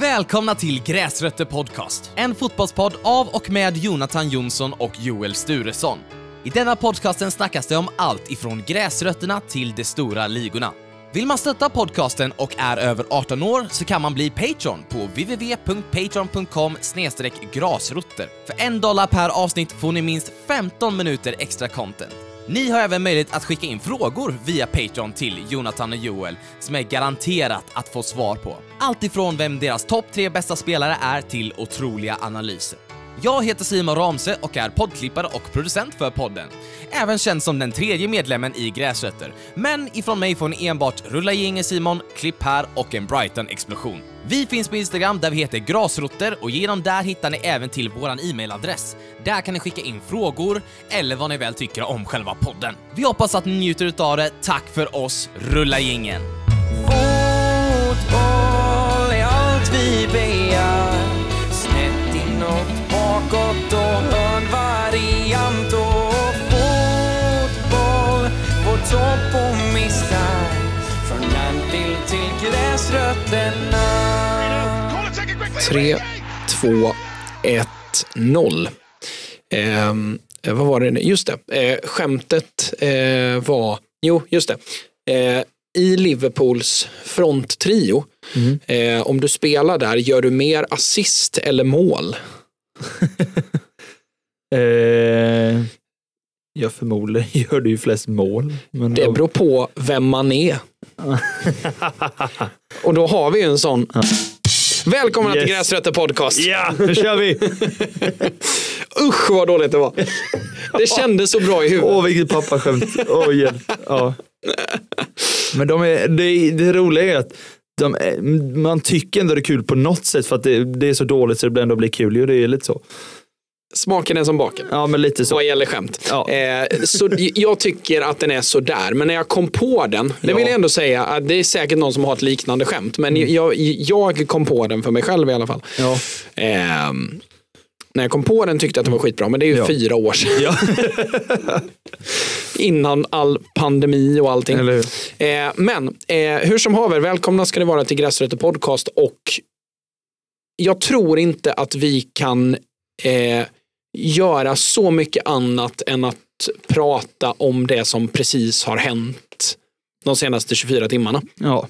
Välkomna till Gräsrötter Podcast, en fotbollspodd av och med Jonathan Jonsson och Joel Sturesson. I denna podcasten snackas det om allt ifrån gräsrötterna till de stora ligorna. Vill man stötta podcasten och är över 18 år så kan man bli Patreon på www.patreon.com grasrotter. För en dollar per avsnitt får ni minst 15 minuter extra content. Ni har även möjlighet att skicka in frågor via Patreon till Jonathan och Joel som är garanterat att få svar på. Allt ifrån vem deras topp tre bästa spelare är till otroliga analyser. Jag heter Simon Ramse och är poddklippare och producent för podden. Även känd som den tredje medlemmen i Gräsrötter. Men ifrån mig får ni enbart rulla gängen Simon, klipp här och en Brighton-explosion. Vi finns på Instagram där vi heter Grasrotter och genom där hittar ni även till våran e-mailadress. Där kan ni skicka in frågor eller vad ni väl tycker om själva podden. Vi hoppas att ni njuter utav det. Tack för oss, rulla gängen! Allt begär Snett inåt, bakåt och hörnvariant och fotboll på topp och missar Från landbild till gräsrötterna 3, 2, 1, 0. Ehm, eh, vad var det? nu? Just det, eh, skämtet eh, var, jo just det. Eh, i Liverpools fronttrio, eh, om du spelar där, gör du mer assist eller mål? Eh, ja, förmodligen gör du ju flest mål. Men Det beror på vem man är. Och då har vi ju en sån. Välkomna till Yes. Gräsrötter Podcast. Ja, nu kör vi! Usch vad dåligt det var. Det kändes så bra i huvudet. Åh, vilket pappaskämt. Åh, hjälp. Ja. Men de är, det, det roliga är att de man tycker ändå det är kul på något sätt för att det, det är så dåligt så det ändå blir kul. Jo, det är lite så. Smaken är som baken. Ja, men lite så. vad gäller skämt. Ja. Eh, så jag tycker att den är sådär, men när jag kom på den, det Ja. Mm. vill jag ändå säga, att det är säkert någon som har ett liknande skämt, men jag, jag kom på den för mig själv i alla fall. Ja. Ehm, när jag kom på den tyckte jag att det var skitbra, men det är ju Ja. fyra år sedan. Ja. Innan all pandemi och allting. Eh, men eh, hur som haver, välkomna ska det vara till Gräsrötter Podcast och jag tror inte att vi kan eh, göra så mycket annat än att prata om det som precis har hänt de senaste 24 timmarna. Ja.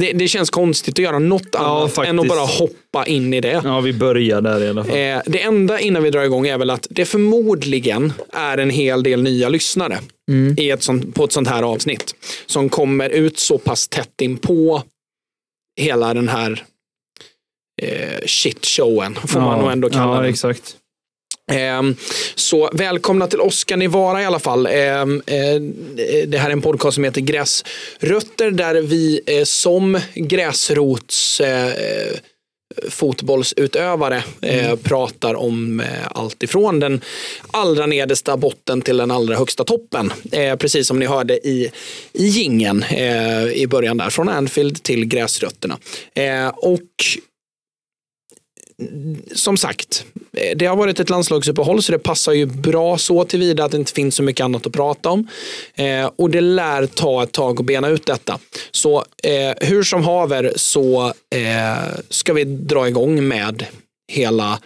Det, det känns konstigt att göra något annat faktiskt. än att bara hoppa in i det. ja, vi börjar där i alla fall. Eh, det enda innan vi drar igång är väl att det förmodligen är en hel del nya lyssnare Mm. i ett sånt, på ett sånt här avsnitt. Som kommer ut så pass tätt in på hela den här eh, shitshowen, får man nog ändå kalla Ja, den. exakt. Ehm, så välkomna till oss ska ni vara i alla fall. Ehm, eh, det här är en podcast som heter Gräsrötter där vi eh, som gräsrots eh, fotbollsutövare eh, pratar om allt ifrån den allra nedersta botten till den allra högsta toppen. Precis som ni hörde i, i gingen i början där, från Anfield till gräsrötterna. Och som sagt, eh, det har varit ett landslagsuppehåll så det passar ju bra så tillvida att det inte finns så mycket annat att prata om. Eh, och det lär ta ett tag att bena ut detta. Så eh, hur som haver så eh, ska vi dra igång med hela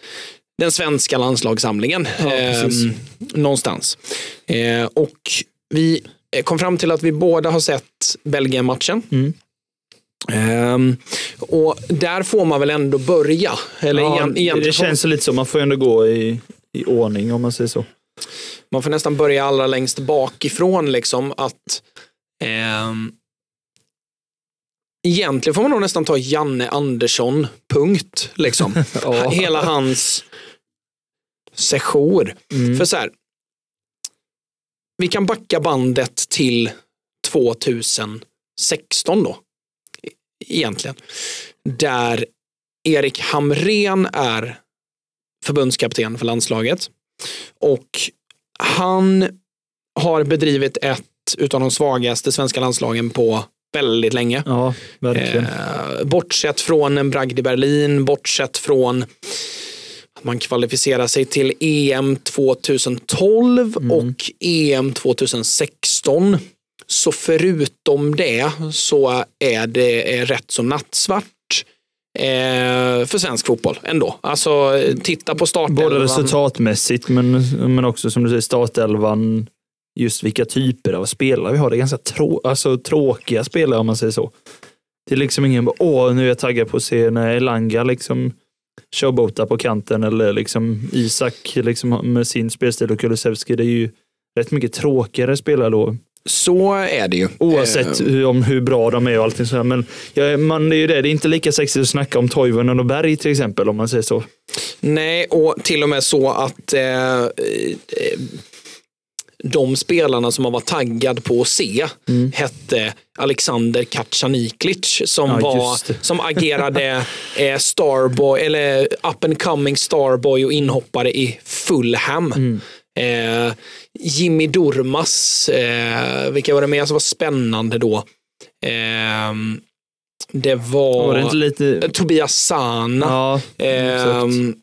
den svenska landslagssamlingen. Ja, precis. eh, någonstans. Eh, och vi eh, kom fram till att vi båda har sett Belgien-matchen. Mm. Ehm, och där får man väl ändå börja. Eller Ja, igen, egentligen det känns lite så. Man får ändå gå i, i ordning om man säger så. man får nästan börja allra längst bakifrån. Liksom, att ehm, Egentligen får man nog nästan ta Janne Andersson, punkt. Liksom. Ja. Hela hans session. Mm. För så här, vi kan backa bandet till 2016 då. Egentligen. Där Erik Hamrén är förbundskapten för landslaget. Och han har bedrivit ett utav de svagaste svenska landslagen på väldigt länge. Ja, verkligen. Eh, bortsett från en bragd i Berlin, bortsett från att man kvalificerar sig till EM 2012 och EM 2016. Så förutom det så är det rätt så nattsvart. Eh, för svensk fotboll ändå. Alltså titta på startelvan. Både resultatmässigt men, men också som du säger startelvan. Just vilka typer av spelare vi har. Det är ganska trå alltså, tråkiga spelare om man säger så. Det är liksom ingen, åh nu är jag taggad på att se när Elanga liksom showboatar på kanten eller liksom Isak liksom med sin spelstil och Kulusevski. Det är ju rätt mycket tråkigare spelare då. Så är det ju. Oavsett Eh, hur, om hur bra de är och allting sådär. Men ja, man, det är ju det, det är inte lika sexigt att snacka om Toivonen och Berg till exempel om man säger så. Nej, och till och med så att eh, eh, de spelarna som man var taggad på att se hette Alexander Kacaniklic som, Ja, var, som agerade eh, Starboy, eller up and coming Starboy och inhoppare i Fulham. Eh, Jimmy Durmas, eh, vilka var det mer som var spännande då? Eh, det var, Var det lite... Tobias Sana. Ja. Ehm,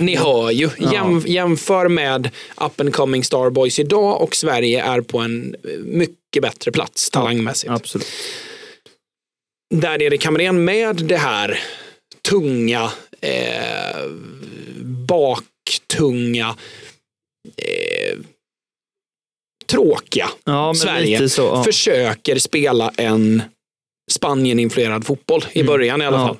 ni hör ju. Ja. Jäm, jämför med up and coming Starboys idag och Sverige är på en mycket bättre plats talangmässigt. absolut. Där är det Kamrén med det här tunga, eh, baktunga, eh, tråkiga Ja, Sverige så. Ja. försöker spela en Spanien-influerad fotboll i Mm. början i alla fall.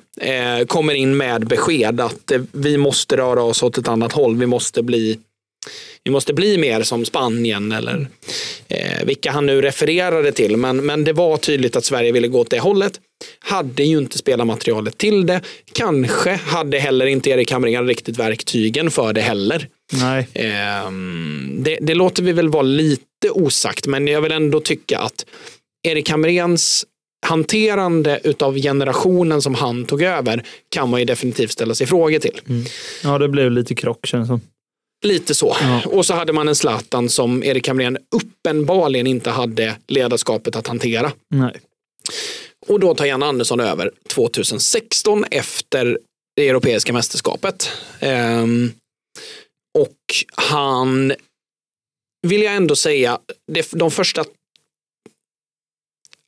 Eh, kommer in med besked att eh, vi måste röra oss åt ett annat håll. Vi måste bli, vi måste bli mer som Spanien eller eh, vilka han nu refererade till. Men, men det var tydligt att Sverige ville gå åt det hållet. Hade ju inte spelarmaterialet till det. Kanske hade heller inte Erik Hamrén riktigt verktygen för det heller. Nej. Ehm, det, det låter vi väl vara lite osagt, men jag vill ändå tycka att Erik Hamréns hanterande utav generationen som han tog över kan man ju definitivt ställa sig frågor till. Ja, det blev lite krock känns som. Lite så. Ja. Och så hade man en Zlatan som Erik Hamrén uppenbarligen inte hade ledarskapet att hantera. Nej. Och då tar Jan Andersson över 2016 efter det europeiska mästerskapet. Ehm, och han vill jag ändå säga, de första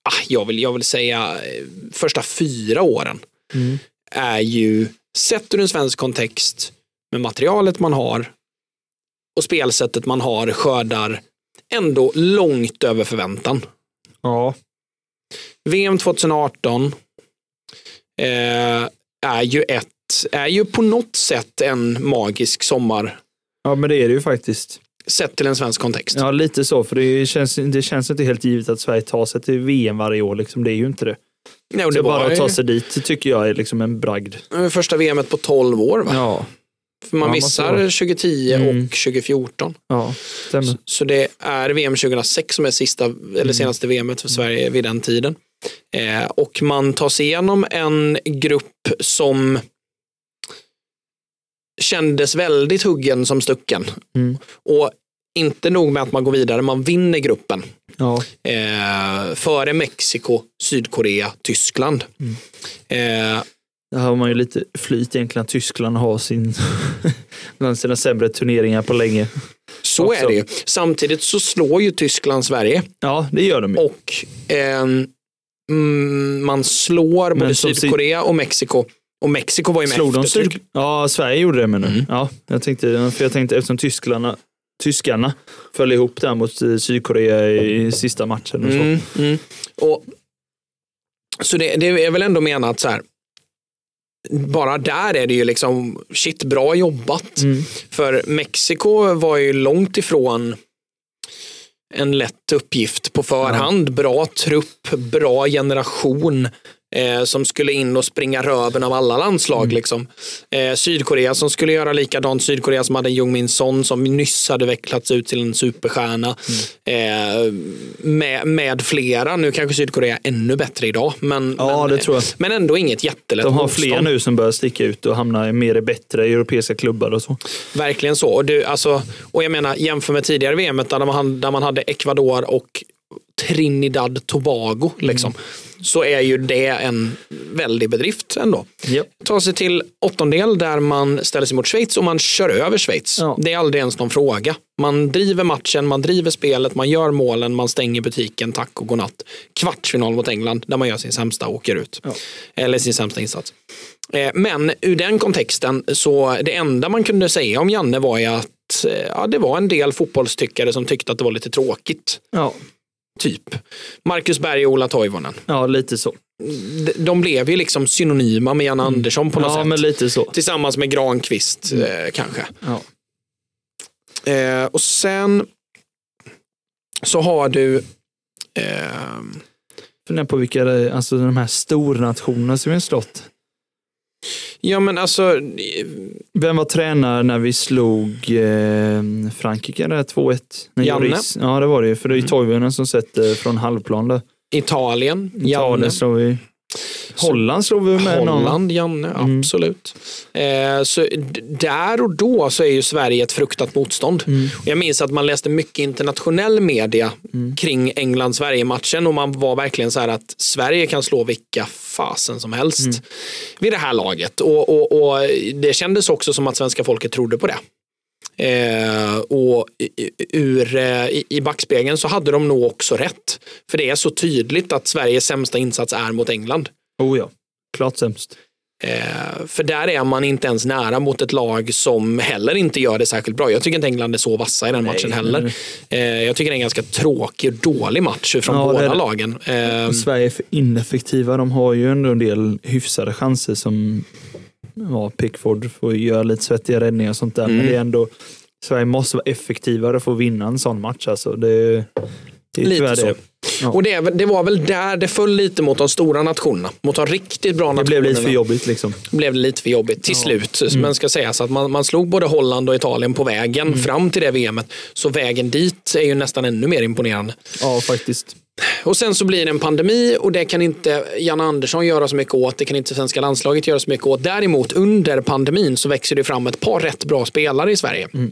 ah, jag, vill, jag vill säga eh, första fyra åren Mm. är ju sett ur en svensk kontext med materialet man har och spelsättet man har skördar ändå långt över förväntan. Ja. VM 2018 eh, är ju ett är ju på något sätt en magisk sommar ja, men det är det ju faktiskt. sett till en svensk kontext. Ja, lite så. För det känns, det känns inte helt givet att Sverige tar sig till VM varje år. Liksom. Det är ju inte det. Nej, och det Så bara att ta sig dit tycker jag är liksom en bragd. första VMet på 12 år. Va? Ja, För man Ja, missar vara. 2010 Mm. och 2014. ja stämmer. Så, det är VM 2006 som är sista, Mm. eller senaste VMet för Sverige vid den tiden. Eh, och man tar sig igenom en grupp som kändes väldigt huggen som stucken. Mm. Och inte nog med att man går vidare, man vinner gruppen. Ja. Eh, före Mexiko, Sydkorea, Tyskland. Mm. Eh, Där har man ju lite flyt egentligen. Tyskland har sin, bland sina sämre turneringar på länge. så Också. är det ju. Samtidigt så slår ju Tyskland Sverige. Ja, det gör de ju. och mm, man slår Men både Sydkorea och Mexiko. Och Mexiko var ju med Slog de. Syd... Ja, Sverige gjorde det menar du? Mm. Ja, jag tänkte, för jag tänkte eftersom Tysklarna, tyskarna föll ihop där mot eh, Sydkorea i sista matchen. Och så. Mm, mm. Och, så det, det är väl ändå menat så här. Bara där är det ju liksom shit, bra jobbat. Mm. För Mexiko var ju långt ifrån en lätt uppgift på förhand. Bra trupp, bra generation eh, som skulle in och springa röven av alla landslag. Liksom. Eh, Sydkorea som skulle göra likadant. Sydkorea som hade Jung Min Son som nyss hade vecklats ut till en superstjärna. Eh, med, med flera. Nu kanske Sydkorea är ännu bättre idag. Men, Ja, men, det tror jag. men ändå inget jättelätt De har motstånd. fler nu som börjar sticka ut och hamna i mer bättre europeiska klubbar och så. Verkligen så. Och, du, alltså, och jag menar, jämför med tidigare VM där man, där man hade Ecuador och Trinidad Tobago. Liksom. Så är ju det en väldig bedrift ändå. Ja. Ta sig till åttondel där man ställer sig mot Schweiz och man kör över Schweiz. Ja. Det är aldrig ens någon fråga. Man driver matchen, man driver spelet, man gör målen, man stänger butiken, tack och godnatt. Kvartsfinal mot England där man gör sin sämsta och åker ut. Ja. Eller sin sämsta insats. Eh, Men ur den kontexten så det enda man kunde säga om Janne var ju att eh, ja, det var en del fotbollstyckare som tyckte att det var lite tråkigt. Ja. Typ. Marcus Berg och Ola Toivonen. ja, lite så. De- De blev ju liksom synonyma med Janne Andersson på något Ja, sätt. men lite så. Tillsammans med Granqvist eh, kanske. Ja. Eh, och sen så har du eh, Funderar på vilka, alltså de här stornationerna som vi har slått. Ja men alltså, Vem var tränare när vi slog eh, Frankrike där 2-1? När Janne. Lloris- Ja, det var det ju. För det är ju Toivonen som sätter från halvplan där. Italien, Janne. Italien slog vi. Holland slog vi med någon. Holland, Janne, Mm. absolut. Eh, så där och då så är ju Sverige ett fruktat motstånd. Mm. Jag minns att man läste mycket internationell media kring England-Sverige-matchen och man var verkligen så här att Sverige kan slå vilka fasen som helst Mm. vid det här laget. Och, och, och det kändes också som att svenska folket trodde på det. Eh, och ur, eh, i, i backspegeln så hade de nog också rätt. För det är så tydligt att Sveriges sämsta insats är mot England. Oh ja, klart sämst. Eh, för där är man inte ens nära mot ett lag som heller inte gör det särskilt bra. Jag tycker inte England är så vassa i den matchen Nej, heller. Eh, jag tycker det är en ganska tråkig och dålig match från Ja, båda lagen. Eh, Sverige är för ineffektiva. De har ju ändå en del hyfsade chanser som ja, Pickford får göra lite svettiga räddningar och sånt där. Mm. Men det är ändå Sverige måste vara effektivare för att vinna en sån match. Alltså. Det, det är Lite så. det. Ja. Och det, det var väl där det föll lite mot de stora nationerna. Mot de riktigt bra Det nationerna. blev lite för jobbigt liksom. blev det lite för jobbigt till Ja. slut. Mm. Men ska sägas att man, man slog både Holland och Italien på vägen Mm. fram till det VMet. Så vägen dit är ju nästan ännu mer imponerande. Ja, faktiskt. Och sen så blir det en pandemi och det kan inte Jan Andersson göra så mycket åt. Det kan inte svenska landslaget göra så mycket åt. Däremot under pandemin så växer det fram ett par rätt bra spelare i Sverige. Mm.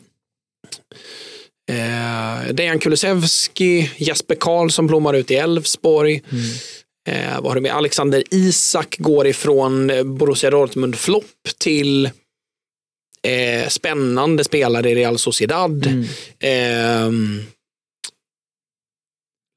Eh, Dejan Kulusevski, Jesper Karl som blommar ut i Elfsborg. Mm. Eh, vad har du med? Alexander Isak går ifrån eh, Borussia Dortmund-flopp till eh, spännande spelare i Real Sociedad. Mm. Ehm,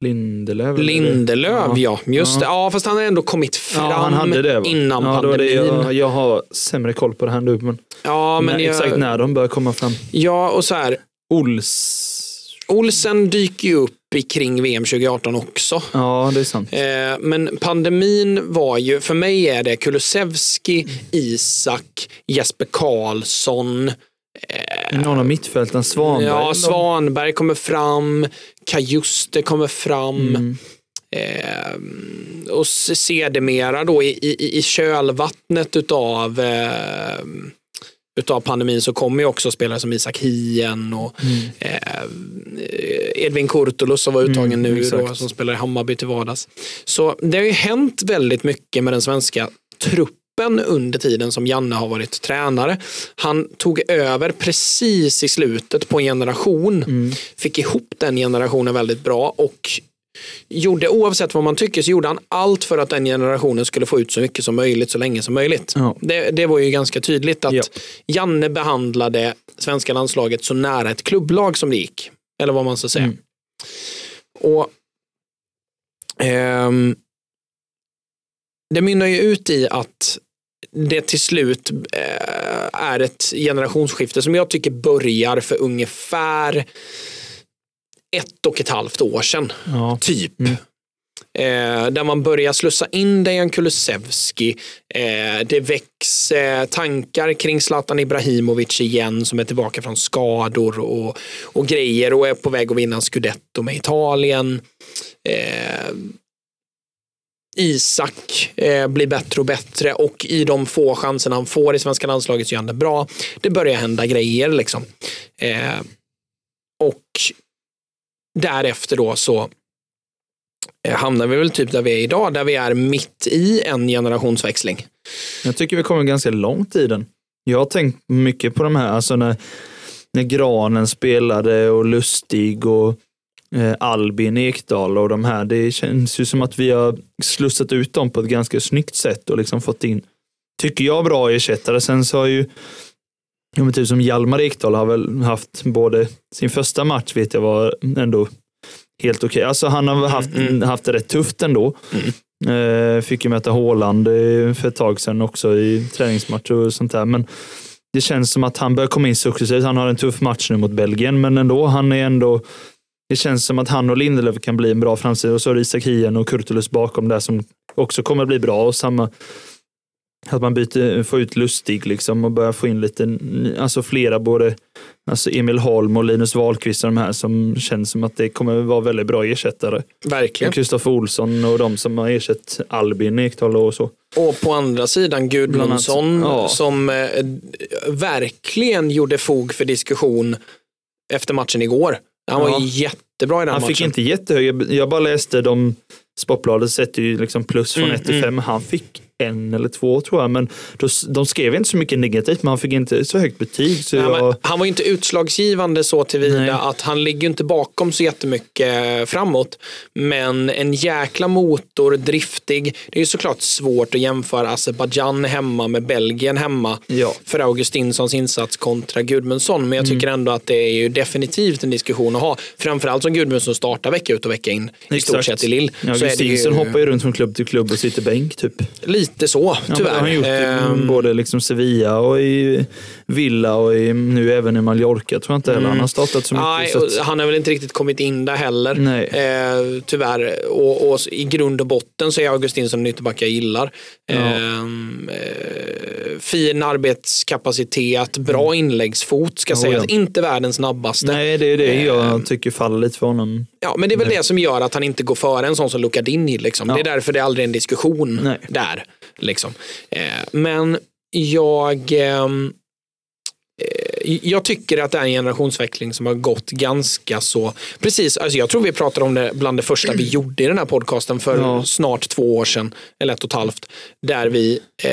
Lindelöf. Lindelöf, ja. Just Ja. det. Ja, fast han har ändå kommit fram Ja, han hade det va? innan ja, pandemin. jag, jag har sämre koll på det här nu. Men, ja, men när, jag, exakt när de börjar komma fram. ja, och så här. Ols. Olsen dyker ju upp kring VM 2018 också. Ja, det är sant. Eh, men pandemin var ju, för mig är det Kulusevski, Isak, Jesper Karlsson, Någon av mittfälten, Svanberg. ja? Svanberg kommer fram, Kajuste kommer fram. Mm. Eh, och sedermera då i, i, i kölvattnet utav, eh, utav pandemin så kommer ju också spelare som Isak Hien och eh, Edvin Kurtulus som var uttagen Mm, nu då, exakt. som spelar i Hammarby till vardags. Så det har ju hänt väldigt mycket med den svenska truppen under tiden som Janne har varit tränare. Han tog över precis i slutet på en generation, Mm. fick ihop den generationen väldigt bra och gjorde, oavsett vad man tycker, så gjorde han allt för att den generationen skulle få ut så mycket som möjligt så länge som möjligt. Ja. Det, det var ju ganska tydligt att Ja. Janne behandlade svenska landslaget så nära ett klubblag som det gick. Eller vad man ska säga. Mm. Och ehm, Det mynnar ju ut i att det till slut eh, är ett generationsskifte som jag tycker börjar för ungefär ett och ett halvt år sedan. Ja. Typ. Mm. Eh, där man börjar slussa in Dejan Kulusevski. Eh, det väcks eh, tankar kring Zlatan Ibrahimovic igen som är tillbaka från skador och, och grejer och är på väg att vinna en scudetto med Italien. Eh, Isak eh, blir bättre och bättre och i de få chanserna han får i svenska landslaget så gör han det bra. Det börjar hända grejer liksom. Eh, och därefter då så eh, hamnar vi väl typ där vi är idag, där vi är mitt i en generationsväxling. Jag tycker vi kommer ganska långt i den. Jag har tänkt mycket på de här, alltså när, när Granen spelade och Lustig och eh, Albin Ekdal och de här. Det känns ju som att vi har slussat ut dem på ett ganska snyggt sätt och liksom fått in, tycker jag, bra ersättare. Sen så har ju Ja, men typ som Hjalmar Ekdal har väl haft både sin första match vet jag var ändå helt okej. Alltså han har haft, haft det rätt tufft ändå. Eh, fick ju möta Håland eh, för ett tag sedan också i träningsmatcher och sånt där. Men det känns som att han börjar komma in successivt. Han har en tuff match nu mot Belgien, men ändå, han är ändå det känns som att han och Lindelöf kan bli en bra framsida och så är det Isak Hien och Kurtulus bakom där som också kommer bli bra. Och samma, att man byter, får ut Lustig liksom och börjar få in lite, alltså flera, både alltså Emil Holm och Linus Wahlqvist och de här som känns som att det kommer vara väldigt bra ersättare. Verkligen. Kristoffer Olsson och de som har ersatt Albin Ekdal och så. Och på andra sidan Gudmundsson ja. som eh, verkligen gjorde fog för diskussion efter matchen igår. Han var Ja. jättebra i den Han matchen. fick inte jättehöga, jag bara läste de, Sportbladet sätter ju liksom plus från Mm, 1 till 5. Han fick en eller två tror jag, men då, de skrev inte så mycket negativt, men han fick inte så högt betyg. Så Nej, jag, han var inte utslagsgivande så tillvida Nej. att han ligger inte bakom så jättemycket framåt. Men en jäkla motor, driftig. Det är ju såklart svårt att jämföra Azerbajdzjan hemma med Belgien hemma Ja. för Augustinsons insats kontra Gudmundsson. Men jag tycker ändå att det är ju definitivt en diskussion att ha. Framförallt som Gudmundsson startar vecka ut och vecka in i stort Exakt. sett i Lill. ja, det ju Augustinsson hoppar ju runt från klubb till klubb och sitter bänk typ. lite så, Ja, men det tyvärr. har han gjort i Ehm, både liksom Sevilla och i Villa och i, nu även i Mallorca tror jag inte heller han har startat så mycket. Nej, så att, han har väl inte riktigt kommit in där heller. Nej. Eh, tyvärr. Och, och i grund och botten så är Augustinsson en ytterback jag gillar. Ja. Ehm, eh, fin arbetskapacitet, bra inläggsfot ska Oh, sägas. ja. Inte världens snabbaste. nej, det är det jag tycker faller lite för honom. Ja, men det är väl det som gör att han inte går före en sån som Luka Dini. Liksom. Ja. Det är därför det är aldrig en diskussion Nej. där. Liksom. Eh, men jag eh, jag tycker att det är en generationsväxling som har gått ganska så precis. Alltså jag tror vi pratade om det bland det första vi gjorde i den här podcasten för Ja. snart två år sedan, eller ett och ett halvt, där vi, eh,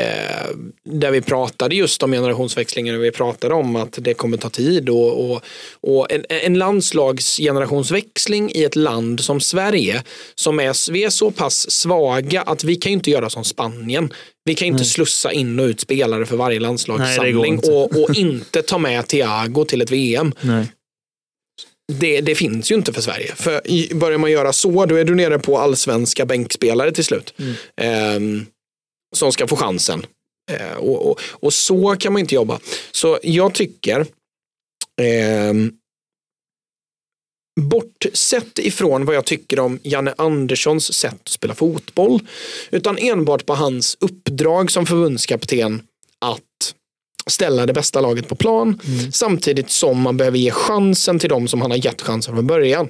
där vi pratade just om generationsväxlingen och vi pratade om att det kommer ta tid och, och, och en, en landslagsgenerationsväxling i ett land som Sverige, som är, vi är så pass svaga att vi kan inte göra som Spanien. Vi kan inte slussa in och ut spelare för varje Nej, landslagssamling inte. och, och inte ta med Thiago till ett VM. Nej. Det, det finns ju inte för Sverige. För börjar man göra så, då är du nere på allsvenska bänkspelare till slut. Ehm, som ska få chansen. Eh, och, och, och så kan man inte jobba. Så jag tycker, ehm, bortsett ifrån vad jag tycker om Janne Anderssons sätt att spela fotboll, utan enbart på hans uppdrag som förbundskapten att ställa det bästa laget på plan samtidigt som man behöver ge chansen till dem som han har gett chansen från början.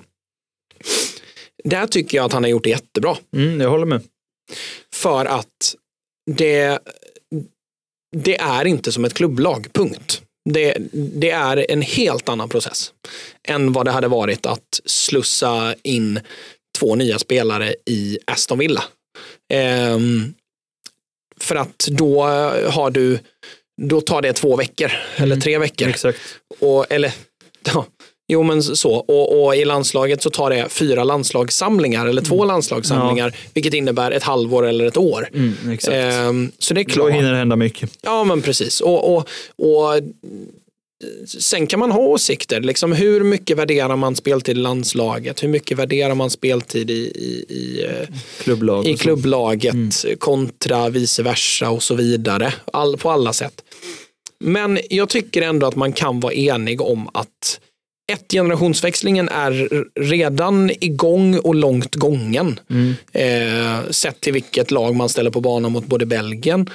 Där tycker jag att han har gjort det jättebra. Mm, jag håller med. För att det, det är inte som ett klubblag, punkt. Det, det är en helt annan process än vad det hade varit att slussa in två nya spelare i Aston Villa. Ehm, för att då har du, då tar det två veckor eller tre veckor. Exakt. Och, eller, ja, jo men så. Och, och i landslaget så tar det fyra landslagssamlingar eller två landslagssamlingar, vilket innebär ett halvår eller ett år. Mm. Ehm, så det är Då klart. hinner det hända mycket. Ja, men precis. Och, och, och sen kan man ha åsikter. Liksom, hur mycket värderar man speltid i landslaget? Hur mycket värderar man speltid i, i, i, eh, Klubblag. i klubblaget kontra vice versa och så vidare. All, på alla sätt. Men jag tycker ändå att man kan vara enig om att ett, generationsväxlingen är redan igång och långt gången. Mm. Eh, sett till vilket lag man ställer på banan mot både Belgien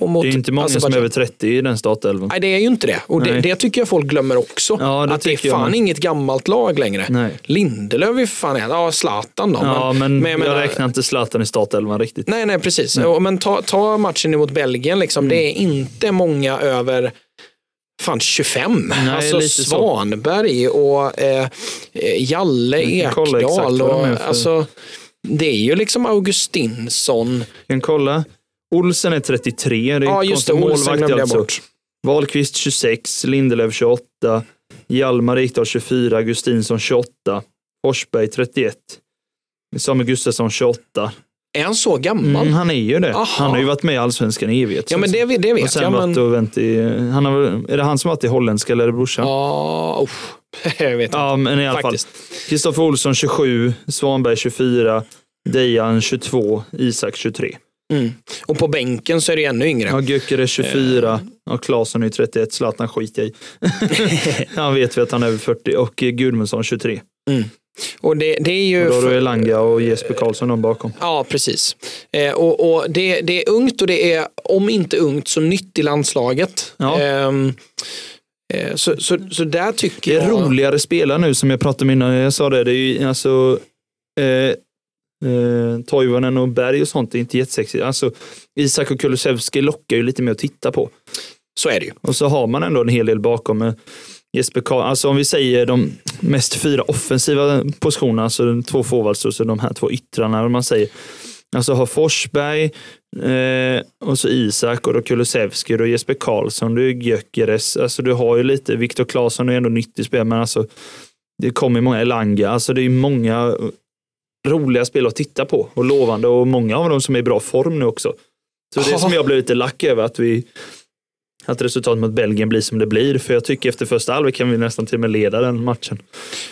och mot Det är inte många som är över 30 i den startelvan. Nej, det är ju inte det. Och det, Nej. det tycker jag folk glömmer också. Ja, det att det är jag fan med. inget gammalt lag längre. Nej. Lindelöf är fan, ja Zlatan då. Ja, men, men jag jag, menar- räknar inte Zlatan i startelvan riktigt. Nej, nej precis. Och, Men ta, ta matchen mot Belgien, liksom. Mm. det är inte många över fan 25. Nej, alltså lite så. Svanberg och eh, eh, Jalle Ekdal. de Och, för- alltså, det är ju liksom Augustinsson. Jag kan kolla. Olsen är 33. Det är Ja, just det. Olsen glömde jag alltså. bort. Wahlqvist 26, Lindelöf 28, Hjalmar Ekdal 24, Augustinsson 28, Forsberg 31, Samuel Gustafsson 28. Är han så gammal? Mm, han är ju det. Aha. Han har ju varit med i Allsvenskan i evighet. ja, men det, det och vet sen jag. varit Men... och vänt i, han har, är det han som varit i holländska eller är det brorsan? Ja, usch. jag vet inte. Ja, men i alla Faktiskt. fall. Kristoffer Olsson 27, Svanberg 24, Dejan 22, Isak 23. Mm. Och på bänken så är det ännu yngre. Ja, Gyökeres Eh. 24, och Claesson är 31, Zlatan skiter jag i. han vet vi att han är över 40 och eh, Gudmundsson 23. Och det, det är ju... Och då har du Elanga och Jesper Karlsson de bakom. Ja, precis. Eh, och och det, det är ungt och det är, om inte ungt, så nytt i landslaget. Ja. Ehm, eh, så, så, så där tycker Det är jag... roligare spelare nu som jag pratade om innan. Jag sa det, det är ju alltså eh, eh, Toivonen och Berg och sånt är inte jättesexigt. Alltså Isak och Kulusevski lockar ju lite mer att titta på. Så är det ju. Och så har man ändå en hel del bakom. Jesper Karl, alltså om vi säger de mest fyra offensiva positionerna, alltså de två forwards och så de här två yttrarna, om man säger. Alltså har Forsberg eh, och så Isak och då Kulusevski och Jesper Karlsson, du är Gyökeres, alltså du har ju lite, Viktor Claesson är ändå nyttig spel, men alltså det kommer många Elanga, alltså det är många roliga spel att titta på och lovande och många av dem som är i bra form nu också. Så det är som jag blev lite lack över att vi att resultatet mot Belgien blir som det blir. För jag tycker efter första halvlek kan vi nästan till och med leda den matchen.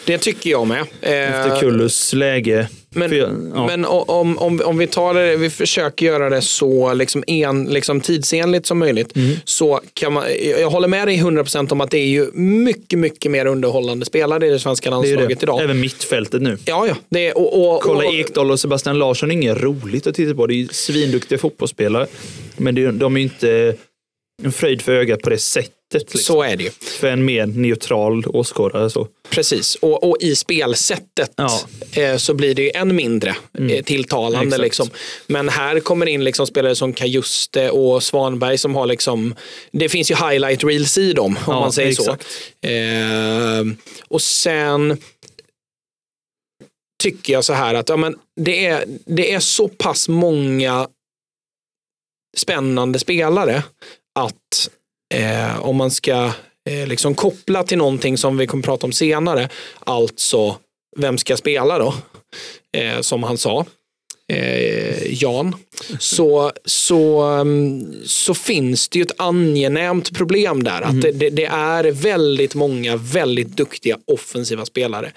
Det tycker jag med. Eh, Efter Kullus läge. Men, jag- ja. men om, om, om vi tar det, vi försöker göra det så liksom en, liksom tidsenligt som möjligt. Mm. Så kan man, jag håller med dig 100% om att det är ju mycket, mycket mer underhållande spelare i det svenska det landslaget det. idag. Även mittfältet nu. Ja, ja. Det och, och, Kolla och, Ekdal och Sebastian Larsson är inget roligt att titta på. Det är ju svinduktiga fotbollsspelare. Men det de är ju inte en fröjd för ögat på det sättet. Liksom. Så är det ju. För en mer neutral åskådare. Så. Precis. Och, och i spelsättet Ja. eh, så blir det ju än mindre eh, tilltalande. Exakt. Liksom. Men här kommer in liksom spelare som Kajuste och Svanberg som har liksom, det finns ju highlight reels i dem om Ja, man säger exakt. så. Eh, och sen tycker jag så här att ja, men det, är, det är så pass många spännande spelare att eh, om man ska eh, liksom koppla till någonting som vi kommer prata om senare, alltså vem ska spela då? Eh, som han sa, eh, Jan, så, så, mm, så finns det ju ett angenämt problem där. Att det, det, det är väldigt många väldigt duktiga offensiva spelare.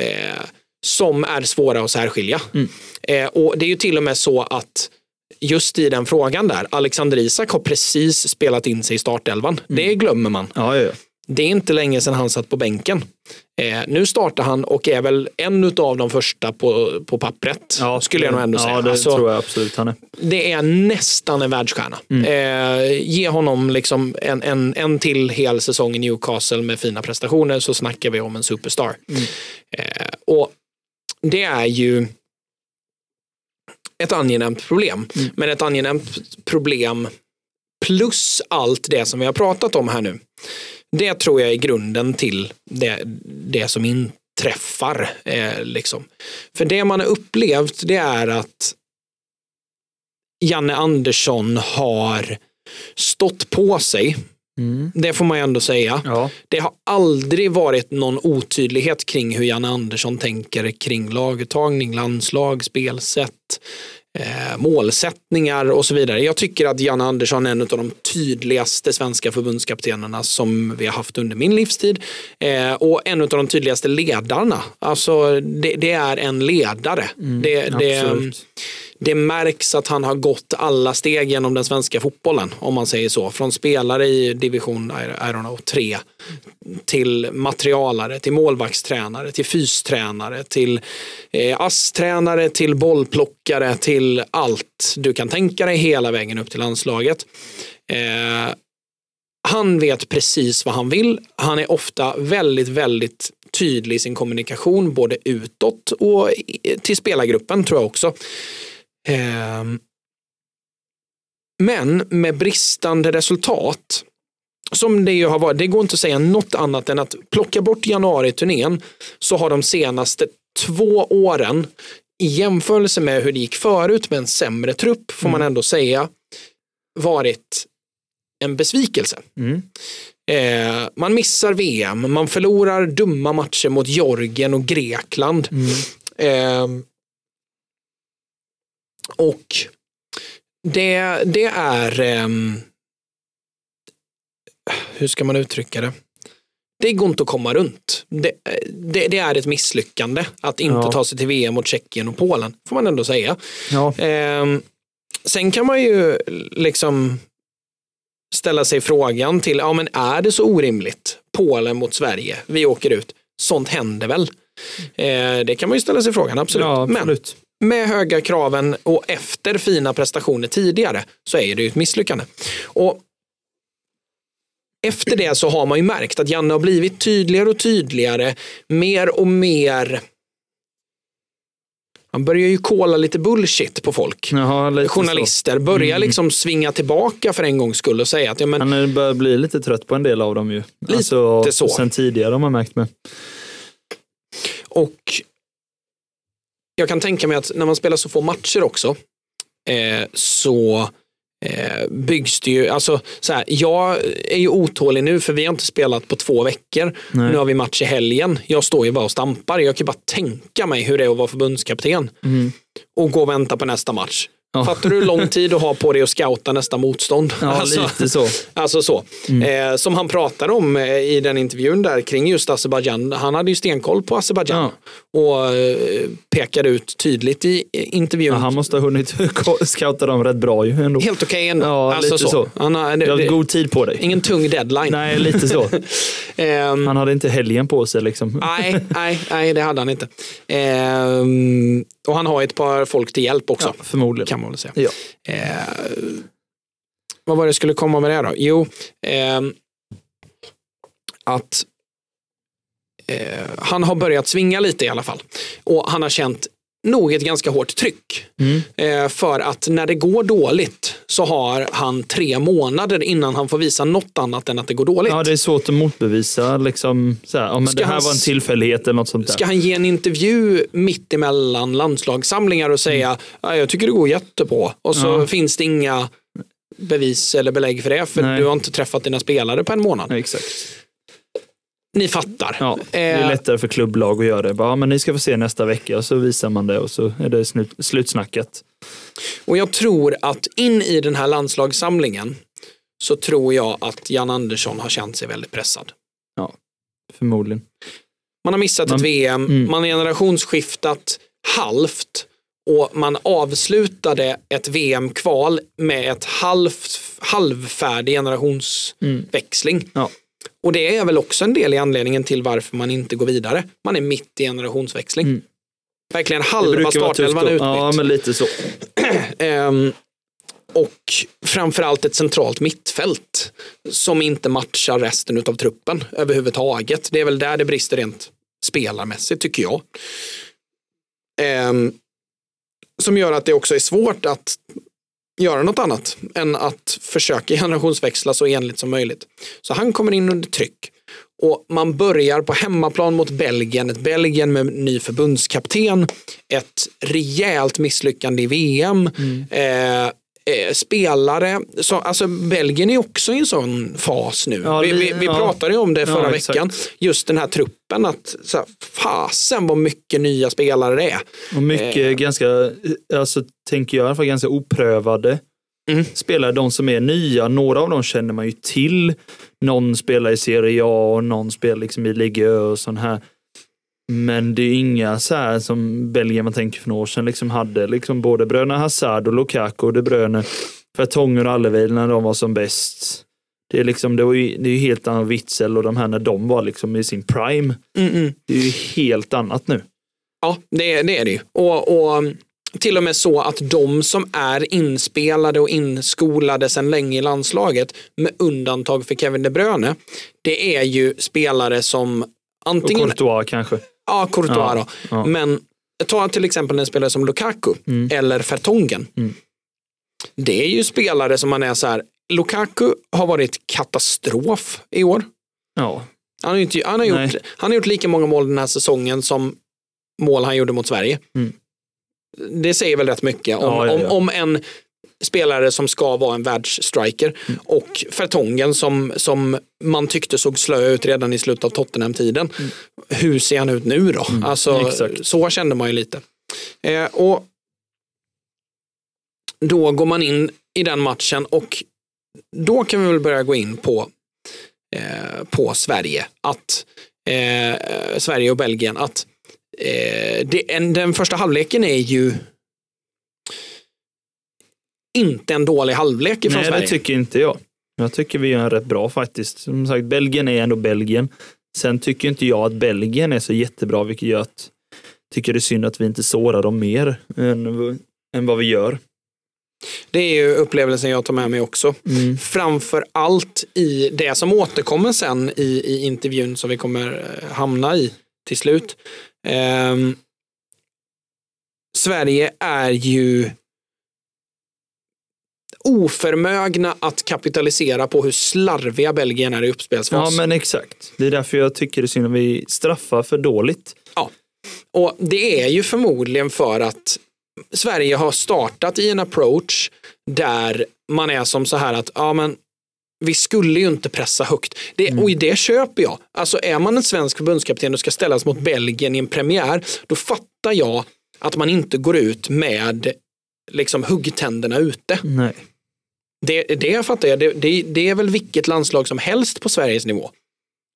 Eh, som är svåra att särskilja. Eh, och det är ju till och med så att just i den frågan där, Alexander Isak har precis spelat in sig i startelvan. Det glömmer man. Ja, ja, ja. Det är inte länge sedan han satt på bänken. Eh, nu startar han och är väl en av de första på, på pappret. ja skulle jag nog ändå säga. Ja, det Alltså, tror jag absolut han är. det är nästan en världsstjärna. Eh, ge honom liksom en, en, en till hel säsong i Newcastle med fina prestationer så snackar vi om en superstar. Eh, och det är ju ett angenämt problem. Men ett angenämt problem plus allt det som vi har pratat om här nu. Det tror jag är grunden till det, det som inträffar. Eh, liksom. För det man har upplevt det är att Janne Andersson har stått på sig. Det får man ju ändå säga. Ja. Det har aldrig varit någon otydlighet kring hur Janne Andersson tänker kring laguttagning, landslag, spelsätt, eh, målsättningar och så vidare. Jag tycker att Janne Andersson är en av de tydligaste svenska förbundskaptenerna som vi har haft under min livstid eh, och en av de tydligaste ledarna. Alltså det, det är en ledare. det, det, absolut det märks att han har gått alla steg genom den svenska fotbollen, om man säger så. Från spelare i division I, don't know, 3 till materialare, till målvaktstränare, till fystränare, till eh, ASS-tränare, till bollplockare, till allt du kan tänka dig hela vägen upp till landslaget. Eh, han vet precis vad han vill. Han är ofta väldigt, väldigt tydlig i sin kommunikation, både utåt och till spelargruppen tror jag också. Ehm, Men med bristande resultat, som det ju har varit, det går inte att säga något annat än att plocka bort januariturnén så har de senaste två åren i jämförelse med hur det gick förut med en sämre trupp får man ändå säga varit en besvikelse. Mm. Eh, man missar VM, man förlorar dumma matcher mot Georgien och Grekland. Eh, och det, det är, ehm, hur ska man uttrycka det? Det går inte att komma runt. Det, det, det är ett misslyckande att inte Ja. ta sig till VM mot Tjeckien och Polen, får man ändå säga. Ja. Ehm, sen kan man ju liksom ställa sig frågan till, ja men är det så orimligt? Polen mot Sverige, vi åker ut. Sånt händer väl? Eh, det kan man ju ställa sig frågan, absolut. ja, Men absolut. Med höga kraven och efter fina prestationer tidigare så är det ju ett misslyckande. Och efter det så har man ju märkt att Janne har blivit tydligare och tydligare, mer och mer han börjar ju kolla lite bullshit på folk. Jaha, Journalister börjar Mm. liksom svinga tillbaka för en gångs skull och säga att ja, Så. men, Han börjar bli lite trött på en del av dem ju. Lite alltså, så. Sen tidigare har man märkt med. Och jag kan tänka mig att när man spelar så få matcher också eh, så eh, byggs det ju, alltså så här, jag är ju otålig nu för vi har inte spelat på två veckor. Nej. Nu har vi match i helgen. Jag står ju bara och stampar. Jag kan bara tänka mig hur det är att vara förbundskapten Mm. och gå och vänta på nästa match. Ja. Fattar du hur lång tid du har på dig att scouta nästa motstånd? Ja, Alltså- lite så. Alltså så. Mm. Eh, som han pratar om eh, i den intervjun där kring just Azerbajdzjan. Han hade ju stenkoll på Azerbajdzjan och eh, pekade ut tydligt i intervjun. Ja, han måste ha hunnit scouta dem rätt bra ju ändå. Helt okej ändå. Ja, alltså lite så. Han har, det, har god tid på dig. ingen tung deadline. Nej, lite så. Ehm, Han hade inte helgen på sig liksom. nej, nej, nej, det hade han inte. Ehm, och han har ett par folk till hjälp också. Ja, förmodligen. Kan man väl säga. Ja. Eh, vad var det jag skulle komma med det då? Jo, ehm, att eh, han har börjat svinga lite i alla fall. Och han har känt nog ett ganska hårt tryck. Mm. Eh, för att när det går dåligt så har han tre månader innan han får visa något annat än att det går dåligt. Ja, det är svårt att motbevisa. Liksom, så här, men Ska det här han var en tillfällighet eller något sånt där. Ska han ge en intervju mitt emellan landslagssamlingar och säga ja, jag tycker det går jättebra och så Ja. finns det inga bevis eller belägg för det för Nej. du har inte träffat dina spelare på en månad. Ja, exakt. Ni fattar. Ja, det är Eh, lättare för klubblag att göra det. Bara, ja, men ni ska få se nästa vecka och så visar man det och så är det slut, slutsnackat. och jag tror att in i den här landslagssamlingen så tror jag att Jan Andersson har känt sig väldigt pressad. Förmodligen. Man har missat Man- ett VM, mm. man har generationsskiftat halvt och man avslutade ett VM-kval med ett halvt, halvfärdig generationsväxling. Mm. Ja. Och det är väl också en del i anledningen till varför man inte går vidare. Man är mitt i generationsväxling. Mm. Verkligen halva startelvan är utbytt. Ja, men lite så. Ehm, och framförallt ett centralt mittfält som inte matchar resten av truppen överhuvudtaget. Det är väl där det brister rent spelarmässigt tycker jag. Ehm, som gör att det också är svårt att göra något annat än att försöka generationsväxla så enligt som möjligt. Så han kommer in under tryck. Och man börjar på hemmaplan mot Belgien, ett Belgien med ny förbundskapten, ett rejält misslyckande i VM, eh, eh, spelare, så, alltså Belgien är också i en sån fas nu. Ja, vi, vi, vi ja. pratade ju om det Ja, förra exakt. veckan, just den här truppen, att så här, fasen vad mycket nya spelare det är. Och mycket Eh. ganska, alltså tänker jag i alla fall, ganska oprövade Mm. spelare. De som är nya, några av dem känner man ju till. Någon spelar i Serie A och någon spelar liksom i Ligue Ö och sån här. Men det är inga så här som Belgien man tänker för några år sedan liksom hade liksom både bröderna Hazard och Lukaku och De Bruyne, Vertongen och Alleville när de var som bäst. Det är liksom, det var ju, det är ju helt annan Witzel och de här när de var liksom i sin prime. Mm, mm. Det är ju helt annat nu. Ja, det, det är det ju. Och, och um, till och med så att de som är inspelade och inskolade sedan länge i landslaget, med undantag för Kevin De Bruyne, det är ju spelare som Och antingen, Courtois kanske. Ja, Courtois Ja, då, ja. men ta till exempel en spelare som Lukaku Mm. eller Vertongen. Mm. Det är ju spelare som man är så här, Lukaku har varit katastrof i år. Ja, Han har, inte, han, har gjort, han har gjort lika många mål den här säsongen som mål han gjorde mot Sverige. Mm. Det säger väl rätt mycket om, ja. Om, om en spelare som ska vara en världsstriker Mm. och Fertongen som, som man tyckte såg slö ut redan i slutet av Tottenham-tiden. Hur ser han ut nu då? alltså, Mm. exakt. så kände man ju lite. Eh, och då går man in i den matchen och då kan vi väl börja gå in på, eh, på Sverige. Att eh, Sverige och Belgien. Att eh, det, en, den första halvleken är ju inte en dålig halvlek ifrån Nej, Sverige. det tycker inte jag. Jag tycker vi gör en rätt bra faktiskt. Som sagt, Belgien är ändå Belgien. Sen tycker inte jag att Belgien är så jättebra, vilket gör att tycker det är synd att vi inte sårar dem mer än, än vad vi gör. Det är ju upplevelsen jag tar med mig också. Mm. Framför allt i det som återkommer sen i, i intervjun som vi kommer eh, hamna i till slut. Ehm, Sverige är ju oförmögna att kapitalisera på hur slarviga Belgien är i Ja, uppspelsfas. men exakt. Det är därför jag tycker det är synd att vi straffar för dåligt. Och det är ju förmodligen för att Sverige har startat i en approach där man är som så här att ja, men vi skulle ju inte pressa högt. Det, Och i det köper jag. Alltså är man en svensk förbundskapten och ska ställas mot Belgien i en premiär, då fattar jag att man inte går ut med liksom huggtänderna ute. Nej. Det, det fattar jag. Det, det, det är väl vilket landslag som helst på Sveriges nivå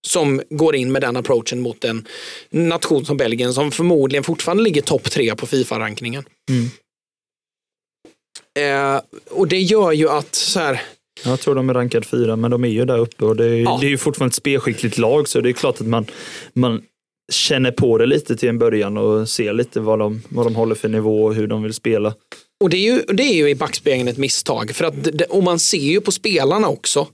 som går in med den approachen mot en nation som Belgien som förmodligen fortfarande ligger topp tre på Fifa-rankningen. Mm. Eh, och det gör ju att så här, Jag tror de är rankade fyra, men de är ju där uppe och det är, Ja. det är ju fortfarande ett spelskickligt lag, så det är klart att man, man känner på det lite till en början och ser lite vad de, vad de håller för nivå och hur de vill spela. Och det är, ju, det är ju i backspegeln ett misstag. För att, det, och man ser ju på spelarna också.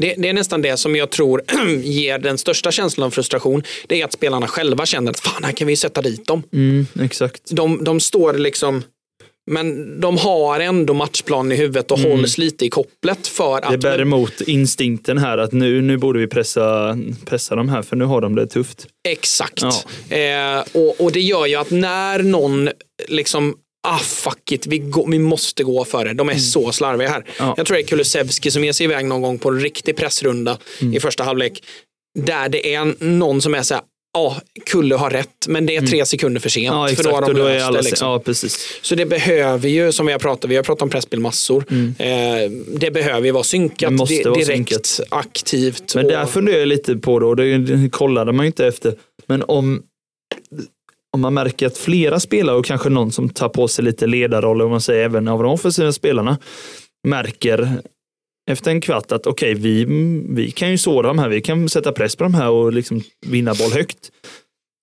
Det, det är nästan det som jag tror ger den största känslan av frustration. Det är att spelarna själva känner att fan, här kan vi sätta dit dem. Mm, exakt. de, de står liksom men de har ändå matchplanen i huvudet och hålls lite i kopplet för Mm. Det att bär emot instinkten här att nu, nu borde vi pressa, pressa dem här för nu har de det tufft. Exakt. Ja. Eh, och, och det gör ju att när någon liksom Ah fuck it, vi, går, vi måste gå för det. De är så slarviga här. Mm. Ja. Jag tror det är Kulusevski som ger sig iväg någon gång på en riktig pressrunda Mm. i första halvlek. Där det är någon som är så här, ja, Kulle har rätt, men det är tre sekunder för sent. Mm. Ja, för då har de då löst det. Liksom. Ja, precis. Så det behöver ju, som vi har pratat, vi har pratat om pressspel massor. Eh, det behöver ju vara synkat, Mm. Vara direkt, synkat. aktivt. Men och, där funderar jag lite på då, det kollade man ju inte efter, men om, om man märker att flera spelare och kanske någon som tar på sig lite ledarroller, om man säger även av de offensiva spelarna, märker efter en kvart att okej, vi, vi kan ju såra de här, vi kan sätta press på de här och liksom vinna boll högt.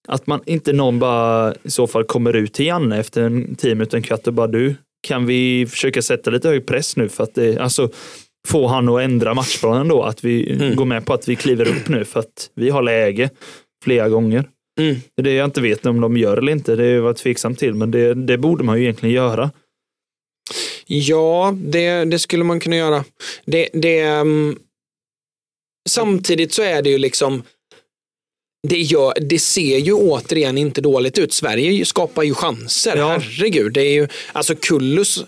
Att man inte någon bara i så fall kommer ut till Janne efter en tio minuter, en kvart och bara du, kan vi försöka sätta lite hög press nu för att det, alltså få han att ändra matchplanen då, att vi Mm. går med på att vi kliver upp nu för att vi har läge flera gånger. Mm. Det jag inte vet om de gör eller inte, det är jag tveksam till, men det, det borde man ju egentligen göra. Ja, det, det skulle man kunna göra. Det, det, mm, samtidigt så är det ju liksom det, gör, det ser ju återigen inte dåligt ut. Sverige skapar ju chanser. Ja. Herregud, det är ju alltså Kullus.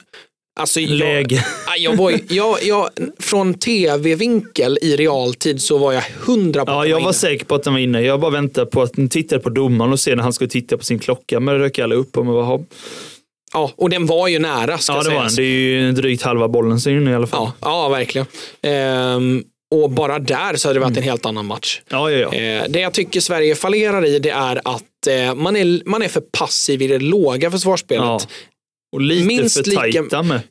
Alltså jag. Ja, jag var, jag, jag, från tv-vinkel i realtid så var jag hundra på Ja, att jag var inne. säker på att den var inne. Jag bara väntade på att den tittade på domaren och se när han skulle titta på sin klocka. Men det dök alla upp och man bara. Ja, och den var ju nära ska ja, det var den. Det är ju drygt halva bollen som är inne i alla fall. Ja, ja verkligen. Ehm, och bara där så hade det varit en helt annan match. Ja, ja, ja. Eh, det jag tycker Sverige fallerar i det är att eh, man, är, man är för passiv i det låga försvarsspelet. ja. Ja, Och lite minst för lika- tajta med.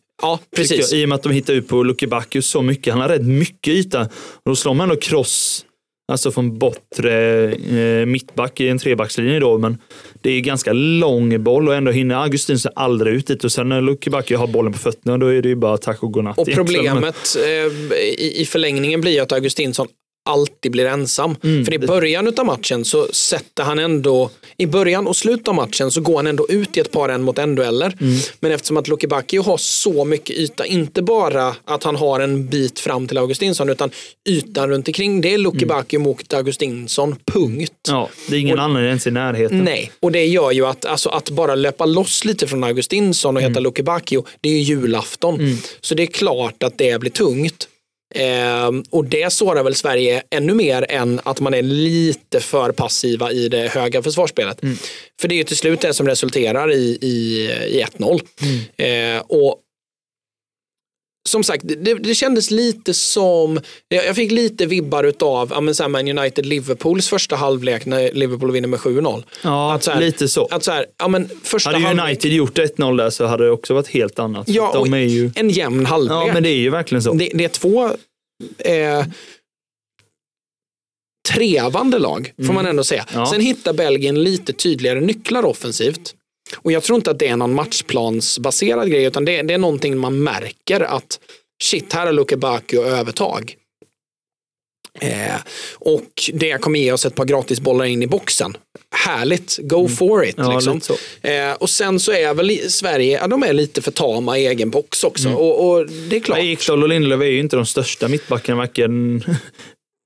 precis. Tycker jag, I och med att de hittar ut på Lucky Bacchus så mycket. Han har rätt mycket yta. Och då slår man ändå cross, alltså från bortre eh, mittback i en trebackslinje då. Men det är ganska lång boll och ändå hinner Augustin sig aldrig ut dit. Och sen när Lucky Bacchus har bollen på fötterna, då är det ju bara tack och godnatt. Och problemet eh, i, i förlängningen blir att Augustinsson alltid blir ensam. Mm, För i början av matchen så sätter han ändå, i början och slutet av matchen så går han ändå ut i ett par en mot en dueller. Mm. Men eftersom att Lucky Bacchio har så mycket yta, inte bara att han har en bit fram till Augustinsson utan ytan runt omkring det är Lucky Bacchio mot Augustinsson, punkt. Ja, det är ingen annan ens i närheten. Nej, och det gör ju att, alltså, att bara löpa loss lite från Augustinsson och heta Lucky Bacchio, det är ju julafton. Så det är klart att det blir tungt. Ehm, och det sårar väl Sverige ännu mer än att man är lite för passiva i det höga försvarsspelet. För det är ju till slut det som resulterar i, i, i 1-0. Ehm, och som sagt, det, det kändes lite som, jag fick lite vibbar utav ja, men så här Man United-Liverpools första halvlek när Liverpool vinner med 7-0. Ja, så här- lite så. Att så här, ja, men första Hade halvlek, United gjort 1-0 där så hade det också varit helt annat. Ja, de är ju... en jämn halvlek. Ja, men det är ju verkligen så. det, det är två eh, trevande lag, får man ändå säga. Ja. Sen hittar Belgien lite tydligare nycklar offensivt. Och jag tror inte att det är någon matchplansbaserad grej, utan det, det är någonting man märker att shit, här har Luke Bacchio övertag. Eh, och det kommer ge oss ett par gratisbollar in i boxen. Härligt, go for it. Ja, liksom. eh, och sen så är väl Sverige, ja, de är lite för tama i egen box också. Och, och det är klart. Ekdal och Lindelöf är ju inte de största mittbackarna, varken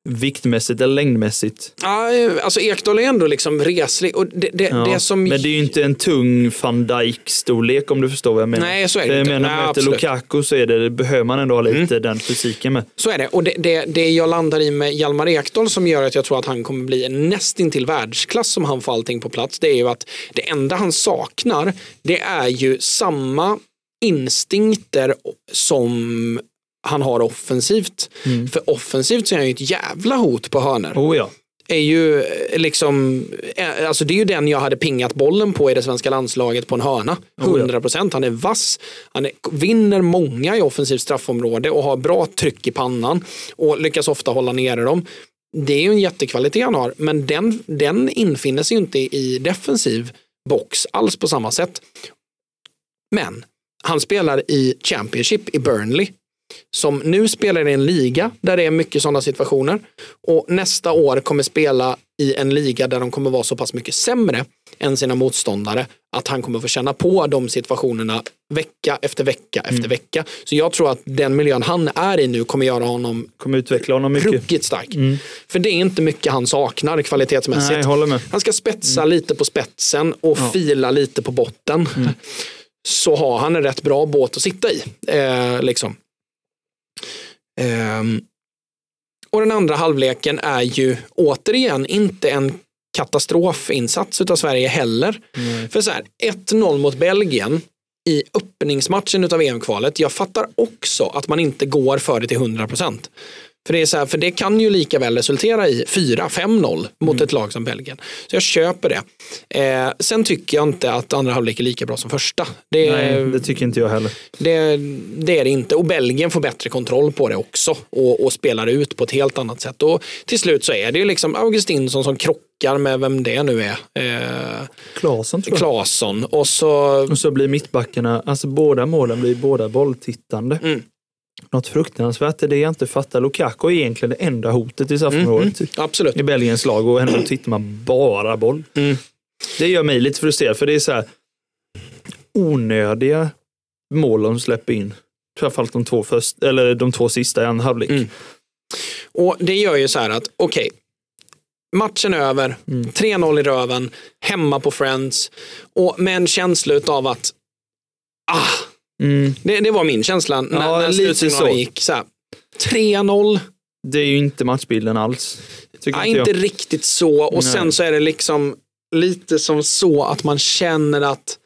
viktmässigt eller längdmässigt. Ja, alltså Ekdal är ändå liksom reslig. Och det, det, Ja. det som... Men det är ju inte en tung van Dijk-storlek om du förstår vad jag menar. Nej, så är det jag inte. menar, Nej, absolut. Lukaku så är det, det behöver man ändå ha lite den fysiken med. Så är det. Och det, det, det jag landar i med Hjalmar Ekdal som gör att jag tror att han kommer bli nästintill världsklass som han får allting på plats. Det är ju att det enda han saknar det är ju samma instinkter som han har offensivt. För offensivt så är han ju ett jävla hot på hörnor. Oh ja. är ju eh, liksom, eh, alltså det är ju den jag hade pingat bollen på i det svenska landslaget på en hörna. Oh ja. 100 procent. Han är vass, han är, vinner många i offensivt straffområde och har bra tryck i pannan och lyckas ofta hålla nere dem. Det är ju en jättekvalitet han har, men den, den infinner sig ju inte i defensiv box alls på samma sätt. Men han spelar i Championship i Burnley som nu spelar i en liga där det är mycket sådana situationer och nästa år kommer spela i en liga där de kommer vara så pass mycket sämre än sina motståndare att han kommer få känna på de situationerna vecka efter vecka efter vecka. Så jag tror att den miljön han är i nu kommer göra honom Kommer utveckla honom mycket. ruggigt stark. För det är inte mycket han saknar kvalitetsmässigt. Nej. Han ska spetsa lite på spetsen och fila lite på botten. Så har han en rätt bra båt att sitta i. Eh, liksom. Ehm, och den andra halvleken är ju återigen inte en katastrofinsats av Sverige heller. För så här, 1-0 mot Belgien i öppningsmatchen av EM-kvalet. Jag fattar också att man inte går för det till 100%. För det, är så här, för det kan ju lika väl resultera i 4-5-0 mot ett lag som Belgien. Så jag köper det. Eh, sen tycker jag inte att andra halvlek är lika bra som första. Det, Nej, det tycker inte jag heller. det, det är det inte. Och Belgien får bättre kontroll på det också och, och spelar ut på ett helt annat sätt. Och till slut så är det ju liksom Augustinsson som krockar med vem det nu är. Eh, Klasen tror jag. Claesson. Och så Och så blir mittbackarna, alltså båda målen blir båda bolltittande. Mm. Något fruktansvärt är det jag inte fattar. Lukaku är egentligen det enda hotet i straffområdet absolut. i Belgiens lag och ändå tittar man bara boll. Mm. Det gör mig lite frustrerad för det är så här onödiga mål de släpper in. Framförallt de två, först, eller de två sista i andra halvlek. Mm. Och det gör ju så här att, okej, matchen är över, Mm. 3-0 i röven, hemma på Friends och med en känsla av att, ah, Mm. det, det var min känsla när, Ja, när lite slutsignalen gick. Så här, 3-0, Det är ju inte matchbilden alls. Ja, inte inte riktigt så. Och Nej. sen så är det liksom lite som så att man känner att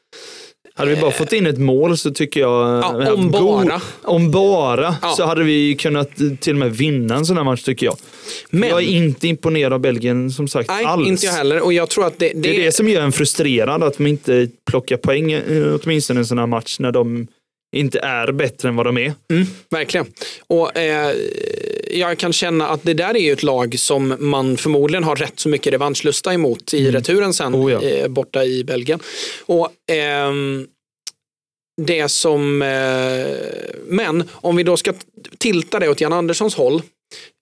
Hade vi bara fått in ett mål så tycker jag... Ja, om god- bara. Om bara Ja. så hade vi kunnat eh, till och med vinna en sån här match tycker jag. Men- Jag är inte imponerad av Belgien som sagt nej, alls. inte jag heller. Och jag tror att det, det, Det är det som gör en frustrerad att de inte plockar poäng eh, åtminstone en sån här match när de inte är bättre än vad de är. Mm, verkligen. Och eh, jag kan känna att det där är ju ett lag som man förmodligen har rätt så mycket revanschlusta emot i returen sen Oh ja. eh, borta i Belgien. Och ehm, det som, eh, men om vi då ska tilta det åt Jan Anderssons håll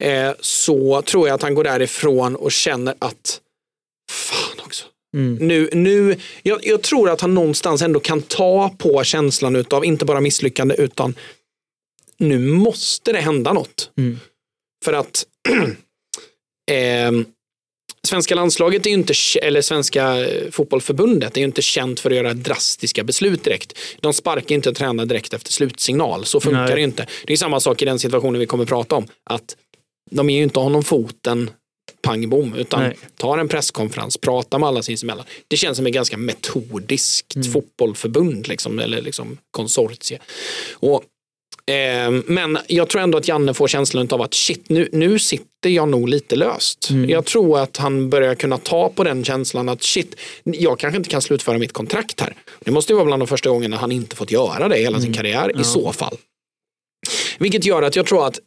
eh, så tror jag att han går därifrån och känner att. Mm. Nu, nu, jag, jag tror att han någonstans ändå kan ta på känslan utav inte bara misslyckande utan nu måste det hända något. Mm. För att ehm, svenska landslaget är ju inte, eller svenska eh, fotbollförbundet är ju inte känt för att göra drastiska beslut direkt. De sparkar inte tränare direkt efter slutsignal. Så funkar Nej. det inte. Det är samma sak i den situationen vi kommer att prata om. Att de ger ju inte honom foten pang bom, utan Nej. tar en presskonferens, pratar med alla sinsemellan. Det känns som ett ganska metodiskt Mm. fotbollförbund, liksom, eller liksom konsortie. Och, eh, men jag tror ändå att Janne får känslan av att shit, nu, nu sitter jag nog lite löst. Mm. Jag tror att han börjar kunna ta på den känslan att shit, jag kanske inte kan slutföra mitt kontrakt här. Det måste ju vara bland de första gångerna han inte fått göra det i hela sin karriär Mm. Ja. i så fall. Vilket gör att jag tror att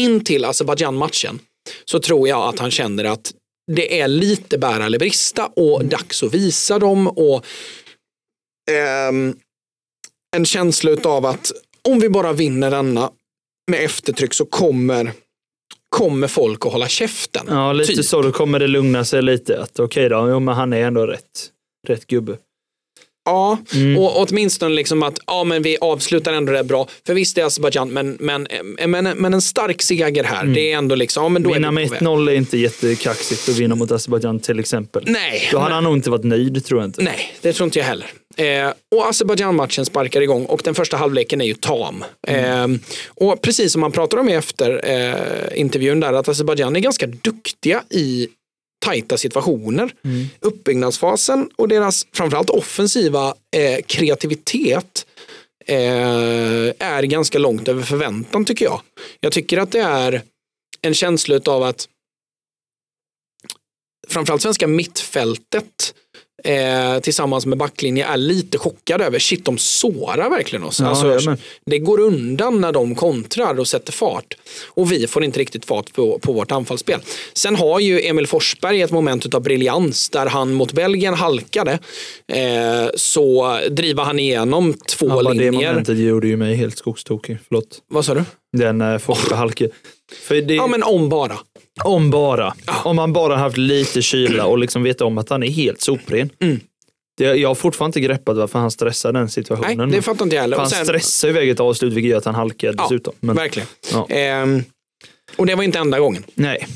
in till Azerbajdzjan-matchen så tror jag att han känner att det är lite bära eller brista och dags att visa dem. Och ehm, En känsla av att om vi bara vinner denna med eftertryck så kommer, kommer folk att hålla käften. Ja, lite Typ. så. Då kommer det lugna sig lite. Att Okej då, jo, men han är ändå rätt, rätt gubbe. Ja, Mm. och åtminstone liksom att ja, men vi avslutar ändå det bra. För visst är Azerbajdzjan, men, men, men, men en stark seger här. Det är ändå liksom, ja, men då Vinna med på väg. 1-0 är inte jättekaxigt att vinna mot Azerbajdzjan till exempel. Nej, Då hade han nog inte varit nöjd, tror jag inte. Nej, det tror inte jag heller. Eh, och Azerbajdzjan-matchen sparkar igång och den första halvleken är ju tam. Eh, och precis som man pratar om efter eh, intervjun där, att Azerbajdzjan är ganska duktiga i tajta situationer. Uppbyggnadsfasen och deras framförallt offensiva eh, kreativitet eh, är ganska långt över förväntan tycker jag. Jag tycker att det är en känsla av att framförallt svenska mittfältet eh, tillsammans med backlinje är lite chockade över, shit de sårar verkligen oss. Ja, alltså, det går undan när de kontrar och sätter fart. Och vi får inte riktigt fart på, på vårt anfallsspel. Sen har ju Emil Forsberg ett moment av briljans där han mot Belgien halkade. Eh, så driver han igenom två Ja, bara det linjer. momentet gjorde ju mig helt skogstokig. Förlåt. Vad sa du? Den eh, Forsberg halke. För det, Ja men om bara. Om bara. Om man bara haft lite kyla och liksom vet om att han är helt sopren. Mm. Det, jag har fortfarande inte greppat varför han stressar den situationen. Nej, det fattar inte jag heller. Han sen- stressar iväg ett avslut vilket gör att han halkar Ja, dessutom. Men, Verkligen. ja. Ehm, och det var inte enda gången. Nej.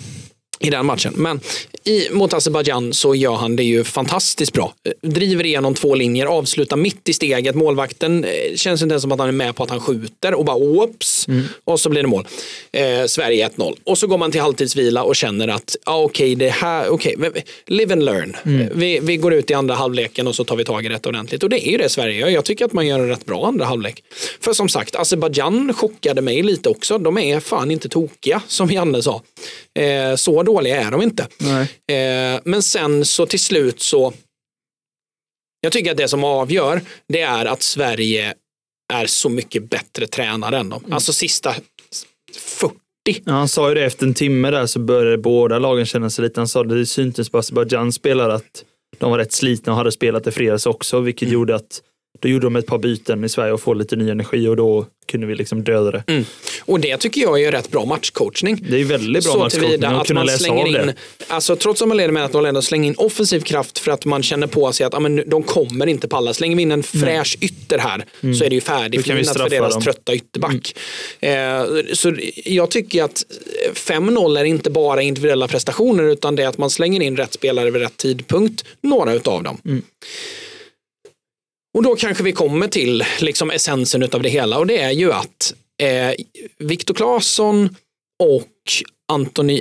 I den matchen. Men i, mot Azerbajdzjan så gör han det ju fantastiskt bra. Driver igenom två linjer, avslutar mitt i steget. Målvakten eh, känns inte ens som att han är med på att han skjuter och bara oops. Och så blir det mål. Eh, Sverige 1-0. Och så går man till halvtidsvila och känner att ah, okej, det här, okej, okay, live and learn. Eh, Vi, vi går ut i andra halvleken och så tar vi tag i detta ordentligt. Och det är ju det Sverige gör. Jag tycker att man gör en rätt bra andra halvlek. För som sagt, Azerbajdzjan chockade mig lite också. De är fan inte tokiga, som Janne sa. Eh, så dåliga är de inte. Eh, men sen så till slut så jag tycker att det som avgör det är att Sverige är så mycket bättre tränare än dem. Alltså sista 40. Ja, han sa ju det efter en timme där så började båda lagen känna sig lite. Han sa det syntes på Azerbajdzjans spelare att de var rätt slitna och hade spelat i fredags också, vilket Mm. gjorde att då gjorde de ett par byten i Sverige och få lite ny energi och då kunde vi liksom döda det. Mm. Och det tycker jag är rätt bra matchcoachning. Det är väldigt bra så matchcoachning att att kunna man läsa slänger av in, det. alltså trots att man leder med 1-0 ändå slänger in offensiv kraft för att man känner på sig att men, nu- de kommer inte palla. Slänger vi in en fräsch ytter här så är det ju färdigflinat för deras dem. trötta ytterback. Eh, så jag tycker att 5-0 är inte bara individuella prestationer utan det är att man slänger in rätt spelare vid rätt tidpunkt, några utav dem. Och då kanske vi kommer till liksom essensen utav det hela och det är ju att eh, Viktor Claesson och Anthony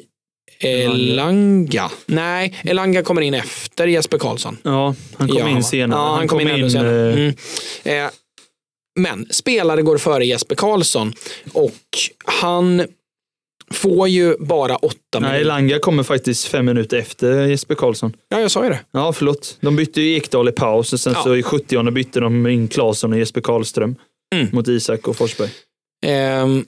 Elanga. Nej, Elanga kommer in efter Jesper Karlsson. Ja, han kom Ja, in senare. Ja, han, kom in, ännu senare. eh, Mm. Eh, men spelare går före Jesper Karlsson och han får ju bara åtta Nej, minuter. Langa kommer faktiskt fem minuter efter Jesper Karlsson. Ja, jag sa ju det. Ja, förlåt. De bytte ju Ekdal i paus och sen Ja. så i 70 bytte de in Claesson och Jesper Karlström Mm. mot Isak och Forsberg. Ehm,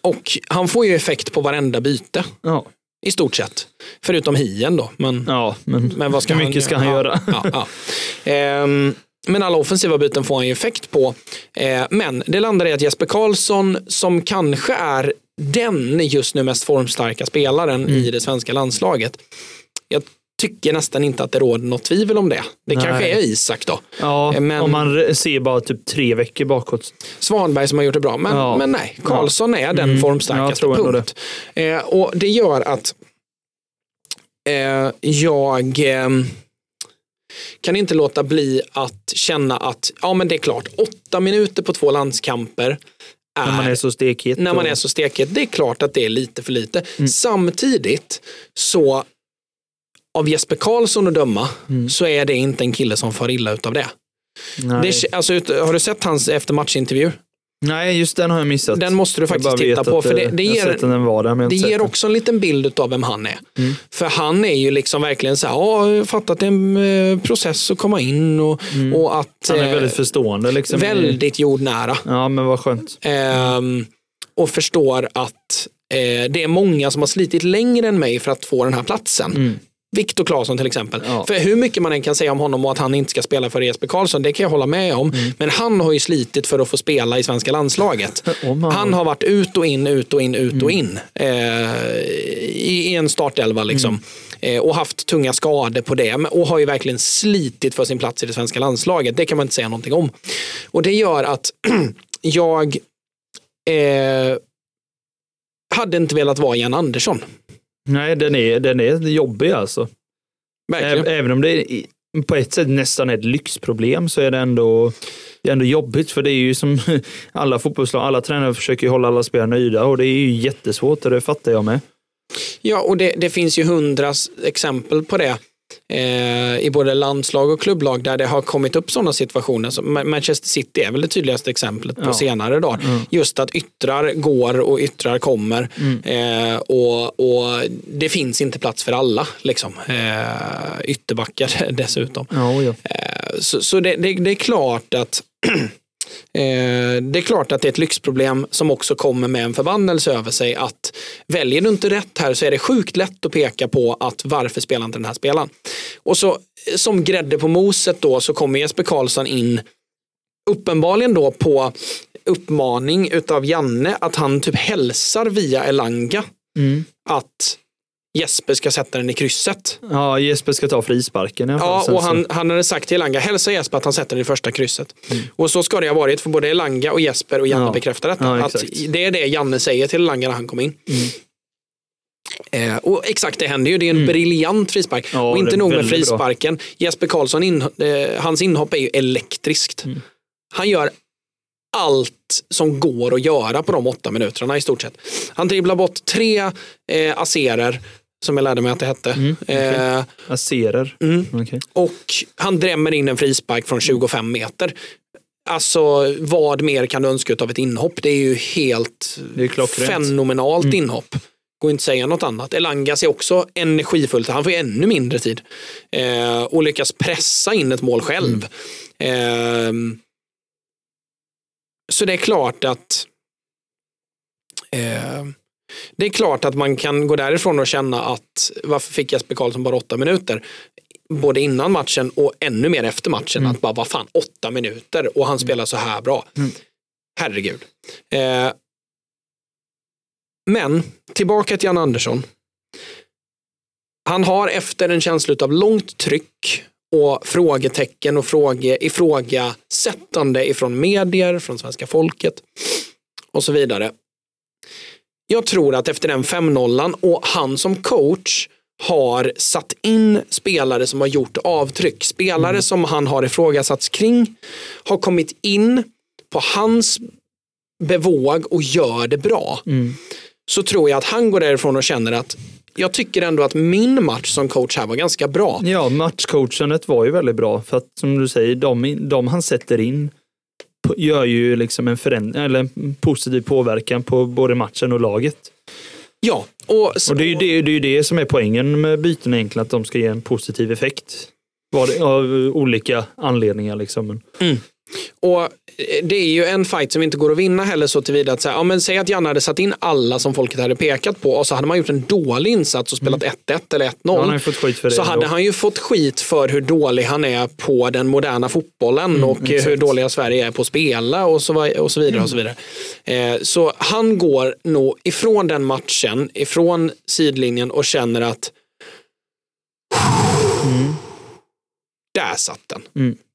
och han får ju effekt på varenda byte Ja, i stort sett. Förutom hien då. Men, ja men, men vad ska hur han mycket ska han göra? Ja, ja. Ehm, men alla offensiva byten får han ju effekt på. Eh, men det landar i att Jesper Karlsson som kanske är den just nu mest formstarka spelaren i det svenska landslaget. Jag tycker nästan inte att det råder något tvivel om det. Det Nej. kanske är Isak då. Ja, Men- om man ser bara typ tre veckor bakåt. Svanberg som har gjort det bra. Men, Ja. men nej, Karlsson är den Mm, formstarkaste. punkt. Eh, och det gör att eh, jag eh, kan inte låta bli att känna att ja men det är klart, åtta minuter på två landskamper är, När man är så stekhet. när man är så stekhet, det är klart att det är lite för lite. Mm. Samtidigt så av Jesper Karlsson att döma Mm. så är det inte en kille som far illa utav det. Nej. det alltså, har du sett hans eftermatchintervju? Nej, just den har jag missat. Den måste du faktiskt titta på. För det, det ger, var där, det ger också en liten bild av vem han är. Mm. För han är ju liksom verkligen så här, ja, jag fattat det är en eh, process att komma in och, och att Mm. Han är eh, väldigt förstående. Liksom. väldigt jordnära. Ja, men vad skönt. Ehm, och förstår att eh, det är många som har slitit längre än mig för att få den här platsen. Mm. Viktor Claesson till exempel. Ja. För hur mycket man än kan säga om honom och att han inte ska spela för Jesper Karlsson, det kan jag hålla med om. Mm. Men han har ju slitit för att få spela i svenska landslaget. Man- Han har varit ut och in, ut och in, ut Mm. och in eh, i, en startelva. Liksom. Mm. Eh, och haft tunga skador på det. Och har ju verkligen slitit för sin plats i det svenska landslaget. Det kan man inte säga någonting om. Och det gör att jag eh, hade inte velat vara Jan Andersson. Nej, den är, den är jobbig alltså. Verkligen. Även om det är på ett sätt nästan ett lyxproblem så är det ändå, det är ändå jobbigt. För det är ju som alla fotbollslag, alla tränare försöker hålla alla spelare nöjda och det är ju jättesvårt och det fattar jag med. Ja, och det, det finns ju hundra s- exempel på det i både landslag och klubblag där det har kommit upp sådana situationer. Som Ma- Manchester City är väl det tydligaste exemplet på Ja. senare dagar. Mm. Just att yttrar går och yttrar kommer Mm. eh, och, och det finns inte plats för alla. Liksom. Eh, ytterbackar dessutom. Ja, ja. Eh, Så, så det, det, det är klart att eh, det är klart att det är ett lyxproblem som också kommer med en förbannelse över sig att väljer du inte rätt här så är det sjukt lätt att peka på att varför spelar inte den här spelaren? Och så eh, som grädde på moset då så kommer Jesper Karlsson in uppenbarligen då på uppmaning utav Janne att han typ hälsar via Elanga Mm. att Jesper ska sätta den i krysset. ja, Jesper ska ta frisparken. Ja, och han, han hade sagt till Elanga, hälsa Jesper att han sätter det i första krysset. Och så ska det ha varit, för både Elanga och Jesper och Janne Mm. Ja. bekräftar detta. Ja, att. Mm. det är det Janne säger till Elanga när han kom in. Eh, och exakt, det händer ju. Det är en briljant frispark. Ja, och inte nog med väldigt bra. frisparken. Jesper Karlsson, in, eh, hans inhopp är ju elektriskt. Mm. Han gör allt som går att göra på de åtta minuterna i stort sett. Han dribblar bort tre eh, aserer, som jag lärde mig att det hette. Mm, okej. eh, Aserer. mm. Okej. och han drämmer in en frispark från 25 meter. Alltså vad mer kan du önska av ett inhopp? Det är ju helt Det är fenomenalt Mm. inhopp. Går inte att säga något annat. Elangas är också energifullt. Han får ju ännu mindre tid. Eh, och lyckas pressa in ett mål själv. Mm. Eh, så det är klart att eh, det är klart att man kan gå därifrån och känna att varför fick Jesper Karlsson bara åtta minuter? Både innan matchen och ännu mer efter matchen. Mm. Att bara, vad fan, åtta minuter och han spelar så här bra. Mm. Herregud. Eh, men tillbaka till Jan Andersson. Han har efter en känsla av långt tryck och frågetecken och fråge, ifrågasättande ifrån medier, från svenska folket och så vidare. Jag tror att efter den 5-0 och han som coach har satt in spelare som har gjort avtryck. Spelare som han har ifrågasatts kring har kommit in på hans bevåg och gör det bra. Mm. Så tror jag att han går därifrån och känner att jag tycker ändå att min match som coach här var ganska bra. Ja, matchcoachandet var ju väldigt bra. För att som du säger, de, de han sätter in gör ju liksom en, föränd- eller en positiv påverkan på både matchen och laget. Ja, och, Och det är ju det, det, är ju det som är poängen med byten egentligen, att de ska ge en positiv effekt. Var det, av olika anledningar liksom. Men, Och eh, det är ju en fight som inte går att vinna heller så tillvida att säga, ja, men säg att Janne hade satt in alla som folket hade pekat på och så hade man gjort en dålig insats och spelat 1-1 eller 1-0. Mm. Han skit för det så hade ändå. han ju fått skit för hur dålig han är på den moderna fotbollen och eh, hur exakt. dåliga Sverige är på att spela och så, och så vidare. Och så, vidare. Eh, så han går nog ifrån den matchen, ifrån sidlinjen och känner att där satt den.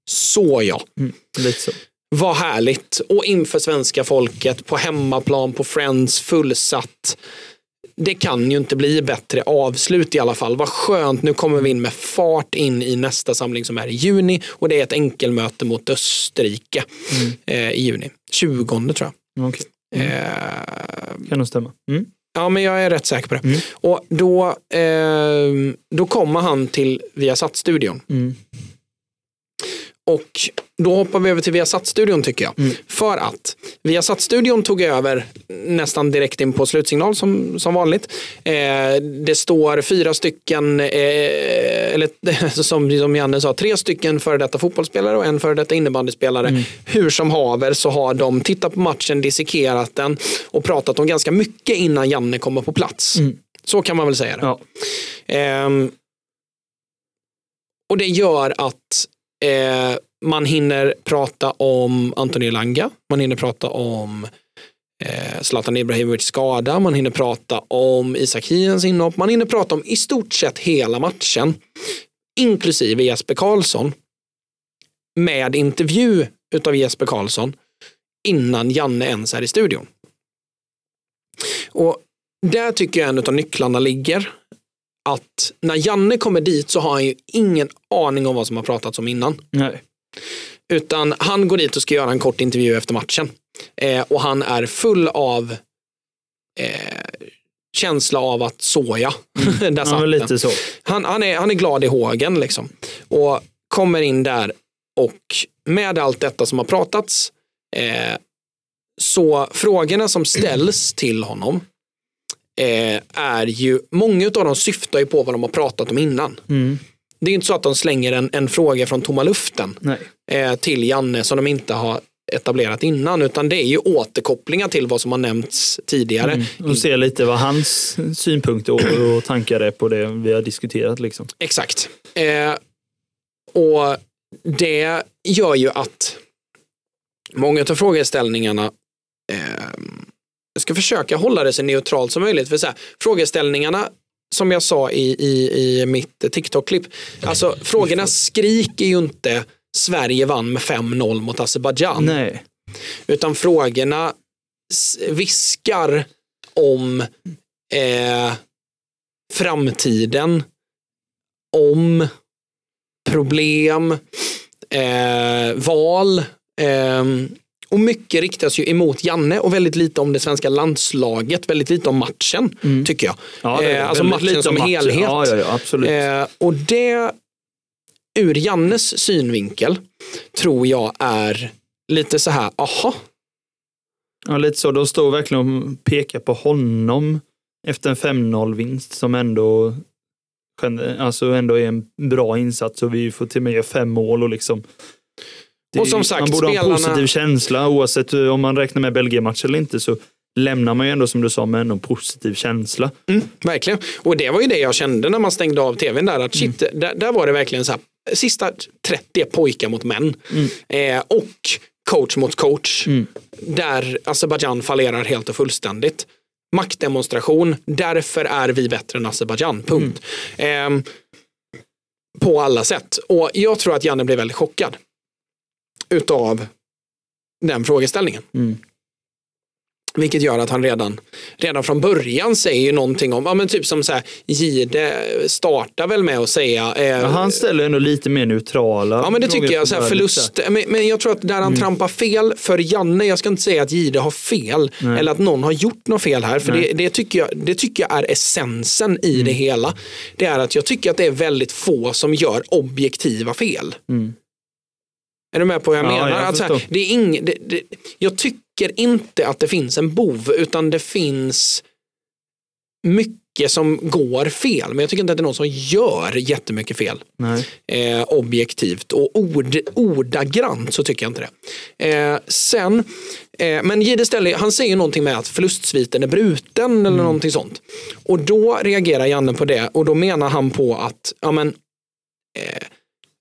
Mm. Så ja. Mm, lite så. Vad härligt. Och inför svenska folket, på hemmaplan, på Friends, fullsatt. Det kan ju inte bli bättre avslut i alla fall. Vad skönt, nu kommer vi in med fart in i nästa samling som är i juni. Och det är ett enkelmöte mot Österrike eh, i juni. 20 tror jag. Okej. Eh, Kan nog stämma. Mm. Ja, men jag är rätt säker på det. Mm. Och då, eh, då kommer han till Viasat-studion. Mm. Och då hoppar vi över till Viasat-studion tycker jag. Mm. För att Viasat-studion tog över nästan direkt in på slutsignal som, som vanligt. Eh, det står fyra stycken, eh, eller som, som Janne sa, tre stycken före detta fotbollsspelare och en före detta innebandyspelare. Mm. Hur som haver så har de tittat på matchen, dissekerat den och pratat om ganska mycket innan Janne kommer på plats. Mm. Så kan man väl säga det. Ja. Ehm, och det gör att eh, man hinner prata om Anthony Langa, man hinner prata om eh, Zlatan Ibrahimovic skada, man hinner prata om Isak Hiens inhopp, man hinner prata om i stort sett hela matchen, inklusive Jesper Karlsson, med intervju utav Jesper Karlsson innan Janne ens är i studion. Och där tycker jag en av nycklarna ligger. Att när Janne kommer dit så har han ju ingen aning om vad som har pratats om innan. Nej. Utan han går dit och ska göra en kort intervju efter matchen. Eh, och han är full av eh, känsla av att såja. Där Ja, men den. lite så. Han, han, är, han är glad i hågen liksom. Och kommer in där och med allt detta som har pratats eh, så frågorna som ställs till honom eh, är ju, många av dem syftar ju på vad de har pratat om innan. Mm. Det är inte så att de slänger en, en fråga från tomma luften eh, till Janne som de inte har etablerat innan utan det är ju återkopplingar till vad som har nämnts tidigare. Mm. Och se lite vad hans synpunkter och, och tankar är på det vi har diskuterat. Liksom. Exakt. Eh, och det gör ju att många av frågeställningarna eh, jag ska försöka hålla det så neutralt som möjligt. För så här, frågeställningarna som jag sa i, i, i mitt TikTok-klipp, alltså frågorna skriker ju inte Sverige vann med 5-0 mot Azerbajdzjan. Nej. Utan frågorna viskar om eh, framtiden, om problem, eh, val. Eh, och mycket riktas ju emot Janne och väldigt lite om det svenska landslaget, väldigt lite om matchen tycker jag. Ja, Eh, alltså matchen lite som om matchen. helhet. Ja, ja. Eh, och det ur Jannes synvinkel tror jag är lite så här, aha, Ja, lite så. De står verkligen och pekar på honom efter en 5-0-vinst som ändå, alltså ändå är en bra insats och vi får till och med göra fem mål. Och, liksom, det, Och som sagt, man borde ha en spelarna- positiv känsla oavsett eh, om man räknar med Belgien-match eller inte så lämnar man ju ändå som du sa med en positiv känsla. Mm, verkligen. Och det var ju det jag kände när man stängde av tvn där. Att shit, där, där var det verkligen så här. Sista 30 är pojkar mot män. Eh, och coach mot coach. Där Azerbajdzjan fallerar helt och fullständigt. Maktdemonstration. Därför är vi bättre än Azerbajdzjan. Punkt. Ehm, på alla sätt. Och jag tror att Janne blev väldigt chockad. Utav den frågeställningen. Mm. Vilket gör att han redan, redan från början säger någonting om, ja men typ som så här, Gide startar väl med att säga eh, Ja, han ställer ändå lite mer neutrala Ja men det tycker jag, så här, förlust. Men, men jag tror att där han trampar fel för Janne, jag ska inte säga att Gide har fel Nej. eller att någon har gjort något fel här. För det, det, tycker jag, det tycker jag är essensen i det hela. Det är att jag tycker att det är väldigt få som gör objektiva fel. Mm. Är du med på vad jag Ja, menar? jag att så här, förstår. det är ing, det, det, jag tycker inte att det finns en bov utan det finns mycket som går fel, men jag tycker inte att det är någon som gör jättemycket fel. Nej. Eh, objektivt och ord, ordagrant så tycker jag inte det. Eh, sen, eh, men Jihde Stelli, han säger någonting med att förlustsviten är bruten eller någonting sånt. Och då reagerar Janne på det och då menar han på att, ja men, eh,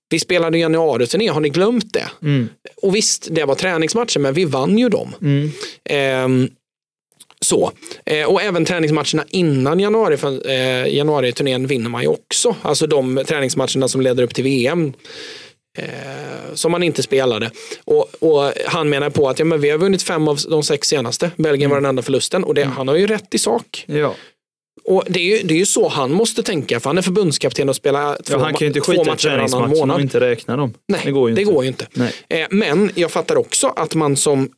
vi spelade januari-turné, har ni glömt det? Mm. Och visst, det var träningsmatcher, men vi vann ju dem. Mm. Ehm, så. Eh, och även träningsmatcherna innan januari, för, eh, januari-turnén vinner man ju också. Alltså de träningsmatcherna som leder upp till VM. Eh, som man inte spelade. Och, och han menar på att ja, men vi har vunnit fem av de sex senaste. Belgien var den enda förlusten. Och det, han har ju rätt i sak. Ja. Och det är, ju, det är ju så han måste tänka, för han är förbundskapten och spelar två, Ja, han kan ju inte två skita i matcher varannan träningsmatcherna och månad. inte räkna dem. Nej, det går ju inte. Går ju inte. Nej. Eh, men jag fattar också att man som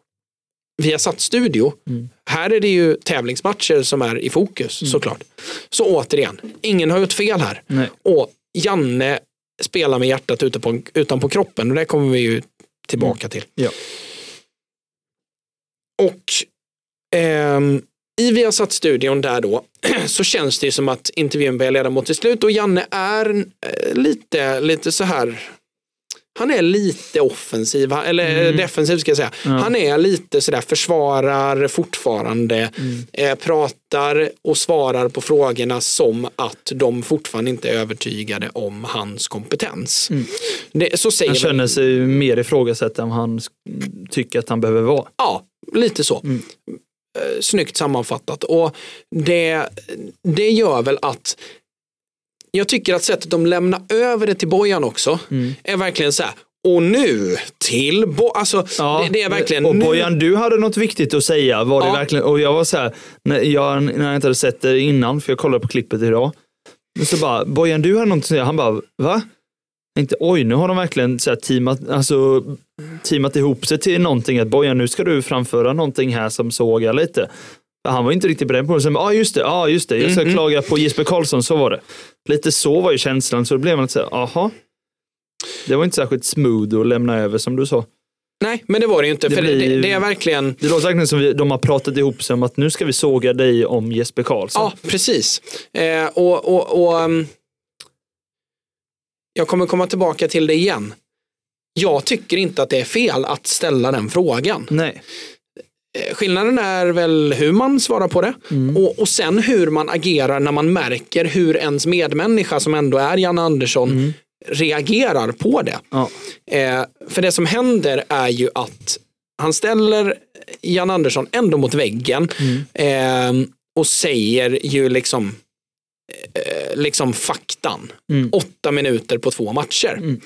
Viasat Studio, Mm. här är det ju tävlingsmatcher som är i fokus Mm. såklart. Så återigen, ingen har gjort fel här. Nej. Och Janne spelar med hjärtat ute på, utanpå kroppen och det kommer vi ju tillbaka till. Ja. Och ehm, i Viasat-studion där då så känns det som att intervjun börjar leda mot till slut och Janne är eh, lite, lite så här han är lite offensiv, eller Mm. defensiv ska jag säga. Ja. Han är lite sådär försvarar fortfarande, Mm. eh, pratar och svarar på frågorna som att de fortfarande inte är övertygade om hans kompetens. Mm. Det, så säger Han känner sig mer ifrågasatt än han tycker att han behöver vara. Ja, lite så. Mm. Eh, Snyggt sammanfattat. Och det, det gör väl att jag tycker att sättet de lämnar över det till Bojan också Mm. är verkligen så här. Och nu till Bo Alltså, det, det är verkligen och nu. Bojan, du hade något viktigt att säga. Var det Ja. verkligen, och jag var så här, när jag, när jag inte hade sett det innan, för jag kollade på klippet idag. Så bara, Bojan, du hade något att säga. Han bara, va? Inte, oj, nu har de verkligen så här teamat, alltså, teamat ihop sig till någonting. Att Bojan, nu ska du framföra någonting här som sågar lite. Han var inte riktigt beredd på det. Sen, ja ah, just det, ah, just det, jag ska Mhm. klaga på Jesper Karlsson, så var det. Lite så var ju känslan, så då blev man lite så här, aha. Det var inte särskilt smooth att lämna över som du sa. Nej, men det var det ju inte. Det, blir- det, det är verkligen Det låter verkligen som vi, de har pratat ihop sig om att nu ska vi såga dig om Jesper Karlsson. Ja, precis. Eh, och, och, och, um, jag kommer komma tillbaka till det igen. Jag tycker inte att det är fel att ställa den frågan. Nej. Eh, Skillnaden är väl hur man svarar på det Mm. och, och sen hur man agerar när man märker hur ens medmänniska som ändå är Janne Andersson Mm. reagerar på det. Ja. Eh, för det som händer är ju att han ställer Jan Andersson ändå mot väggen Mm. eh, och säger ju liksom eh, liksom faktan. Mm. Åtta minuter på två matcher. Mm.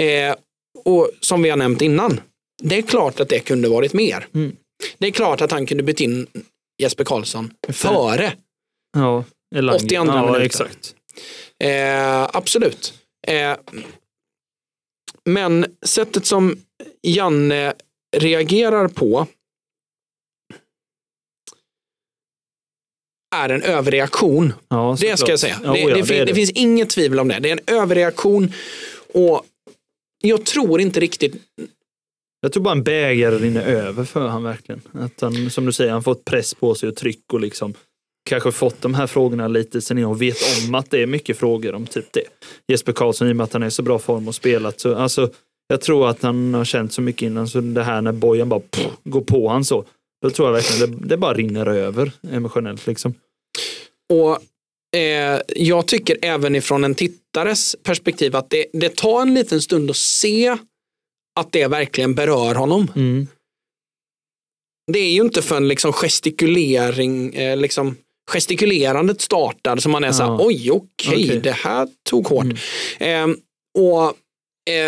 Eh, och som vi har nämnt innan, det är klart att det kunde varit mer. Mm. Det är klart att han kunde bytt in Jesper Karlsson före. Ja. Elanga. 82 ja, minuter. exakt. Eh, absolut. Eh, men sättet som Janne reagerar på är en överreaktion. Ja, Det ska jag säga. Ja, det, det, det fin- det finns inget tvivel om det. Det är en överreaktion och jag tror inte riktigt Jag tror bara en bägare rinner över för han verkligen. Att han, som du säger, han fått press på sig och tryck och liksom kanske fått de här frågorna lite sen innan och vet om att det är mycket frågor om typ det. Jesper Karlsson, i och med att han är i så bra form och spelat. Så, alltså, jag tror att han har känt så mycket innan, så det här när Bojan bara pff, går på han så, då tror jag verkligen det, det bara rinner över emotionellt. Liksom. Och eh, jag tycker även ifrån en tittares perspektiv att det, det tar en liten stund att se att det verkligen berör honom. Mm. Det är ju inte förrän liksom gestikulering, eh, liksom gestikulerandet startar som man är så här, Ja. oj okej, Okej. det här tog hårt. Mm. Eh, och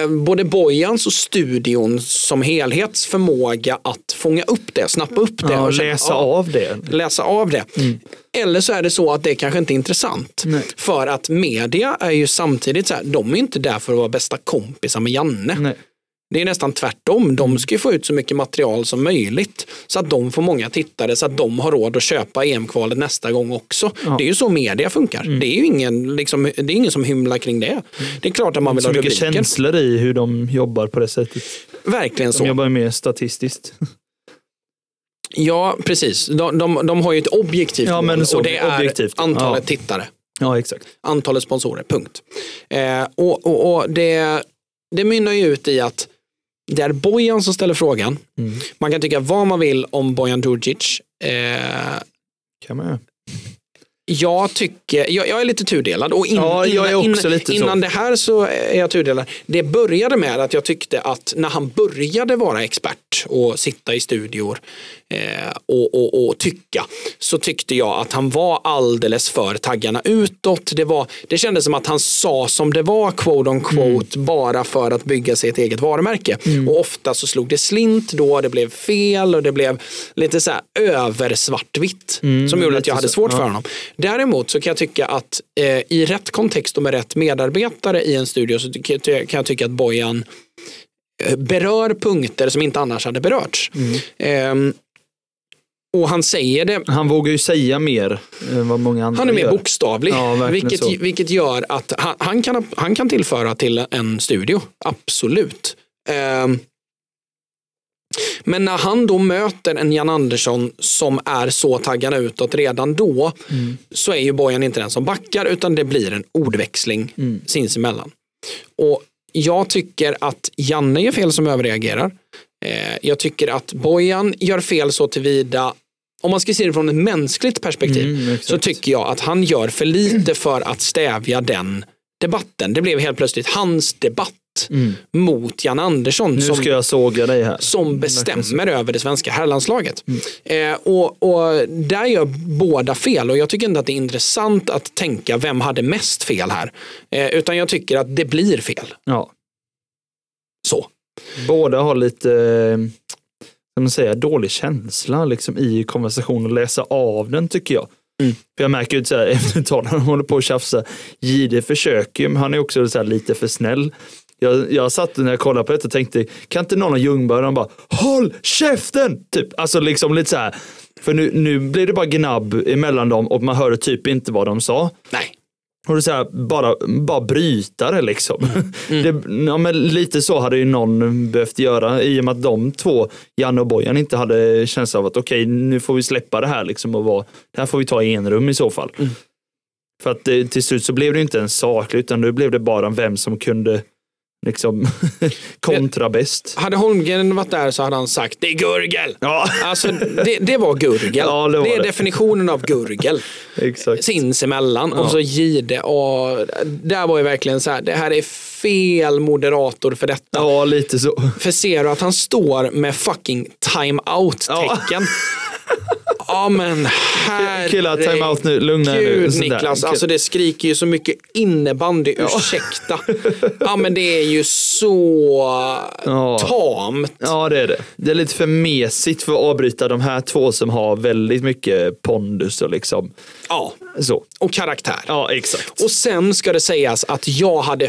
både Bojans och studion som helhets förmåga att fånga upp det, snappa upp det. Ja, och känna, läsa ja, av det. läsa av det. Mm. Eller så är det så att det kanske inte är intressant. Nej. För att media är ju samtidigt så här, de är inte där för att vara bästa kompisar med Janne. Nej. Det är nästan tvärtom. De ska ju få ut så mycket material som möjligt så att de får många tittare så att de har råd att köpa EM-kvalet nästa gång också. Ja. Det är ju så media funkar. Det är ju ingen, liksom, det är ingen som hymlar kring det. Det är klart att man vill Så ha mycket rubriker. känslor i hur de jobbar på det sättet. Verkligen De så. jobbar ju mer statistiskt. Ja, precis. De, de, de har ju ett objektivt Ja, mål så, och det är objektivt. antalet Ja. tittare. Ja, exakt. antalet sponsorer, punkt. Eh, och och, och det, det mynnar ju ut i att det är Bojan som ställer frågan. Mm. Man kan tycka vad man vill om Bojan Djurdjic. Eh, Kan man. Jag tycker, jag, jag är lite tudelad och in, Ja, innan, innan, så. det här så är jag tudelad. Det började med att jag tyckte att när han började vara expert och sitta i studior eh, och, och, och tycka så tyckte jag att han var alldeles för taggarna utåt. Det, var, det kändes som att han sa som det var quote on quote Mm. bara för att bygga sig ett eget varumärke. Och ofta så slog det slint då, det blev fel och det blev lite så här över svartvitt som gjorde att Mm, jag hade så, svårt ja. för honom. Däremot så kan jag tycka att eh, i rätt kontext och med rätt medarbetare i en studio så kan jag tycka att Bojan eh, berör punkter som inte annars hade berörts. Mm. Ehm, och han säger det, Han vågar ju säga mer än vad många andra han är mer gör. bokstavlig. Ja, vilket, så. vilket gör att han, han, kan, han kan tillföra till en studio. Absolut. Ehm, men när han då möter en Jan Andersson som är så taggad utåt redan då Mm. så är ju Bojan inte den som backar utan det blir en ordväxling Mm. sinsemellan. Och jag tycker att Janne gör fel som överreagerar. Eh, jag tycker att Bojan gör fel så tillvida om man ska se det från ett mänskligt perspektiv Mm, så tycker jag att han gör för lite för att stävja den debatten. Det blev helt plötsligt hans debatt Mm. mot Jan Andersson Nu som, ska jag såga dig här. som så. bestämmer över det svenska herrlandslaget. Mm. Eh, och, och där gör båda fel och jag tycker inte att det är intressant att tänka vem hade mest fel här. Eh, utan jag tycker att det blir fel. Ja. Så. Båda har lite eh, kan man säga, dålig känsla liksom, i konversationen och läsa av den tycker jag. Mm. För jag märker ju här, efter ett tag när de håller på att tjafsa, Jihde försöker ju, men han är också lite för snäll. Jag, jag satt när jag kollade på det och tänkte, kan inte någon av Ljungberg bara, håll käften! Typ, alltså liksom lite så här. För nu, nu blir det bara gnabb emellan dem och man hörde typ inte vad de sa. Nej. Och det är här, bara, bara bryta det liksom. Det, ja, men lite så hade ju någon behövt göra i och med att de två, Janne och Bojan, inte hade känsla av att okej, nu får vi släppa det här liksom och vara, det här får vi ta i en rum i så fall. För att det, till slut så blev det inte en saklig utan nu blev det bara vem som kunde liksom kontra bäst. Hade Holmgren varit där så hade han sagt det är gurgel. Ja, Alltså det, det var gurgel. Ja, det var är det. definitionen av gurgel. exakt. sinsemellan och så Gide och där var ju verkligen så här, det här är fel moderator för detta. Ja, lite så. För ser du att han står med fucking time-out-tecken? Ja men herregud. Killar, time out nu, lugna er nu. Gud Sådär. Niklas, alltså det skriker ju så mycket innebandy, ursäkta. Ja men det är ju så Ja. tamt. Ja, det är det. Det är lite för mesigt för att avbryta de här två som har väldigt mycket pondus och liksom Ja, så. och karaktär. Ja, exakt. Och sen ska det sägas att jag hade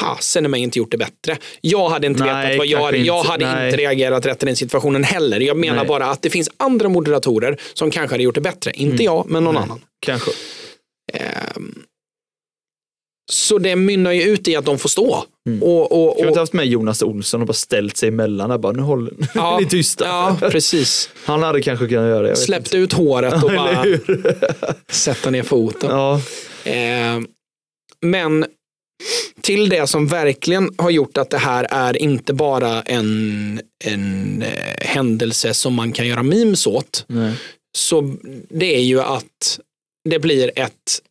fasen i mig inte gjort det bättre. Jag hade inte Nej, vetat vad jag, kanske jag inte. hade Nej. inte reagerat rätt i den situationen heller. Jag menar Nej. bara att det finns andra moderatorer som kanske hade gjort det bättre. Inte Mm. jag, men någon annan. Kanske. Ehm, så det mynnar ju ut i att de får stå. Mm. Och, och, Kan vi inte och, haft med Jonas Olsson och bara ställt sig emellan bara, nu håller ja, ni tysta. ja, precis. Han hade kanske kunnat göra det. Släppt ut håret och bara sätta ner foten. Ja, Eh, men till det som verkligen har gjort att det här är inte bara en, en eh, händelse som man kan göra memes åt. nej. Så det är ju att det blir ett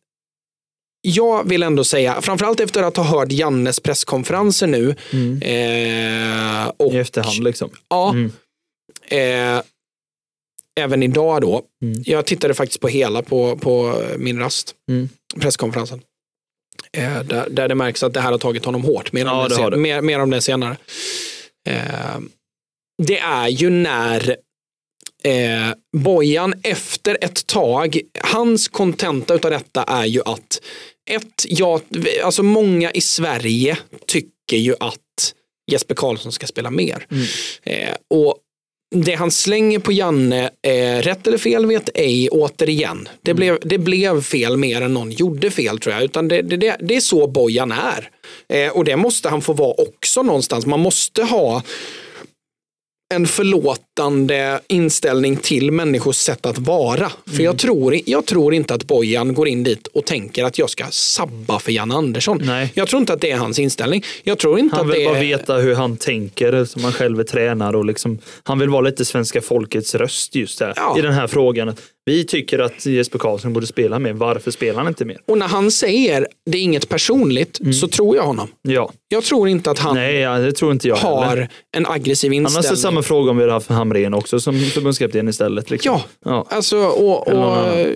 jag vill ändå säga, framförallt efter att ha hört Jannes presskonferenser nu. Mm. Eh, och, I efterhand liksom. Ja, Mm. eh, även idag då. Mm. Jag tittade faktiskt på hela på, på min rast, Mm. presskonferensen. Eh, där, där det märks att det här har tagit honom hårt. Mer om, Ja, det. sen, mer, mer om det senare. Eh, det är ju när eh, Bojan efter ett tag, hans kontenta utav detta är ju att ett, ja, alltså många i Sverige tycker ju att Jesper Karlsson ska spela mer. Mm. Eh, och det han slänger på Janne, eh, rätt eller fel vet ej, återigen. Det, blev, det blev fel mer än någon gjorde fel tror jag. Utan det, det, det, det är så Bojan är. Eh, och det måste han få vara också någonstans. Man måste ha en förlåtande inställning till människors sätt att vara. För Mm. jag, tror, jag tror inte att Bojan går in dit och tänker att jag ska sabba för Janne Andersson. Nej. Jag tror inte att det är hans inställning. Jag tror inte Han att vill det bara är... veta hur han tänker som han själv är tränare och liksom, han vill vara lite svenska folkets röst just där Ja. i den här frågan. Vi tycker att Jesper Karlsson borde spela mer. Varför spelar han inte mer? Och när han säger det är inget personligt så tror jag honom. Ja, Jag tror inte att han Mm. nej, det tror inte jag har heller. en aggressiv Han har inställning. ställt samma fråga om vi hade haft Hamrén också som förbundskapten istället. Liksom. Ja, ja. alltså och, och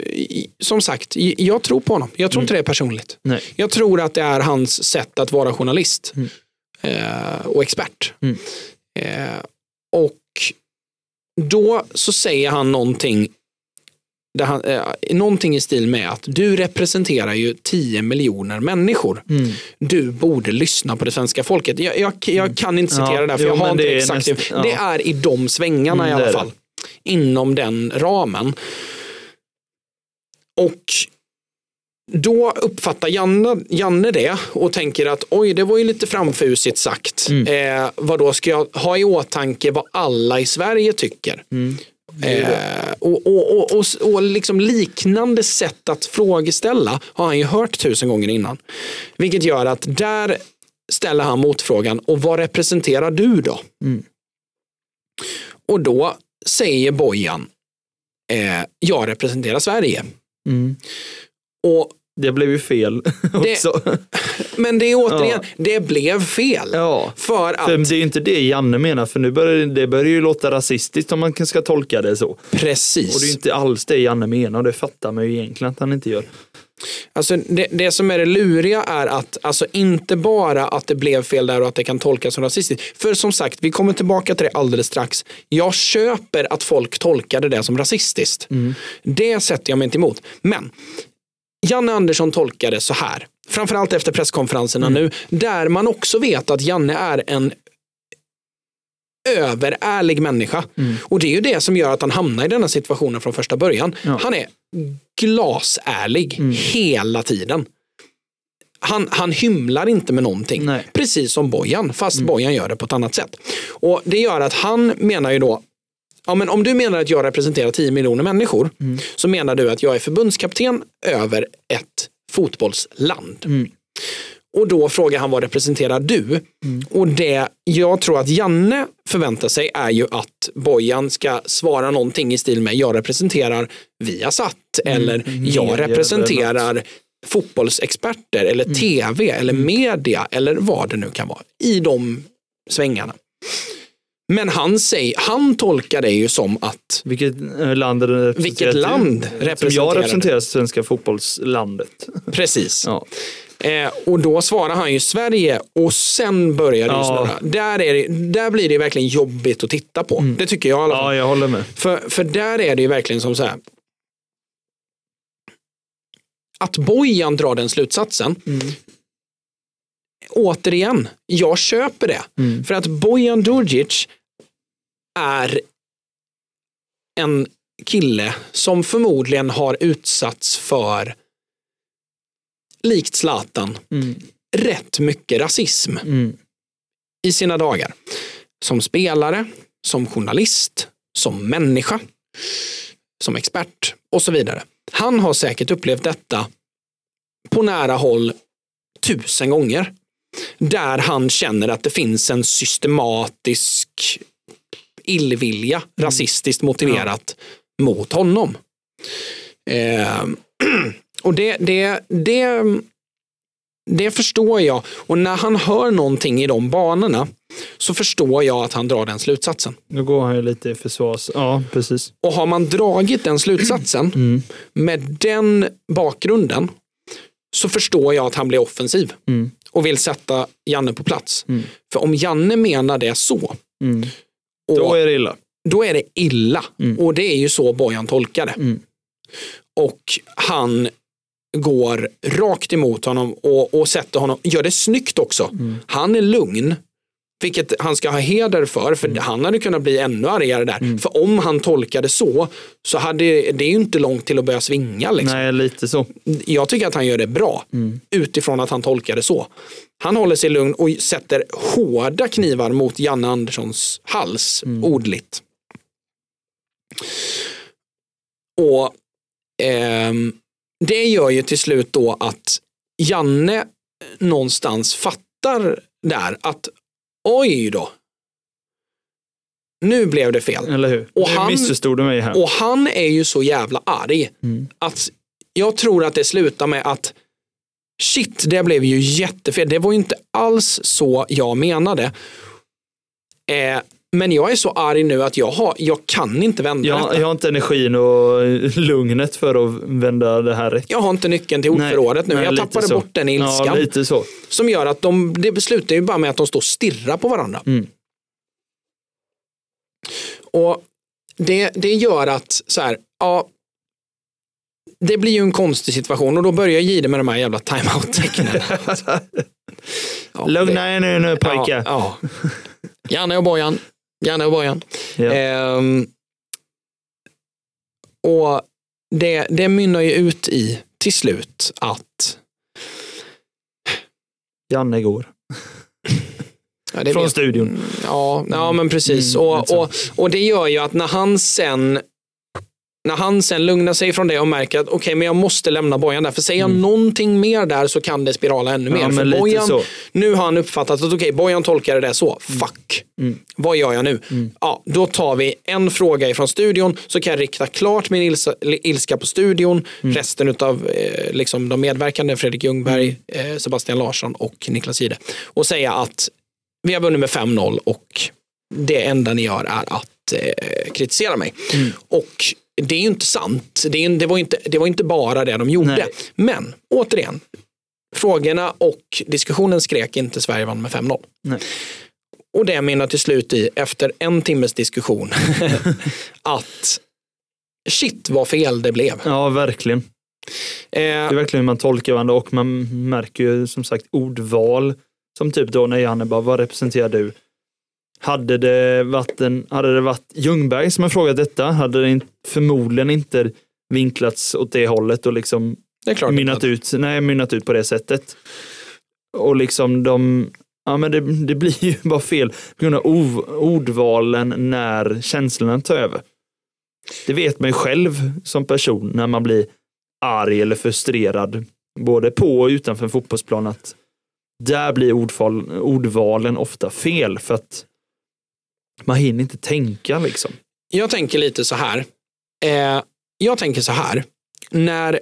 som sagt, jag tror på honom. Jag tror inte det är personligt. Nej. Jag tror att det är hans sätt att vara journalist eh, och expert. Mm. Eh, och då så säger han någonting, där han, eh, någonting i stil med att du representerar ju 10 miljoner människor. Mm. Du borde lyssna på det svenska folket. Jag, jag, jag kan inte citera Ja, det där för jo, jag har inte det exakt näst- det. ja. Det är i de svängarna Mm, i alla fall. det. Inom den ramen. Och då uppfattar Janne, Janne det och tänker att oj, det var ju lite framfusigt sagt. Mm. Eh, vad då ska jag ha i åtanke vad alla i Sverige tycker? Mm. Eh, och, och, och, och, liksom liknande sätt att frågeställa har han ju hört tusen gånger innan. Vilket gör att där ställer han motfrågan, och vad representerar du då? Mm. Och då säger Bojan, eh, jag representerar Sverige. Mm. Och, Det blev ju fel också. men det är återigen, det blev fel. Ja. För att, För det är ju inte det Janne menar, för nu börjar det börjar ju låta rasistiskt om man ska tolka det så. precis. Och det är ju inte alls det Janne menar och det fattar man ju egentligen att han inte gör. Alltså det, det som är det luriga är att alltså inte bara att det blev fel där och att det kan tolkas som rasistiskt. För som sagt, vi kommer tillbaka till det alldeles strax. Jag köper att folk tolkade det som rasistiskt. Det sätter jag mig inte emot. Men Janne Andersson tolkade så här. Framförallt efter presskonferenserna nu. Där man också vet att Janne är en överärlig människa. Och det är ju det som gör att han hamnar i denna situationen från första början. Ja. Han är glasärlig hela tiden. Han, han hymlar inte med någonting. Nej. Precis som Bojan, fast Bojan gör det på ett annat sätt. Och Det gör att han menar ju då Ja, men om du menar att jag representerar 10 miljoner människor så menar du att jag är förbundskapten över ett fotbollsland. Och då frågar han vad representerar du? Och det jag tror att Janne förväntar sig är ju att Bojan ska svara någonting i stil med jag representerar Viasat eller jag representerar fotbollsexperter eller tv eller media eller vad det nu kan vara i de svängarna. Men han, säger, han tolkar det ju som att Vilket eh, land Vilket land Som representerar jag du? representerar svenska fotbollslandet. precis. Ja. Eh, och då svarar han ju Sverige och sen börjar det Ja. snurra. Där, är det, där blir det verkligen jobbigt att titta på. Det tycker jag i alla fall. ja, jag håller med. För, för där är det ju verkligen som så här. Att Bojan drar den slutsatsen. Återigen, jag köper det. Mm. För att Bojan Djurdjic är en kille som förmodligen har utsatts för, likt Zlatan, Mm. rätt mycket rasism Mm. i sina dagar. Som spelare, som journalist, som människa, som expert och så vidare. Han har säkert upplevt detta på nära håll tusen gånger. Där han känner att det finns en systematisk illvilja, rasistiskt motiverat, mot honom. Eh, och det, det, det, det förstår jag. Och när han hör någonting i de banorna så förstår jag att han drar den slutsatsen. Nu går han ju lite i försvars... Ja, precis. Och har man dragit den slutsatsen Mm. med den bakgrunden så förstår jag att han blir offensiv Mm. och vill sätta Janne på plats. Mm. För om Janne menar det så, Mm. Och Då är det illa. då är det illa. Mm. Och det är ju så Bojan tolkar det. Mm. Och han går rakt emot honom och, och sätter honom, gör det snyggt också. Mm. Han är lugn. Vilket han ska ha heder för, för han hade kunnat bli ännu argare där. För om han tolkade så, så hade det är ju inte långt till att börja svinga. Liksom. Nej, lite så. Jag tycker att han gör det bra utifrån att han tolkar det så. Han håller sig lugn och sätter hårda knivar mot Janne Anderssons hals, ordligt. Och ehm, det gör ju till slut då att Janne någonstans fattar där att oj då. Nu blev det fel. Eller hur? Och nu han- missförstod du mig här. Och han är ju så jävla arg. Att jag tror att det slutar med att shit, det blev ju jättefel. Det var ju inte alls så jag menade. Eh, men jag är så arg nu att jag, har, jag kan inte vända jag, detta. jag har inte energin och lugnet för att vända det här rätt. Jag har inte nyckeln till ordförrådet nu. nej, jag tappade så. bort den ilskan. Ja, lite så. Som gör att de, det slutar ju bara med att de står och stirrar på varandra. Mm. Och det, det gör att så här, ja, det blir ju en konstig situation och då börjar Jihde med de här jävla timeout-tecknen. ja, Lugna er nu, nu pojkar. Ja, ja. Janne och Bojan. Janne och Bojan. Ja. Ehm, och det, det mynnar ju ut i till slut att Janne går. ja, Från vet- studion. Ja, ja men precis. Mm, och, och, och det gör ju att när han sen när han sen lugnar sig från det och märker att okej, men jag måste lämna Bojan där. För säger jag någonting mer där så kan det spirala ännu mer. Mm. Ja, för Bojan, så. nu har han uppfattat att okej, Bojan tolkade det så. Fuck. Mm. Vad gör jag nu? Ja, då tar vi en fråga ifrån studion så kan jag rikta klart min ilsa, ilska på studion. Mm. Resten av eh, liksom de medverkande, Fredrik Ljungberg, Mm. eh, Sebastian Larsson och Niklas Jihde. Och säga att vi har vunnit med 5-0 och det enda ni gör är att eh, kritisera mig. Mm. Och det är ju inte sant. Det, är, det, var inte, det var inte bara det de gjorde. Nej. Men återigen, frågorna och diskussionen skrek inte Sverige vann med 5-0. Nej. Och det mynnar till slut i, efter en timmes diskussion, att shit vad fel det blev. Ja, verkligen. Eh, Det är verkligen hur man tolkar varandra och man märker ju som sagt ordval. Som typ då när Janne bara, vad representerar du? Hade det varit, en, hade det varit Ljungberg som har frågat detta hade det förmodligen inte vinklats åt det hållet och liksom mynnat ut, nej, mynnat ut på det sättet. Och liksom de, ja men det, det blir ju bara fel på grund av ov- ordvalen när känslorna tar över. Det vet man ju själv som person när man blir arg eller frustrerad, både på och utanför en fotbollsplan, att där blir ordval, ordvalen ofta fel för att man hinner inte tänka liksom. Jag tänker lite så här. Eh, jag tänker så här. När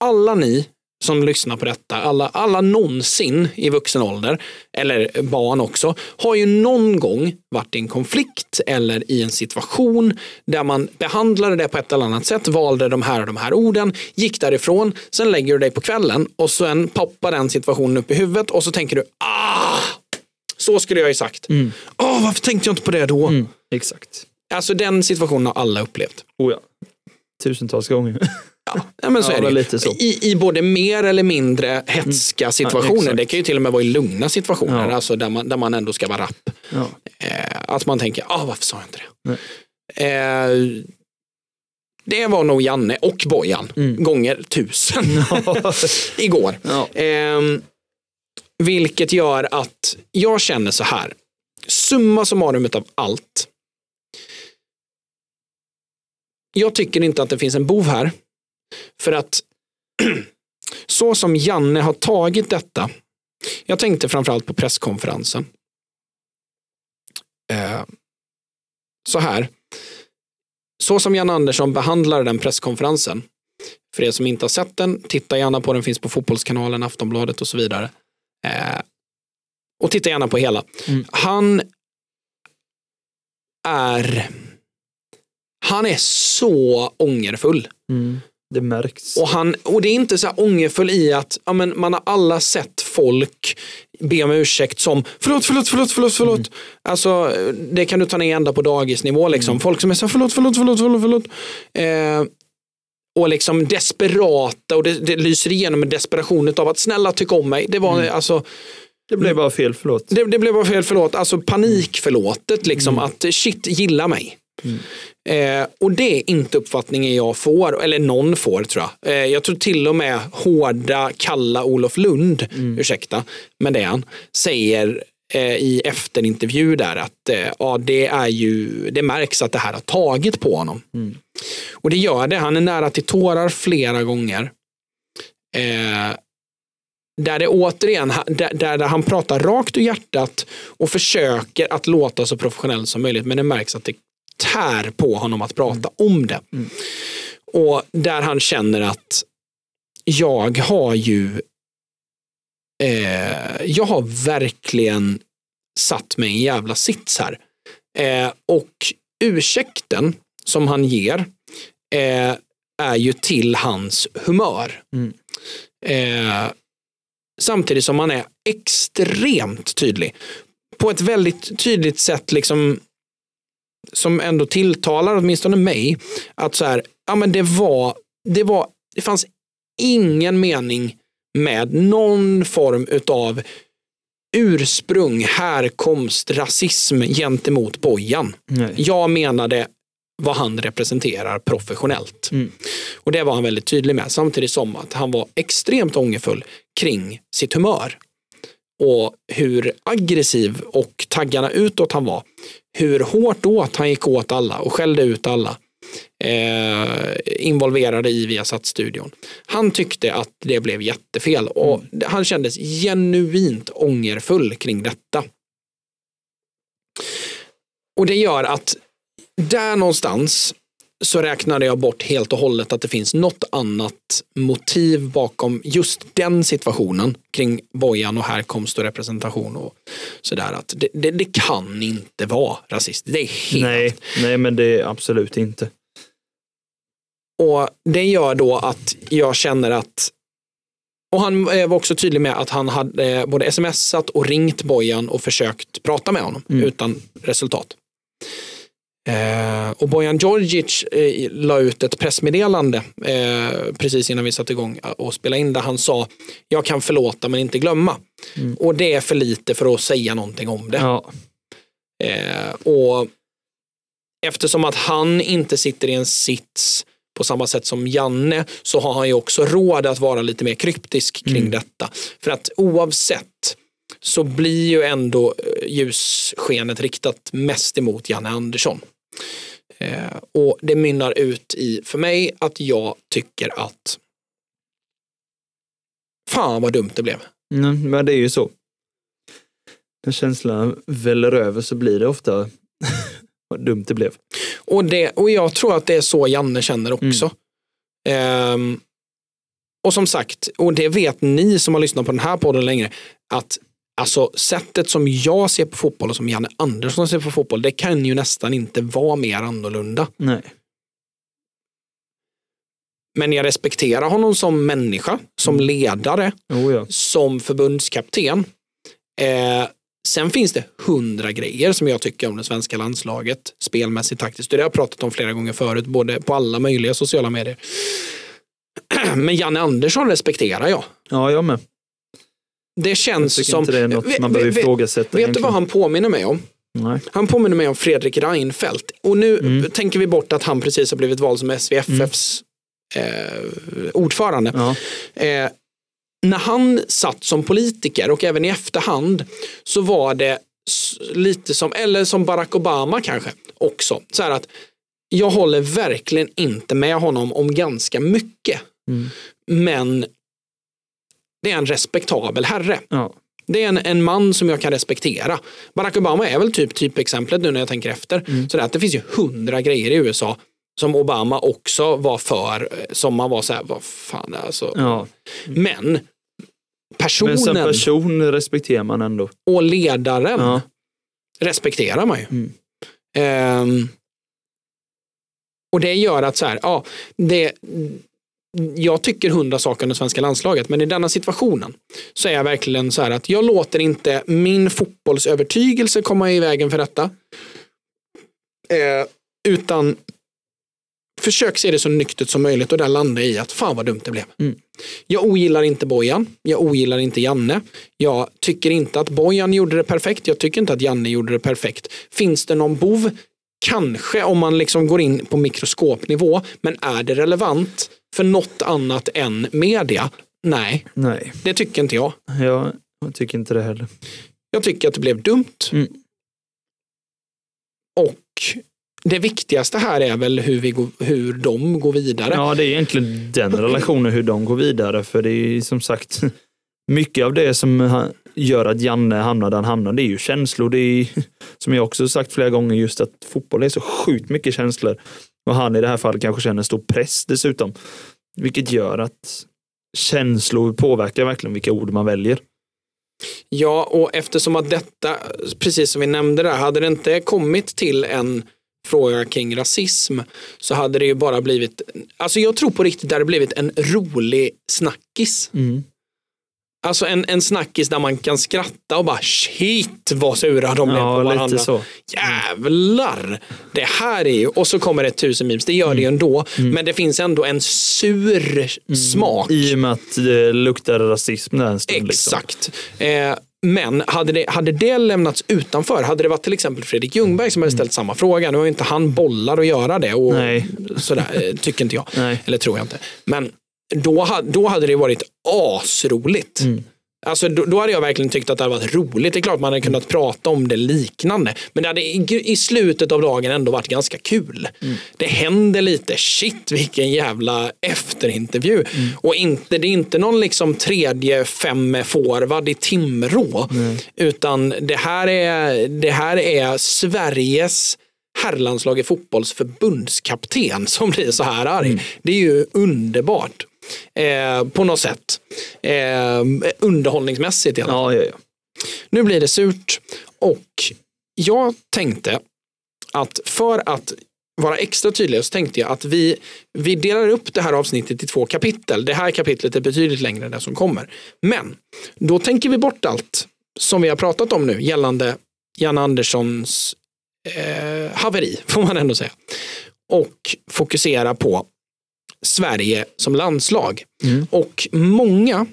alla ni som lyssnar på detta, alla, alla någonsin i vuxen ålder, eller barn också, har ju någon gång varit i en konflikt eller i en situation där man behandlade det på ett eller annat sätt, valde de här och de här orden, gick därifrån, sen lägger du dig på kvällen och sen poppar den situationen upp i huvudet och så tänker du, ah, så skulle jag ju sagt. Mm. Åh, varför tänkte jag inte på det då? Mm, exakt. Alltså den situationen har alla upplevt. Oh ja. Tusentals gånger. Ja, men så Ja, är det ju. I, I både mer eller mindre hetska situationer. exakt. det kan ju till och med vara i lugna situationer, Ja. alltså där, man, där man ändå ska vara rapp. Ja. Eh, att man tänker, ah, varför sa jag inte det? Eh, det var nog Janne och Bojan, Mm. gånger tusen, igår. ja. Vilket gör att jag känner så här. Summa summarum av allt. Jag tycker inte att det finns en bov här. För att så som Janne har tagit detta. Jag tänkte framförallt på presskonferensen. Eh, så här. Så som Jan Andersson behandlar den presskonferensen. För er som inte har sett den, titta gärna på den, finns på Fotbollskanalen, Aftonbladet och så vidare. Eh, och titta gärna på hela. Mm. Han är han är så ångerfull. Mm. Det märks. Och, han, och det är inte så här ångerfull i att ja, men man har alla sett folk be om ursäkt som förlåt, förlåt, förlåt, förlåt, förlåt. Alltså, det kan du ta ner ända på dagisnivå. Liksom. Folk som är så här, förlåt, förlåt, förlåt, förlåt. förlåt. Eh, och liksom desperata och det, det lyser igenom en desperation av att snälla tyck om mig. Det var alltså Det blev bara fel, förlåt. Det, det blev bara fel förlåt, alltså panikförlåtet liksom att shit, gilla mig. Eh, och det är inte uppfattningen jag får, eller någon får tror jag. Eh, jag tror till och med hårda, kalla Olof Lund, ursäkta, men det är han, säger i efterintervju där att eh, ja, det är ju, det märks att det här har tagit på honom. Och det gör det, han är nära till tårar flera gånger. Eh, där det återigen, där, där han pratar rakt ur hjärtat och försöker att låta så professionell som möjligt. Men det märks att det tär på honom att prata om det. Och där han känner att jag har ju eh, jag har verkligen satt mig i en jävla sits här. Eh, och ursäkten som han ger eh, är ju till hans humör. Mm. Eh, samtidigt som han är extremt tydlig. På ett väldigt tydligt sätt liksom som ändå tilltalar åtminstone mig. Att så här, ja men det var, det var, det fanns ingen mening med någon form utav ursprung, härkomst, rasism gentemot Bojan. Nej. Jag menade vad han representerar professionellt. Mm. Och det var han väldigt tydlig med. Samtidigt som att han var extremt ångerfull kring sitt humör. Och hur aggressiv och taggarna utåt han var. Hur hårt åt han gick åt alla och skällde ut alla. Eh, involverade i Viasat-studion. Han tyckte att det blev jättefel och han kändes genuint ångerfull kring detta. Och det gör att där någonstans så räknade jag bort helt och hållet att det finns något annat motiv bakom just den situationen kring Bojan och härkomst och representation och sådär. Att det, det, det kan inte vara rasistiskt. Det är helt Nej, nej, men det är absolut inte. Och det gör då att jag känner att och han eh, var också tydlig med att han hade eh, både smsat och ringt Bojan och försökt prata med honom Mm. utan resultat. Eh, och Bojan Djordjic eh, la ut ett pressmeddelande eh, precis innan vi satte igång och spela in där han sa jag kan förlåta men inte glömma. Mm. Och det är för lite för att säga någonting om det. Ja, Eh, och eftersom att han inte sitter i en sits på samma sätt som Janne så har han ju också råd att vara lite mer kryptisk kring Mm. detta. För att oavsett så blir ju ändå eh, ljusskenet riktat mest emot Janne Andersson. Eh, och det mynnar ut i, för mig, att jag tycker att fan vad dumt det blev. Mm, men det är ju så. När känslan väller över så blir det ofta vad dumt det blev. Och, det, och jag tror att det är så Janne känner också. Ehm, och som sagt, och det vet ni som har lyssnat på den här podden längre, att alltså sättet som jag ser på fotboll och som Janne Andersson ser på fotboll, det kan ju nästan inte vara mer annorlunda. Nej. Men jag respekterar honom som människa, som ledare, Oh, ja. som förbundskapten. Eh, sen finns det hundra grejer som jag tycker om det svenska landslaget, spelmässigt, taktiskt. Det har jag pratat om flera gånger förut, både på alla möjliga sociala medier. Men Janne Andersson respekterar jag. ja, jag med. Det Jag känns tycker som... inte det är något Vet- man behöver vet- ifrågasätta. Vet du egentligen. vad han påminner mig om? Nej. Han påminner mig om Fredrik Reinfeldt. Och nu Mm. tänker vi bort att han precis har blivit vald som SVFFs eh, ordförande. Ja. Eh, när han satt som politiker och även i efterhand så var det lite som, eller som Barack Obama kanske också. Så här att jag håller verkligen inte med honom om ganska mycket. Mm. Men det är en respektabel herre. Ja. Det är en, en man som jag kan respektera. Barack Obama är väl typ typexemplet nu när jag tänker efter. Mm. Så det, att det finns ju hundra grejer i USA som Obama också var för, eh, som man var så här, vad fan alltså. Ja. Men personen Men som person respekterar man ändå. och ledaren Ja. respekterar man ju. Mm. Ehm, och det gör att så här, ja, det, jag tycker hundra saker om det svenska landslaget, men i denna situationen så är jag verkligen så här att jag låter inte min fotbollsövertygelse komma i vägen för detta. Eh, utan försök se det så nyktert som möjligt och där landa i att fan vad dumt det blev. Mm. Jag ogillar inte Bojan, jag ogillar inte Janne. Jag tycker inte att Bojan gjorde det perfekt, jag tycker inte att Janne gjorde det perfekt. Finns det någon bov? Kanske om man liksom går in på mikroskopnivå, men är det relevant för något annat än media? Nej, Nej, det tycker inte jag. jag, jag tycker inte det heller. Jag tycker att det blev dumt. Mm. Och det viktigaste här är väl hur, vi går, hur de går vidare. Ja, det är egentligen den relationen, hur de går vidare. För det är som sagt mycket av det som gör att Janne hamnar där han hamnar. Det är ju känslor. Det är, som jag också sagt flera gånger, just att fotboll är så sjukt mycket känslor. Och han i det här fallet kanske känner stor press dessutom. Vilket gör att känslor påverkar verkligen vilka ord man väljer. Ja, och eftersom att detta, precis som vi nämnde där, hade det inte kommit till en fråga kring rasism så hade det ju bara blivit, alltså jag tror på riktigt det hade blivit en rolig snackis. Alltså en, en snackis där man kan skratta och bara shit vad sura de blev på Ja, varandra. lite så. Jävlar! Det här är ju, och så kommer det tusen memes, det gör det ju ändå. Men det finns ändå en sur smak. I och med att det luktar rasism där en stund. Liksom. Exakt. Eh, men hade det, hade det lämnats utanför, hade det varit till exempel Fredrik Ljungberg som hade ställt samma fråga, nu har inte han bollar att göra det och Nej. sådär, eh, tycker inte jag. Nej. Eller tror jag inte. Men då, då hade det varit asroligt. Mm. Alltså, då, då hade jag verkligen tyckt att det hade varit roligt. Det är klart man hade kunnat prata om det liknande. Men det hade i, i slutet av dagen ändå varit ganska kul. Mm. Det händer lite. Shit vilken jävla efterintervju. Mm. Och inte, det är inte någon liksom tredje fem forward i Timrå. Utan det här, är, det här är Sveriges herrlandslag i fotbolls förbundskapten som blir så här arg. Det är ju underbart. Eh, på något sätt. Eh, underhållningsmässigt i alla fall. Ja, ja, ja. Nu blir det surt och jag tänkte att för att vara extra tydlig så tänkte jag att vi, vi delar upp det här avsnittet i två kapitel. Det här kapitlet är betydligt längre än det som kommer. Men då tänker vi bort allt som vi har pratat om nu gällande Jan Anderssons eh, haveri, får man ändå säga. Och fokusera på Sverige som landslag. Mm. Och många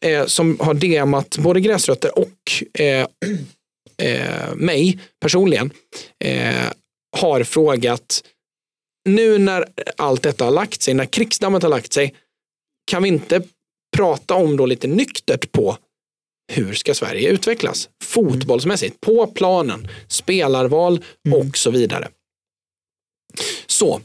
eh, som har DMat både gräsrötter och eh, eh, mig personligen eh, har frågat nu när allt detta har lagt sig, när krigsdammet har lagt sig, kan vi inte prata om då lite nyktert på hur ska Sverige utvecklas fotbollsmässigt, på planen, spelarval och så vidare. Så,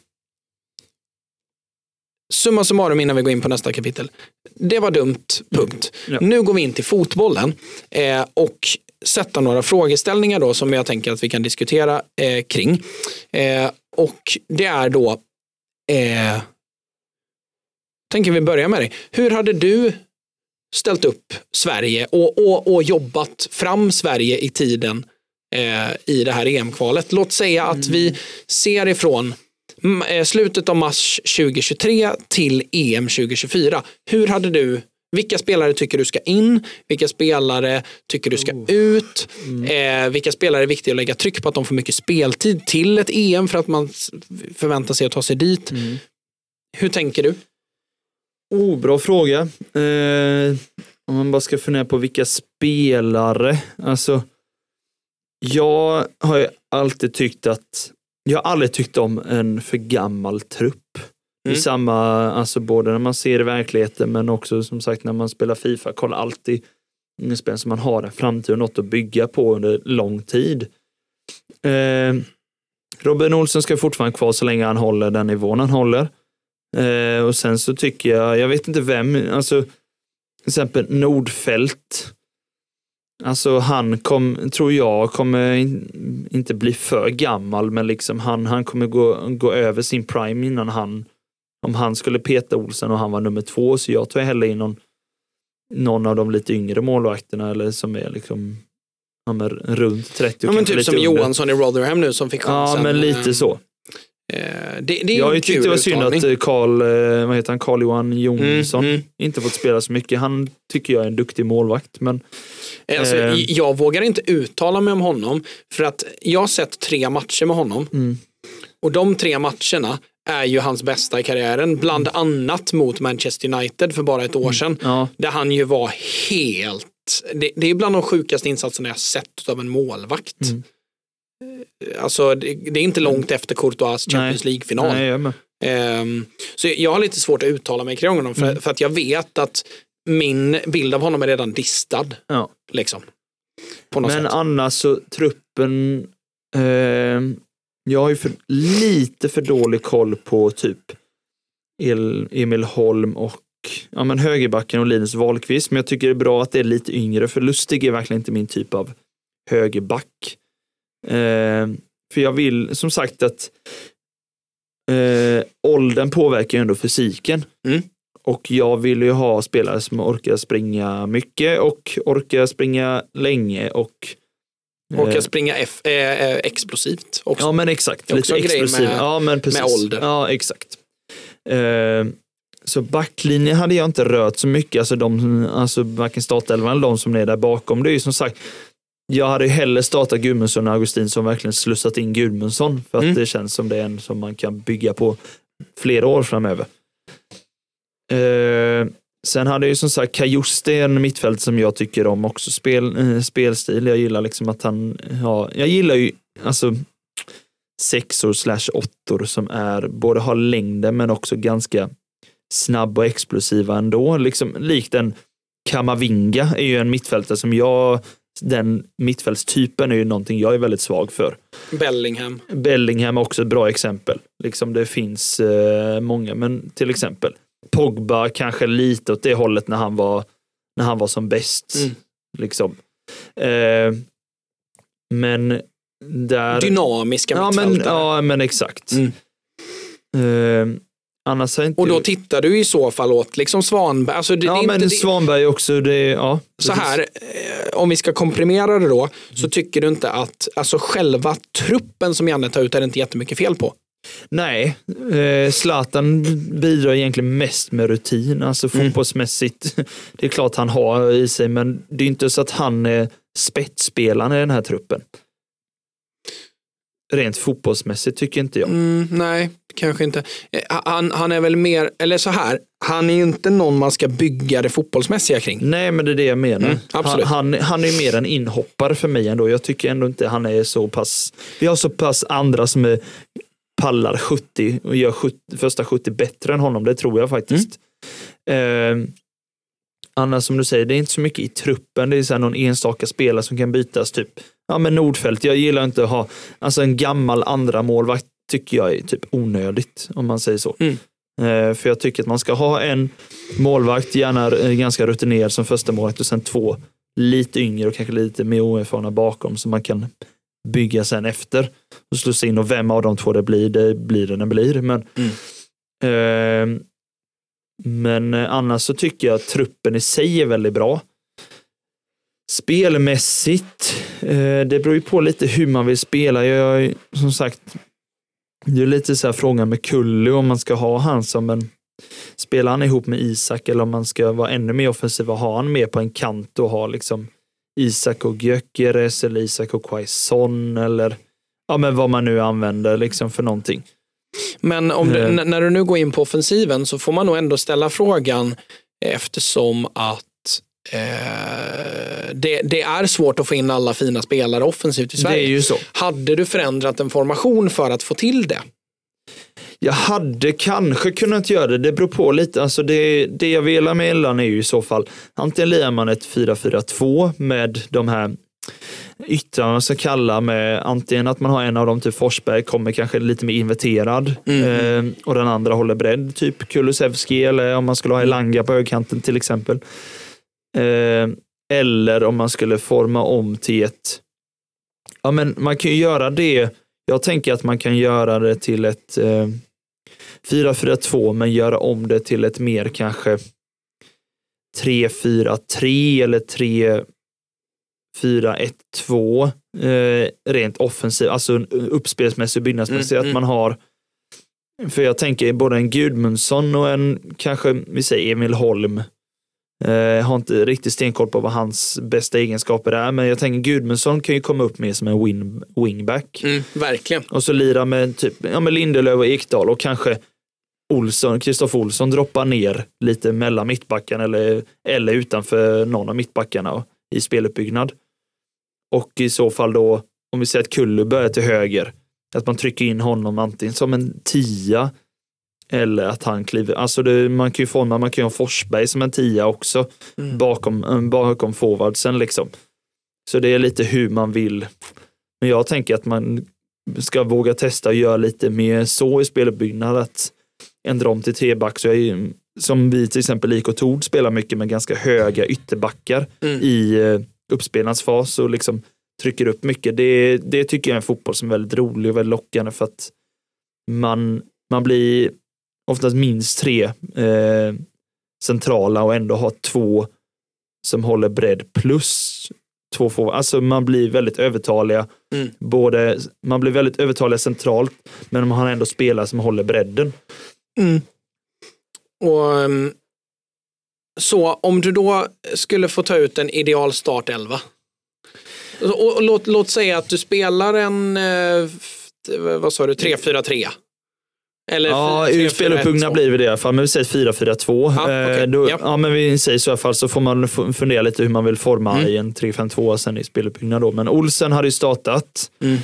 summa summarum innan vi går in på nästa kapitel. Det var dumt, punkt. Ja. Nu går vi in till fotbollen eh, och sätta några frågeställningar då som jag tänker att vi kan diskutera eh, kring. Eh, och det är då, eh, tänker vi börja med dig. Hur hade du ställt upp Sverige och, och, och jobbat fram Sverige i tiden eh, i det här EM-kvalet? Låt säga att vi ser ifrån mm, slutet av mars 2023 till EM 2024. Hur hade du vilka spelare tycker du ska in? Vilka spelare tycker du ska ut? Eh, vilka spelare är viktiga att lägga tryck på att de får mycket speltid till ett EM för att man förväntar sig att ta sig dit? Hur tänker du? Oh, bra fråga. Eh, om man bara ska fundera på vilka spelare. Alltså, jag har ju alltid tyckt att jag har aldrig tyckt om en för gammal trupp. I Mm. samma, alltså både när man ser i verkligheten men också som sagt när man spelar Fifa, kolla alltid spel som man har en framtid och något att bygga på under lång tid. Eh, Robin Olsen ska fortfarande kvar så länge han håller den nivån han håller. Eh, och sen så tycker jag, jag vet inte vem, alltså till exempel Nordfält. Alltså han kom, tror jag kommer in, inte bli för gammal, men liksom han, han kommer gå, gå över sin prime innan han, om han skulle peta Olsen och han var nummer två, så jag tar hellre in någon, någon av de lite yngre målvakterna eller som är liksom ja, runt 30 Ja, men typ som under. Johansson i Rotherham nu som fick chansen. Ja, men lite så. Eh, det, det är Jag har ju ju en tyckt kul det var synd att eh, Carl, eh, vad heter han, Carl Johan Jonsson Mm, mm. inte fått spela så mycket. Han tycker jag är en duktig målvakt, men Alltså, Eh. Jag vågar inte uttala mig om honom för att jag har sett tre matcher med honom Mm. och de tre matcherna är ju hans bästa i karriären. Bland annat mot Manchester United för bara ett år sedan. Ja, Där han ju var helt... Det, det är bland de sjukaste insatserna jag sett av en målvakt. Alltså det, det är inte långt efter Courtois Champions League-final. nej, jag. Ehm, så jag har lite svårt att uttala mig kring honom för, Mm. för att jag vet att min bild av honom är redan distad. Ja. Liksom. På något Men sätt. annars så truppen, eh, jag har ju för, lite för dålig koll på typ El, Emil Holm och ja, men högerbacken och Linus Wahlqvist. Men jag tycker det är bra att det är lite yngre, för Lustig är verkligen inte min typ av högerback. Eh, för jag vill som sagt att eh, åldern påverkar ju ändå fysiken. Mm. Och jag vill ju ha spelare som orkar springa mycket och orkar springa länge och eh, att springa F, eh, eh, explosivt också. Ja men exakt, lite explosiv. med- ja, men precis. med ålder. Ja exakt. Eh, så backlinjen hade jag inte rört så mycket, alltså, de, alltså varken startelvan eller de som är där bakom. Det är ju som sagt, jag hade ju hellre startat Gudmundsson och Augustin som verkligen slussat in Gudmundsson för att Mm. det känns som det är en som man kan bygga på flera år framöver. Eh, sen hade jag ju som sagt Kajuste en mittfält som jag tycker om också, spel, eh, spelstil. Jag gillar liksom att han, ja, jag gillar ju alltså sexor slash åttor som är, både har längden men också ganska snabb och explosiva ändå. Liksom, likt en Kamavinga är ju en mittfältare som jag, den mittfältstypen är ju någonting jag är väldigt svag för. Bellingham. Bellingham är också ett bra exempel. Liksom det finns eh, många, men till exempel Pogba kanske lite åt det hållet när han var, när han var som bäst. Mm. Liksom. Eh, men där... Dynamiska ja, men, ja, men exakt. Mm. Eh, annars inte... Och då tittar du i så fall åt liksom Svanberg. Alltså det, det ja, är men inte, det, Svanberg också. Det, ja, så precis. här, eh, om vi ska komprimera det då, så tycker du inte att alltså själva truppen som Janne tar ut är det inte jättemycket fel på? Nej, eh, Zlatan bidrar egentligen mest med rutin, alltså Mm. fotbollsmässigt. Det är klart han har i sig, men det är inte så att han är spetsspelaren i den här truppen. Rent fotbollsmässigt tycker inte jag. Mm, nej, kanske inte. Eh, Han, han är väl mer, eller så här, han är ju inte någon man ska bygga det fotbollsmässiga kring. Nej, men det är det jag menar. Mm. Han, han, han är mer en inhoppare för mig ändå. Jag tycker ändå inte han är så pass... Vi har så pass andra som är, pallar 70 och gör 70, första 70 bättre än honom. Det tror jag faktiskt. Mm. Eh, annars som du säger, det är inte så mycket i truppen. Det är så någon enstaka spelare som kan bytas. Typ ja, men Nordfält. Jag gillar inte att ha alltså en gammal andra målvakt tycker jag är typ onödigt om man säger så. Mm. Eh, för jag tycker att man ska ha en målvakt, gärna eh, ganska rutinerad som första målvakt och sen två lite yngre och kanske lite mer oerfarna bakom som man kan bygga sen efter och slussa in och vem av de två det blir, det blir det den blir. Men, eh, men eh, annars så tycker jag att truppen i sig är väldigt bra. Spelmässigt, eh, det beror ju på lite hur man vill spela. Jag är som sagt, det är lite så här frågan med Kullu om man ska ha han som en Spelar han ihop med Isak eller om man ska vara ännu mer offensiv och ha han med på en kant och ha liksom Isak och Gyökeres eller Isak och Quaison eller ja men vad man nu använder liksom för någonting. Men om du, Eh. när du nu går in på offensiven så får man nog ändå ställa frågan eftersom att eh, det, det är svårt att få in alla fina spelare offensivt i Det Sverige. är ju så. Hade du förändrat en formation för att få till det? Jag hade kanske kunnat göra det, det beror på lite. Alltså det, det jag velar med Ellan är ju i så fall, antingen lirar man ett 4-4-2 med de här yttrarna ska kalla med antingen att man har en av dem, typ Forsberg, kommer kanske lite mer inverterad eh, och den andra håller bredd, typ Kulusevski eller om man skulle ha Elanga på högkanten till exempel. Eh, eller om man skulle forma om till ett, ja men man kan ju göra det, jag tänker att man kan göra det till ett eh, 4-4-2 men göra om det till ett mer kanske 3-4-3 eller 3-4-1-2 eh, rent offensivt, alltså uppspelsmässigt och byggnadsmässigt. Mm, att mm. man har, för jag tänker både en Gudmundsson och en kanske, vi säger Emil Holm, Jag har inte riktigt stenkoll på vad hans bästa egenskaper är, men jag tänker Gudmundsson kan ju komma upp mer som en win, wingback. Mm, verkligen. Och så lira med typ ja, med Lindelöf och Ekdal och kanske Olsson, Kristoffer Olsson droppar ner lite mellan mittbackarna eller, eller utanför någon av mittbackarna i speluppbyggnad. Och i så fall då, om vi säger att Kullu börjar till höger, att man trycker in honom antingen som en tia eller att han kliver, alltså det, man kan ju forma, man kan ju ha Forsberg som en tia också Mm. bakom, eh, bakom forwardsen liksom. Så det är lite hur man vill. Men jag tänker att man ska våga testa och göra lite mer så i speluppbyggnad att ändra om till treback. Så jag, är- som vi till exempel IK Tord spelar mycket med ganska höga ytterbackar Mm. i eh, uppspelningsfas och liksom trycker upp mycket. Det, det tycker jag är en fotboll som är väldigt rolig och väldigt lockande för att man, man blir oftast minst tre eh, centrala och ändå har två som håller bredd plus två forward. Alltså man blir väldigt övertaliga. Mm. Både, man blir väldigt övertaliga centralt men man har ändå spelare som håller bredden. Mm. Och, ehm, så om du då skulle få ta ut en ideal startelva. Och, och låt, låt säga att du spelar en, eh, vad sa du, 3-4-3. Eller Ja, 3-4-1-2. speluppbyggnad blir det i alla fall, men vi säger 4-4-2. Ja, Eh, okej. då, Ja. ja. men vi säger så i alla fall så får man fundera lite hur man vill forma Mm. i en 3-5-2 sen i speluppbyggnad då. Men Olsen hade ju startat. Mm.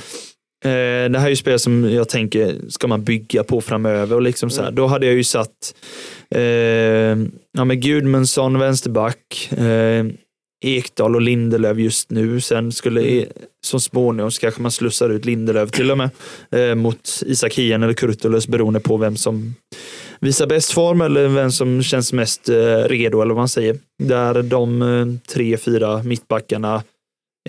Eh, det här är ju spel som jag tänker ska man bygga på framöver och liksom så här. Mm. Då hade jag ju satt eh, ja, men Gudmundsson vänsterback, eh, Ekdal och Lindelöf just nu. Sen skulle Mm. så småningom så kanske man slussar ut Lindelöf till och med eh, mot Isak Hien eller Kurtulus beroende på vem som visar bäst form eller vem som känns mest eh, redo eller vad man säger. Där de eh, tre, fyra mittbackarna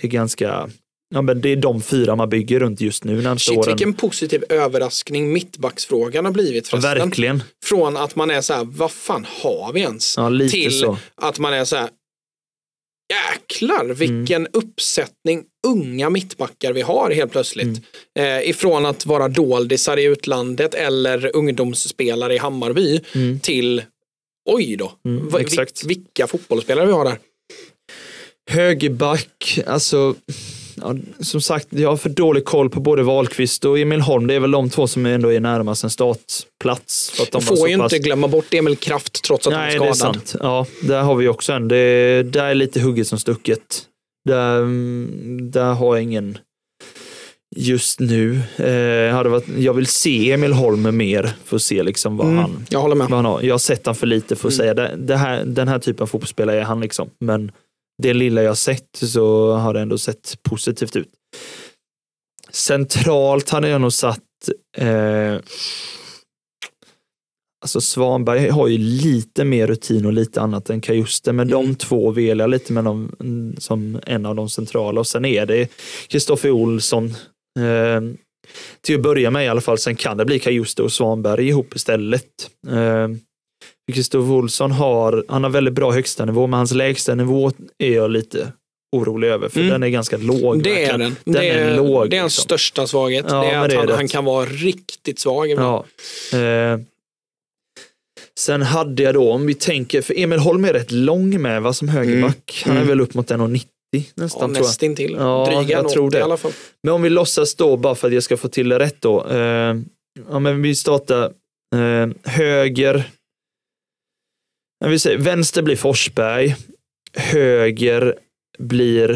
är ganska, ja men det är de fyra man bygger runt just nu närmsta Shit, åren. vilken positiv överraskning mittbacksfrågan har blivit Ja, verkligen. Från att man är så här, vad fan har vi ens? Ja, till så. att man är så här, jäklar vilken Mm. uppsättning unga mittbackar vi har helt plötsligt. Mm. Eh, ifrån att vara doldisar i utlandet eller ungdomsspelare i Hammarby Mm. till oj då, Mm, exakt. vil- vilka fotbollsspelare vi har där. Högerback, alltså ja, som sagt, jag har för dålig koll på både Wahlqvist och Emil Holm. Det är väl de två som ändå är närmast en startplats. För att de får ju pass- inte glömma bort Emil Kraft trots att Nej, han det är är skadad. sant. Ja, där har vi också en. Det, där är lite hugget som stucket. Där, där har jag ingen just nu. Eh, hade varit, jag vill se Emil Holm mer för att se liksom vad, Mm, han, jag håller med. vad han har. Jag har sett han för lite för att Mm. säga det, det här, den här typen av fotbollsspelare är han. liksom. Men det lilla jag sett så har det ändå sett positivt ut. Centralt hade jag nog satt eh, Alltså Svanberg har ju lite mer rutin och lite annat än Kajuste, men Mm. de två vill jag lite med dem som en av de centrala. Och sen är det Kristoffer Olsson. Eh, till att börja med i alla fall, sen kan det bli Kajuste och Svanberg ihop istället. Eh, Kristoffer Olsson har, han har väldigt bra högsta nivå, men hans lägsta nivå är jag lite orolig över, för Mm. den är ganska låg. Det är den. Den det är är, låg, det är hans liksom. största svaghet. Ja, det är att det är han, han kan vara riktigt svag ibland. Ja. Eh, sen hade jag då, om vi tänker, för Emil Holm är rätt lång med va, som högerback. Han är Mm. väl upp mot 1,90 Ja, nästan jag. nästintill. Ja, Dryga jag tror det. i alla fall. Men om vi låtsas då, bara för att jag ska få till det rätt då. Eh, ja, men vi startar eh, höger. Jag vill säga, vänster blir Forsberg. Höger blir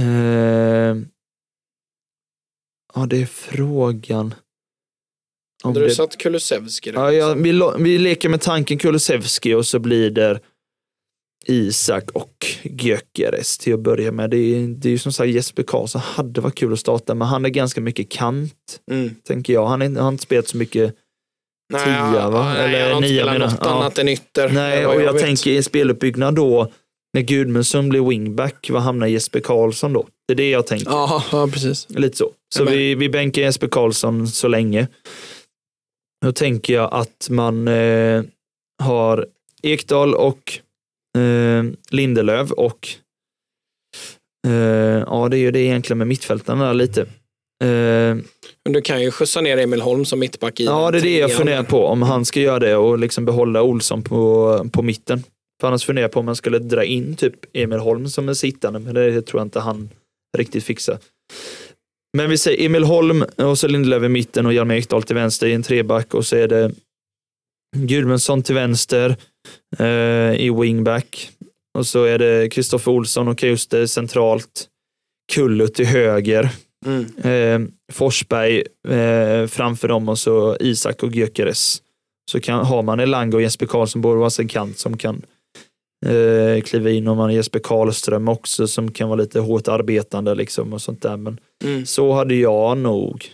eh, Ja, det är frågan. Om Hade du det- satt Kulusevski? Ja, ja, vi, vi leker med tanken Kulusevski och så blir det Isak och Gyökeres till att börja med. Det är, det är ju som sagt Jesper Karlsson hade varit kul att starta, men han är ganska mycket kant, Mm. tänker jag. Han har inte spelat så mycket. Nej, Tia, va? Nej, Eller han har inte spelat något ja. annat än ytter. Nej, och jag vet. tänker i speluppbyggnad då, när Gudmundsson blir wingback, vad hamnar Jesper Karlsson då? Det är det jag tänker. Ja, ja, precis. Lite så. Så Jag vi, vi bänkar Jesper Karlsson så länge. Då tänker jag att man eh, har Ekdal och eh, Lindelöf och eh, ja, det är ju det egentligen med mittfältarna lite. Eh, Men du kan ju skjutsa ner Emil Holm som mittback i ja, det är det jag funderar på. Om han ska göra det och liksom behålla Olsson på, på mitten. För annars funderar jag på om man skulle dra in typ Emil Holm som en sittande, men det tror jag inte han riktigt fixar. Men vi säger Emil Holm och så Lindelöf i mitten och Hjalmar Ekdal till vänster i en treback och så är det Gudmundsson till vänster eh, i wingback. Och så är det Kristoffer Olsson och Kuster centralt. Kullut till höger. Mm. Eh, Forsberg eh, framför dem och så Isak och Gyökeres. Så kan, har man Elanga och Jesper Karlsson borde vara en kant som kan eh, kliva in och man har Jesper Karlström också som kan vara lite hårt arbetande liksom och sånt där. Men Mm. så hade jag nog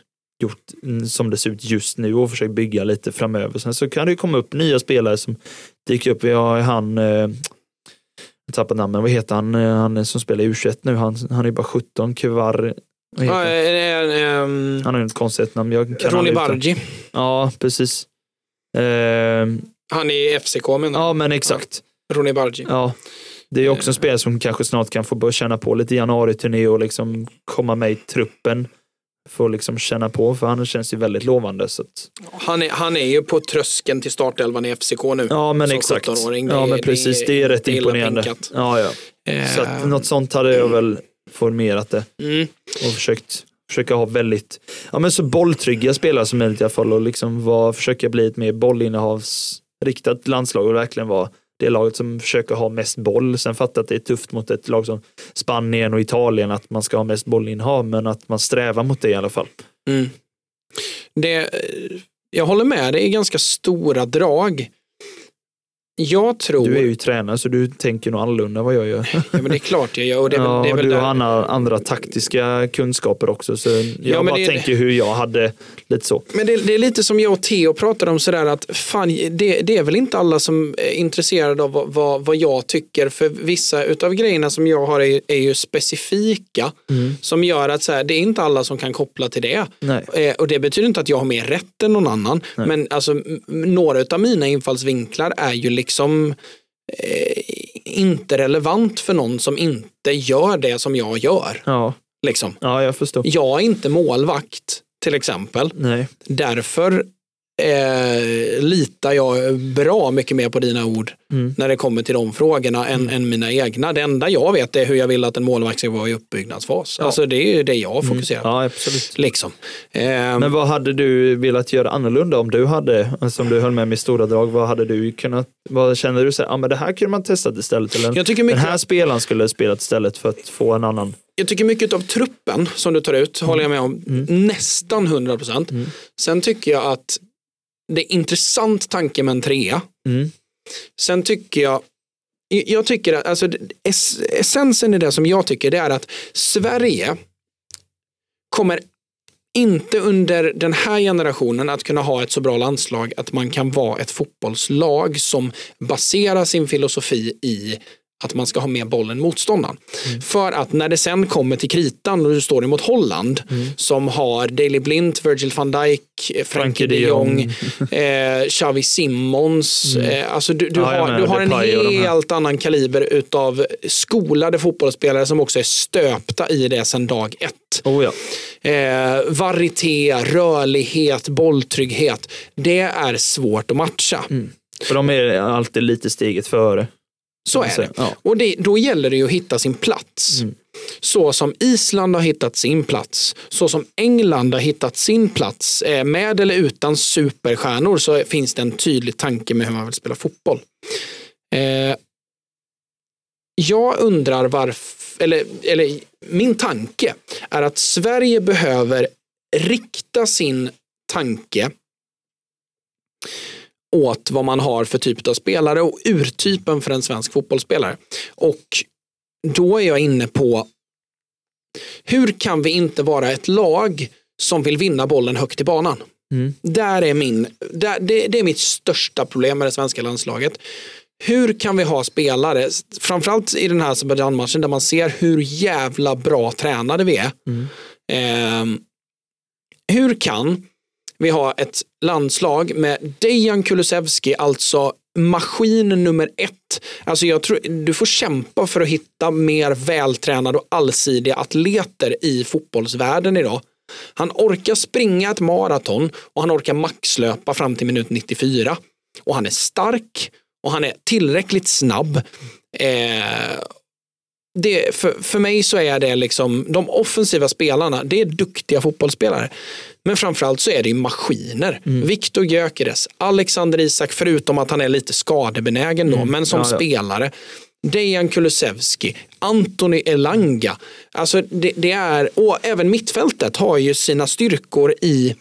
gjort mm, som det ser ut just nu och försökt bygga lite framöver. Sen så kan det komma upp nya spelare som dyker upp. Vi har han, eh, jag tappar namnet, vad heter han, Eh, han som spelar i U21 nu, han, han är bara 17, Kvar, vad heter han? eh, eh, ehm, Han har ju ett konstigt namn. Jag kan Ronny aldrig uttala- Bargi. Ja, precis. Eh, Han är i FCK menar ja, men exakt. Ronny Bargi. Ja. Det är också en spelare som kanske snart kan få börja känna på lite januari-turné och liksom komma med i truppen. Få liksom känna på, för han känns ju väldigt lovande. Så att, Han, är, han är ju på tröskeln till startelvan i FCK nu. ja, men Som exakt. 17-åring, det Ja, är- men precis. Det är rätt illa imponerande. pinkat. Ja, ja. Så att Eh, något sånt hade jag väl formerat det mm. och försökt försöka ha väldigt, ja men så bolltrygga spelare som möjligt i alla fall och liksom var, försöka bli ett mer bollinnehavsriktat landslag och verkligen vara det laget som försöker ha mest boll. Sen fattar att det är tufft mot ett lag som Spanien och Italien att man ska ha mest bollinnehav men att man strävar mot det i alla fall. Mm. Det, jag håller med, det är ganska stora drag. Jag tror... Du är ju tränare så du tänker nog annorlunda vad jag gör. ja, men det är klart jag gör. Och det ja, det är väl du där- har andra, andra taktiska kunskaper också så jag men bara det- tänker hur jag hade lite så. Men det, det är lite som jag och Theo pratade om sådär att fan, det, det är väl inte alla som är intresserade av vad, vad, vad jag tycker för vissa utav grejerna som jag har är, är ju specifika som gör att så här, det är inte alla som kan koppla till det. Nej. Eh, och det betyder inte att jag har mer rätt än någon annan. Men alltså, några av mina infallsvinklar är ju liksom eh, inte relevant för någon som inte gör det som jag gör. Ja, Liksom. ja jag förstår. Jag är inte målvakt till exempel. Nej. Därför eh, litar jag bra mycket mer på dina ord Mm. när det kommer till de frågorna än, än mina egna. Det enda jag vet är hur jag vill att en målvakt ska vara i uppbyggnadsfas. Alltså det är ju det jag fokuserar på. Ja, absolut. Liksom. Eh, Men vad hade du velat göra annorlunda om du hade, alltså om du höll med mig i stora drag, vad hade du kunnat, vad känner du så här, ja men det här kunde man testat istället, eller jag, tycker den mycket, här spelaren skulle ha spelat istället för att få en annan. jag tycker mycket av truppen som du tar ut håller jag med om nästan 100 procent. Mm. Sen tycker jag att det är intressant tanke med en trea. Mm. Sen tycker jag jag tycker att alltså, ess- essensen i det som jag tycker det är att Sverige kommer inte under den här generationen att kunna ha ett så bra landslag att man kan vara ett fotbollslag som baserar sin filosofi i att man ska ha med bollen motståndaren. För att när det sen kommer till kritan och du står emot Holland som har Daley Blind, Virgil van Dijk, eh, Frankie de Jong, eh, Xavi Simmons. Eh, alltså du, du Ja, har, du har en helt annan kaliber utav skolade fotbollsspelare som också är stöpta i det sedan dag ett. Oh ja. Eh, varieté, rörlighet, bolltrygghet. Det är svårt att matcha. För de är alltid lite steget före. Så är det. Ja. Och det, då gäller det ju att hitta sin plats. Mm. Så som Island har hittat sin plats, så som England har hittat sin plats, eh, med eller utan superstjärnor så finns det en tydlig tanke med hur man vill spela fotboll. Eh, jag undrar varför, eller, eller min tanke är att Sverige behöver rikta sin tanke åt vad man har för typ av spelare och urtypen för en svensk fotbollsspelare. Och då är jag inne på hur kan vi inte vara ett lag som vill vinna bollen högt i banan? Mm. Där är min, där, det, det är mitt största problem med det svenska landslaget. Hur kan vi ha spelare, framförallt i den här Azerbajdzjan-matchen där man ser hur jävla bra tränade vi är. Mm. Ehm, hur kan vi ha ett landslag med Dejan Kulusevski, alltså maskin nummer ett. Alltså jag tror, du får kämpa för att hitta mer vältränade och allsidiga atleter i fotbollsvärlden idag. Han orkar springa ett maraton och han orkar maxlöpa fram till minut 94. Och han är stark och han är tillräckligt snabb. Eh, det, för, för mig så är det liksom de offensiva spelarna, det är duktiga fotbollsspelare. Men framförallt så är det ju maskiner. Mm. Viktor Gyökeres, Alexander Isak, förutom att han är lite skadebenägen då, Mm. men som Ja, ja. spelare. Dejan Kulusevski, Anthony Elanga. Alltså det, det är, och även mittfältet har ju sina styrkor i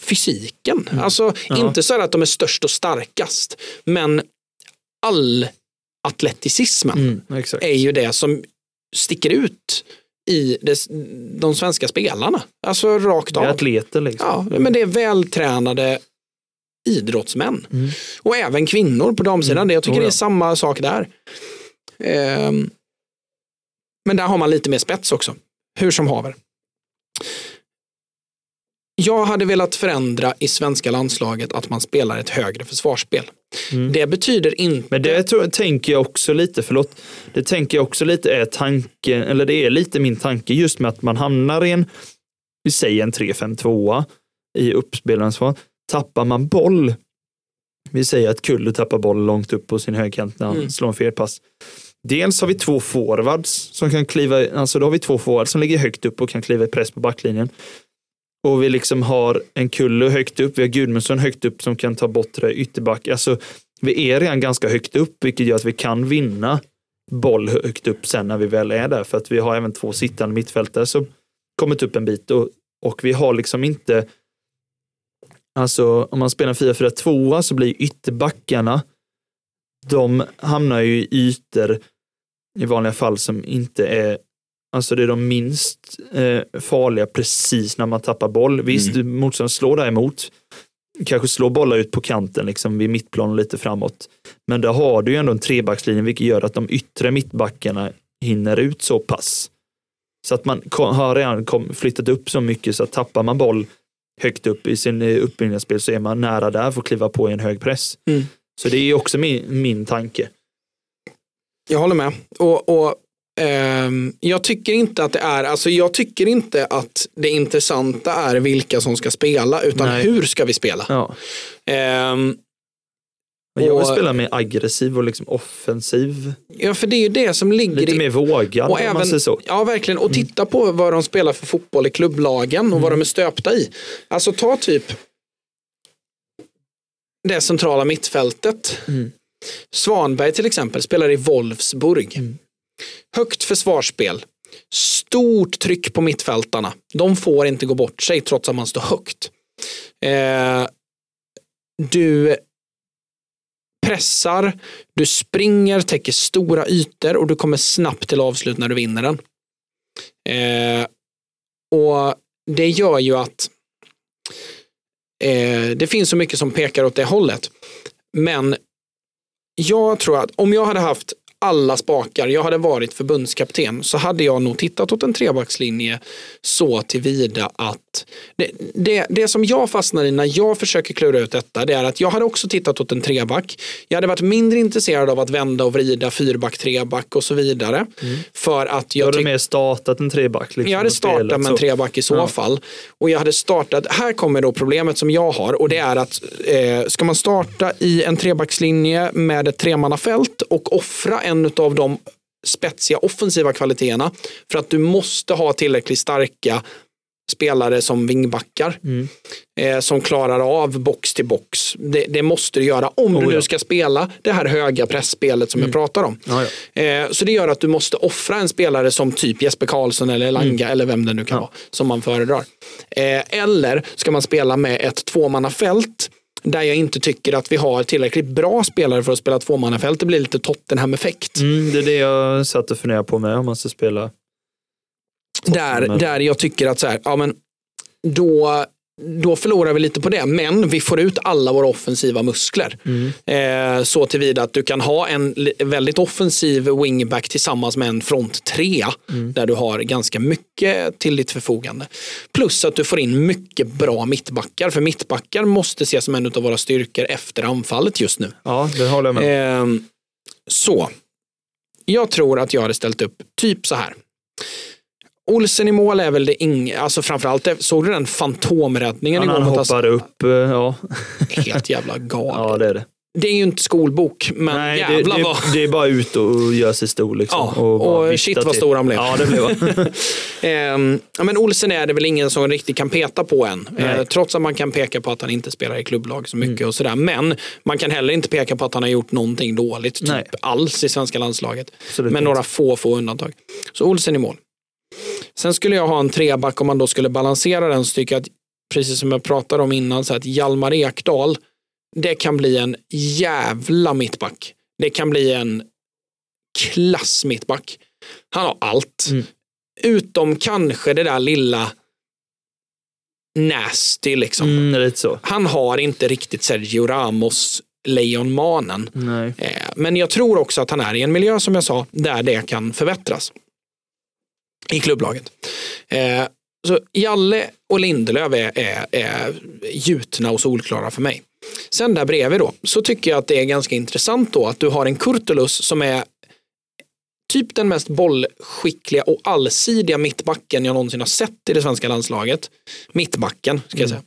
fysiken. Alltså Mm. Ja. inte så att de är störst och starkast, men all atleticismen Mm, är ju det som sticker ut i det, de svenska spelarna. Alltså rakt Det är av. atleter liksom. Ja, men det är vältränade idrottsmän. Mm. Och även kvinnor på damsidan. Mm. Jag tycker Oh, det är ja. samma sak där. Ehm, men där har man lite mer spets också. Hur som haver. Jag hade velat förändra i svenska landslaget att man spelar ett högre försvarsspel. Mm. Det betyder inte... Men det tror, tänker jag också lite, förlåt, det tänker jag också lite är tanken, eller det är lite min tanke just med att man hamnar i en, vi säger en 3-5-2 i uppspelansvar. Tappar man boll, vi säger att Kulle tappar boll långt upp på sin högkant när han Mm. slår en felpass. Dels har vi två forwards som kan kliva, alltså då har vi två forwards som ligger högt upp och kan kliva i press på backlinjen. Och vi liksom har en Kulle högt upp, vi har Gudmundsson högt upp som kan ta bortre ytterback. Alltså vi är redan ganska högt upp, vilket gör att vi kan vinna boll högt upp sen när vi väl är där. För att vi har även två sittande mittfältare som kommit upp en bit och, och vi har liksom inte Alltså om man spelar 4-4-2 så blir ytterbackarna de hamnar ju i ytor i vanliga fall som inte är Alltså det är de minst eh, farliga precis när man tappar boll. Visst, mm. motståndaren slår däremot. Kanske slår bollar ut på kanten liksom vid mittplan och lite framåt. Men där har du ju ändå en trebackslinje vilket gör att de yttre mittbackarna hinner ut så pass. Så att man har redan kom, flyttat upp så mycket så att tappar man boll högt upp i sin eh, uppbyggnadsspel så är man nära där för att kliva på i en hög press. Mm. Så det är också min, min tanke. Jag håller med. Och, och jag tycker inte att det är, alltså jag tycker inte att det intressanta är vilka som ska spela, utan Nej. hur ska vi spela? Ja. Ehm, Men jag vill Och- spela mer aggressiv och liksom offensiv. ja, för det är ju det som ligger Lite i... mer vågad Och om man även, säger så. ja, verkligen. Och titta på vad de spelar för fotboll i klubblagen och vad de är stöpta i. Alltså ta typ det centrala mittfältet. Mm. Svanberg till exempel spelar i Wolfsburg. Mm. Högt försvarsspel. Stort tryck på mittfältarna. De får inte gå bort sig trots att man står högt. Eh, du pressar, du springer, täcker stora ytor och du kommer snabbt till avslut när du vinner den. Eh, och det gör ju att eh, det finns så mycket som pekar åt det hållet. Men jag tror att om jag hade haft alla spakar, jag hade varit förbundskapten, så hade jag nog tittat åt en trebackslinje så tillvida att det, det, det som jag fastnar i när jag försöker klura ut detta, det är att jag hade också tittat åt en treback. Jag hade varit mindre intresserad av att vända och vrida fyrback, treback och så vidare. För att Jag jag hade mer startat en treback. Liksom, jag hade startat med en treback i så Ja. fall. Och jag hade startat, här kommer då problemet som jag har och det är att eh, ska man starta i en trebackslinje med ett tremannafält och offra en av de spetsiga offensiva kvaliteterna för att du måste ha tillräckligt starka spelare som vingbackar Mm. eh, som klarar av box till box. Det, det måste du göra om Oh, du nu ja. ska spela det här höga pressspelet som jag pratar om. Ja, ja. Eh, Så det gör att du måste offra en spelare som typ Jesper Karlsson eller Langa eller vem det nu kan Ja. vara som man föredrar. Eh, Eller ska man spela med ett tvåmannafält där jag inte tycker att vi har tillräckligt bra spelare för att spela tvåmannafält. Det blir lite Tottenham-effekt. Mm, det är det jag satt och funderade på med om man ska spela. Där, där jag tycker att så här, ja, men då, då förlorar vi lite på det. Men vi får ut alla våra offensiva muskler. Mm. Eh, så tillvida att du kan ha en väldigt offensiv wingback tillsammans med en front trea Mm. där du har ganska mycket till ditt förfogande. Plus att du får in mycket bra mittbackar. För mittbackar måste ses som en av våra styrkor efter anfallet just nu. Ja, det håller jag med. Ehm, så, jag tror att jag hade ställt upp typ så här. Olsen i mål är väl det inga, alltså framförallt, det- såg du den fantomräddningen igår? han hoppar upp, eh, ja. Helt jävla galet. ja det är det. Det är ju inte skolbok, men Nej, det, jävlar vad... det, det är bara ut och göra sig stor liksom. Ja, och vifta shit vad stor han blev. Ja, det blev han. Ehm, men Olsen är det väl ingen som riktigt kan peta på än. Nej. Eh, trots att man kan peka på att han inte spelar i klubblag så mycket Mm. och sådär. Men man kan heller inte peka på att han har gjort någonting dåligt typ Nej. alls i svenska landslaget. Absolut inte. några få, få undantag. Så Olsen i mål. Sen skulle jag ha en treback om man då skulle balansera den så tycker jag att, precis som jag pratade om innan, så att Hjalmar Ekdal, det kan bli en jävla mittback. Det kan bli en klass mittback. Han har allt. Mm. Utom kanske det där lilla nasty liksom. Mm. Han har inte riktigt Sergio Ramos lejonmanen. Eh, Men jag tror också att han är i en miljö, som jag sa, där det kan förbättras. I klubblaget. Eh, Så Jalle och Lindelöf är, är, är gjutna och solklara för mig. Sen där bredvid då, så tycker jag att det är ganska intressant då att du har en Kurtulus som är typ den mest bollskickliga och allsidiga mittbacken jag någonsin har sett i det svenska landslaget. Mittbacken, ska jag säga.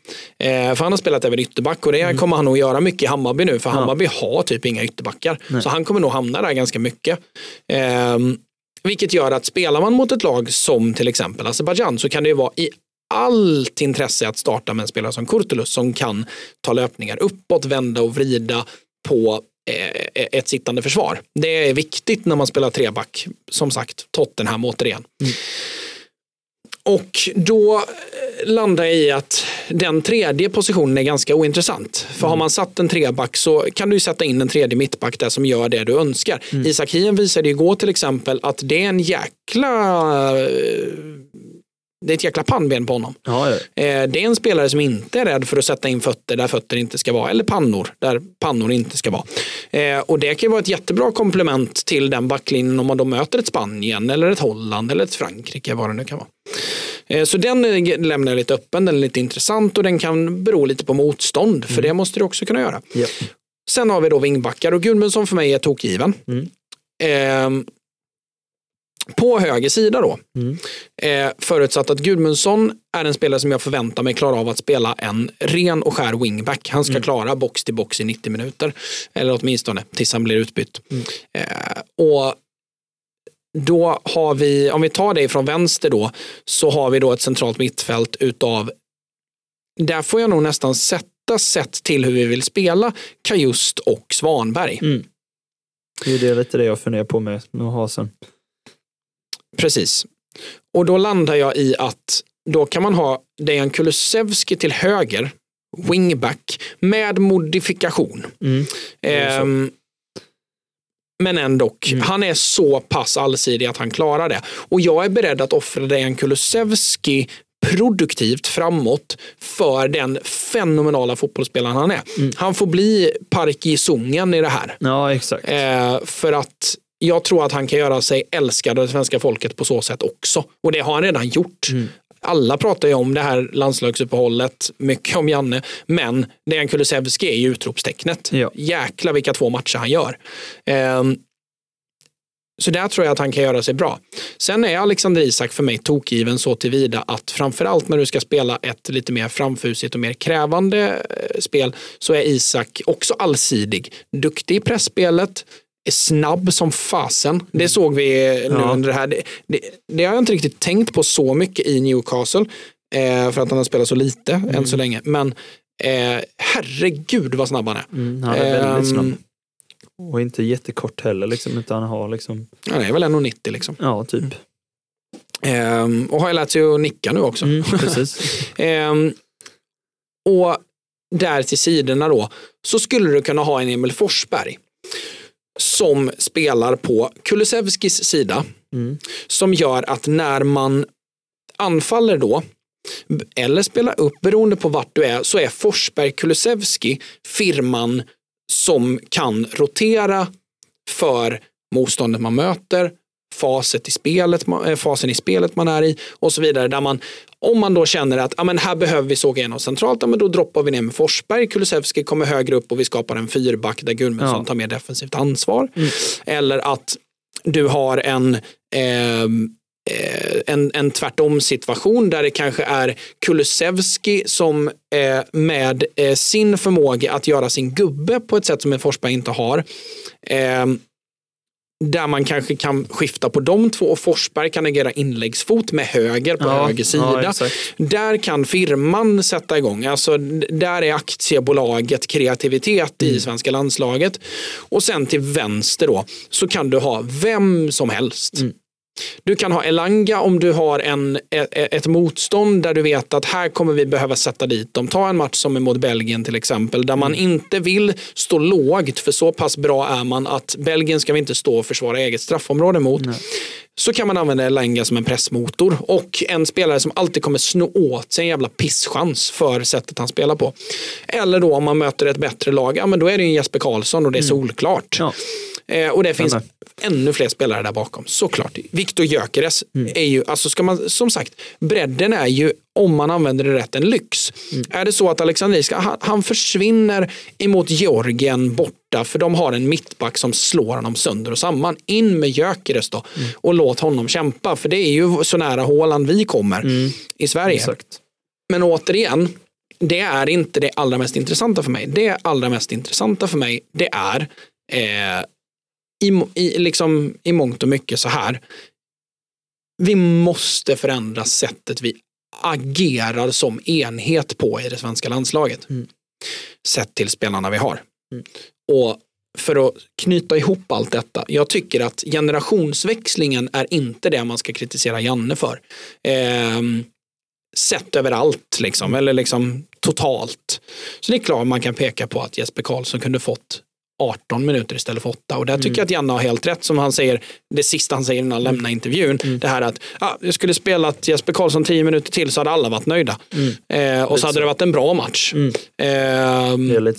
Eh, för han har spelat även ytterback och det kommer han nog göra mycket i Hammarby nu, för Hammarby har typ inga ytterbackar. Så han kommer nog hamna där ganska mycket. Ehm, vilket gör att spelar man mot ett lag som till exempel Azerbajdzjan så kan det ju vara i allt intresse att starta med en spelare som Kurtulus som kan ta löpningar uppåt, vända och vrida på eh, ett sittande försvar. Det är viktigt när man spelar treback. Som sagt, Tottenham återigen. Mm. Och då eh, landar jag i att den tredje positionen är ganska ointressant. För har man satt en treback så kan du sätta in en tredje mittback där som gör det du önskar. Isak Hien visade igår till exempel att det är en jäkla eh, det är ett jäkla pannben på honom. Ja, ja. Eh, Det är en spelare som inte är rädd för att sätta in fötter där fötter inte ska vara, eller pannor där pannor inte ska vara. Eh, Och det kan vara ett jättebra komplement till den backlinjen om man då möter ett Spanien, eller ett Holland, eller ett Frankrike, vad det nu kan vara. Eh, Så den lämnar jag lite öppen, den är lite intressant och den kan bero lite på motstånd, för det måste du också kunna göra. Ja. Sen har vi då vingbackar och Gudmundsson för mig är tokgiven. Mm. Ehm, på höger sida då, Mm. eh, förutsatt att Gudmundsson är en spelare som jag förväntar mig klara av att spela en ren och skär wingback. Han ska klara box till box i 90 minuter. Eller åtminstone tills han blir utbytt. Eh, och då har vi, om vi tar det från vänster då, så har vi då ett centralt mittfält utav, där får jag nog nästan sätta sett till hur vi vill spela, Kajust och Svanberg. Mm. Det är lite det jag funderar på med, med att ha sen. Precis. Och då landar jag i att då kan man ha Dejan Kulusevski till höger, wingback, med modifikation. Mm. Ehm, men ändå, han är så pass allsidig att han klarar det. Och jag är beredd att offra Dejan Kulusevski produktivt framåt för den fenomenala fotbollsspelaren han är. Han får bli Park Ji-sungen i det här. Ja, exakt. Eh, för att jag tror att han kan göra sig älskad av det svenska folket på så sätt också. Och det har han redan gjort. Alla pratar ju om det här landslagsuppehållet, mycket om Janne, men Dejan Kulusevski är ju utropstecknet. Ja. Jäklar vilka två matcher han gör. Ehm, så där tror jag att han kan göra sig bra. Sen är Alexander Isak för mig tokgiven så tillvida att framförallt när du ska spela ett lite mer framfusigt och mer krävande eh, spel så är Isak också allsidig. Duktig i pressspelet, är snabb som fasen. Det såg vi nu Ja. under det här. Det, det, det har jag inte riktigt tänkt på så mycket i Newcastle. Eh, för att han har spelat så lite än så länge. Men eh, herregud vad snabb han är. Mm, han är väldigt Ehm, snabb. Och inte jättekort heller, liksom, utan han har liksom, Han är väl 1,90 liksom. ja, typ. Ehm, och har ju lärt sig att nicka nu också. Mm, precis. Ehm, och där till sidorna då så skulle du kunna ha en Emil Forsberg som spelar på Kulusevskis sida Mm. som gör att när man anfaller då eller spelar upp beroende på vart du är så är Forsberg Kulusevski firman som kan rotera för motståndet man möter, faset i spelet, eh, fasen i spelet man är i och så vidare. Där man, om man då känner att ja, men här behöver vi såga igenom centralt, ja, men då droppar vi ner med Forsberg, Kulusevski kommer högre upp och vi skapar en fyrback där Gudmundsson Ja. tar mer defensivt ansvar. Eller att du har en ehm, eh, en, en tvärtom situation där det kanske är Kulusevski som eh, med eh, sin förmåga att göra sin gubbe på ett sätt som en Forsberg inte har. Eh, där man kanske kan skifta på de två och Forsberg kan agera inläggsfot med höger på Ja, höger sida. ja, där kan firman sätta igång. Alltså, där är aktiebolaget kreativitet Mm. i svenska landslaget. Och sen till vänster då så kan du ha vem som helst. Mm. Du kan ha Elanga om du har en, ett, ett motstånd där du vet att här kommer vi behöva sätta dit dem. Ta en match som är mot Belgien till exempel där man Mm. inte vill stå lågt för så pass bra är man att Belgien ska vi inte stå och försvara eget straffområde mot. Så kan man använda Elanga som en pressmotor och en spelare som alltid kommer sno åt sig en jävla pisschans för sättet han spelar på. Eller då om man möter ett bättre lag, ja men då är det ju Jesper Karlsson och det är solklart. Ja. Eh, och det finns ännu fler spelare där bakom, såklart. Viktor Gyökeres är ju, alltså ska man, som sagt, bredden är ju, om man använder det rätt, en lyx. Är det så att Alexandriska, han, han försvinner emot Georgien borta, för de har en mittback som slår honom sönder och samman. In med Gyökeres då och låt honom kämpa, för det är ju så nära Håland vi kommer i Sverige. Exakt. Men återigen, det är inte det allra mest intressanta för mig. Det allra mest intressanta för mig, det är eh, i, i, liksom, i mångt och mycket så här. Vi måste förändra sättet vi agerar som enhet på i det svenska landslaget. Mm. Sett till spelarna vi har. Mm. Och för att knyta ihop allt detta. Jag tycker att generationsväxlingen är inte det man ska kritisera Janne för. Ehm, sett överallt, liksom, eller liksom totalt. Så det är klart man kan peka på att Jesper Karlsson kunde fått 18 minuter istället för 8. Och där tycker jag att Janne har helt rätt som han säger, det sista han säger innan han lämnar intervjun. Det här att ah, jag skulle spelat Jesper Karlsson 10 minuter till så hade alla varit nöjda. Eh, och så hade det varit en bra match.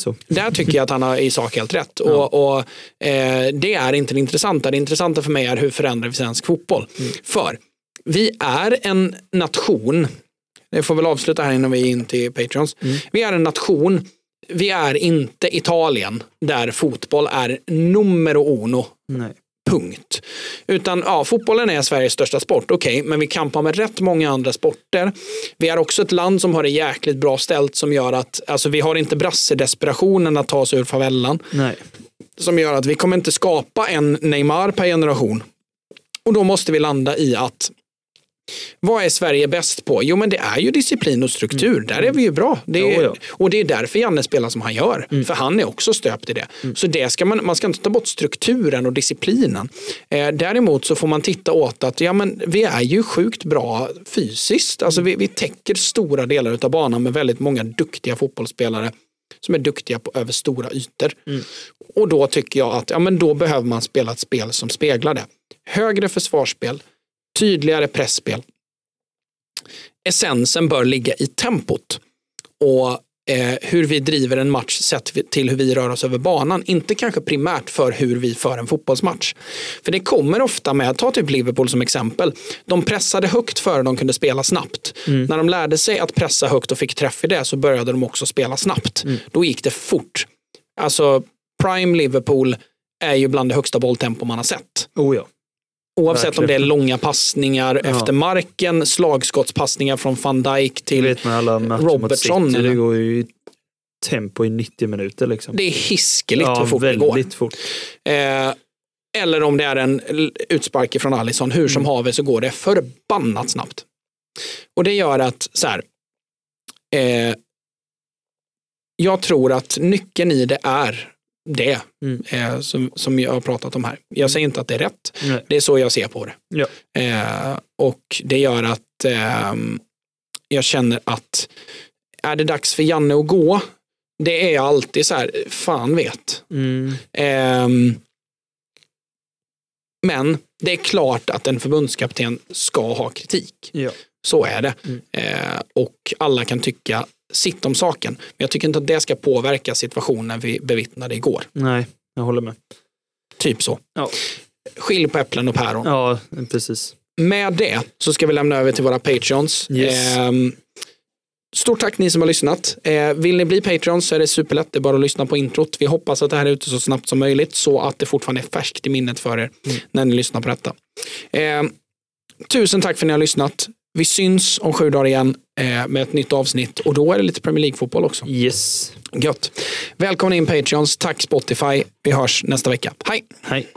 Så. där tycker jag att han har i sak helt rätt. Och, och, eh, det är inte det intressanta. Det intressanta för mig är hur förändrar vi svensk fotboll? För vi är en nation, jag får väl avsluta här innan vi är in till Patreons. Vi är en nation, vi är inte Italien där fotboll är numero uno. Nej. Punkt. Utan ja, fotbollen är Sveriges största sport, okej, men vi kampar med rätt många andra sporter. Vi är också ett land som har det jäkligt bra ställt som gör att, alltså vi har inte brassedesperationen att ta oss ur favellan. Nej. Som gör att vi kommer inte skapa en Neymar per generation. Och då måste vi landa i att vad är Sverige bäst på? Jo, men det är ju disciplin och struktur. Där är vi ju bra. Det är, Jo, ja. Och det är därför Janne spelar som han gör. För han är också stöpt i det. Så det ska man, man ska inte ta bort strukturen och disciplinen. Eh, däremot så får man titta åt att ja, men vi är ju sjukt bra fysiskt. Alltså vi, vi täcker stora delar av banan med väldigt många duktiga fotbollsspelare som är duktiga på över stora ytor. Och då tycker jag att ja, men då behöver man spela ett spel som speglar det. Högre försvarsspel, tydligare pressspel. Essensen bör ligga i tempot och eh, hur vi driver en match sett till hur vi rör oss över banan. Inte kanske primärt för hur vi för en fotbollsmatch. För det kommer ofta med, ta typ Liverpool som exempel. De pressade högt före de kunde spela snabbt. När de lärde sig att pressa högt och fick träff i det så började de också spela snabbt. Då gick det fort. Alltså Prime Liverpool är ju bland det högsta bolltempo man har sett. Oh ja. Oavsett om det är långa passningar Ja. efter marken, slagskottspassningar från van Dijk till... vet Robertson, City, det går ju i tempo i 90 minuter liksom. Det är hiskeligt ja, hur fort det går. fort. Eh, eller om det är en utspark från Alisson, hur som haver så går det förbannat snabbt. Och det gör att så här, eh, jag tror att nyckeln i det är det Mm. eh, som, som jag har pratat om här. Jag säger inte att det är rätt, Nej. det är så jag ser på det. Ja. Eh, och det gör att eh, jag känner att är det dags för Janne att gå? Det är jag alltid så här, fan vet. Mm. Ehm, men det är klart att en förbundskapten ska ha kritik. Ja. Så är det. Mm. Eh, och alla kan tycka sitt om saken. Men jag tycker inte att det ska påverka situationen vi bevittnade igår. Nej, jag håller med. Typ så. Ja. Skilj på äpplen och päron. Ja, precis. Med det så ska vi lämna över till våra patreons. Yes. Ehm, Stort tack ni som har lyssnat. Eh, vill ni bli Patreons så är det superlätt. Det är bara att lyssna på introt. Vi hoppas att det här är ute så snabbt som möjligt så att det fortfarande är färskt i minnet för er när ni lyssnar på detta. Eh, tusen tack för att ni har lyssnat. Vi syns om sju dagar igen eh, med ett nytt avsnitt och då är det lite Premier League-fotboll också. Yes. Gött. Välkomna in Patreons. Tack Spotify. Vi hörs nästa vecka. Hej! Hej.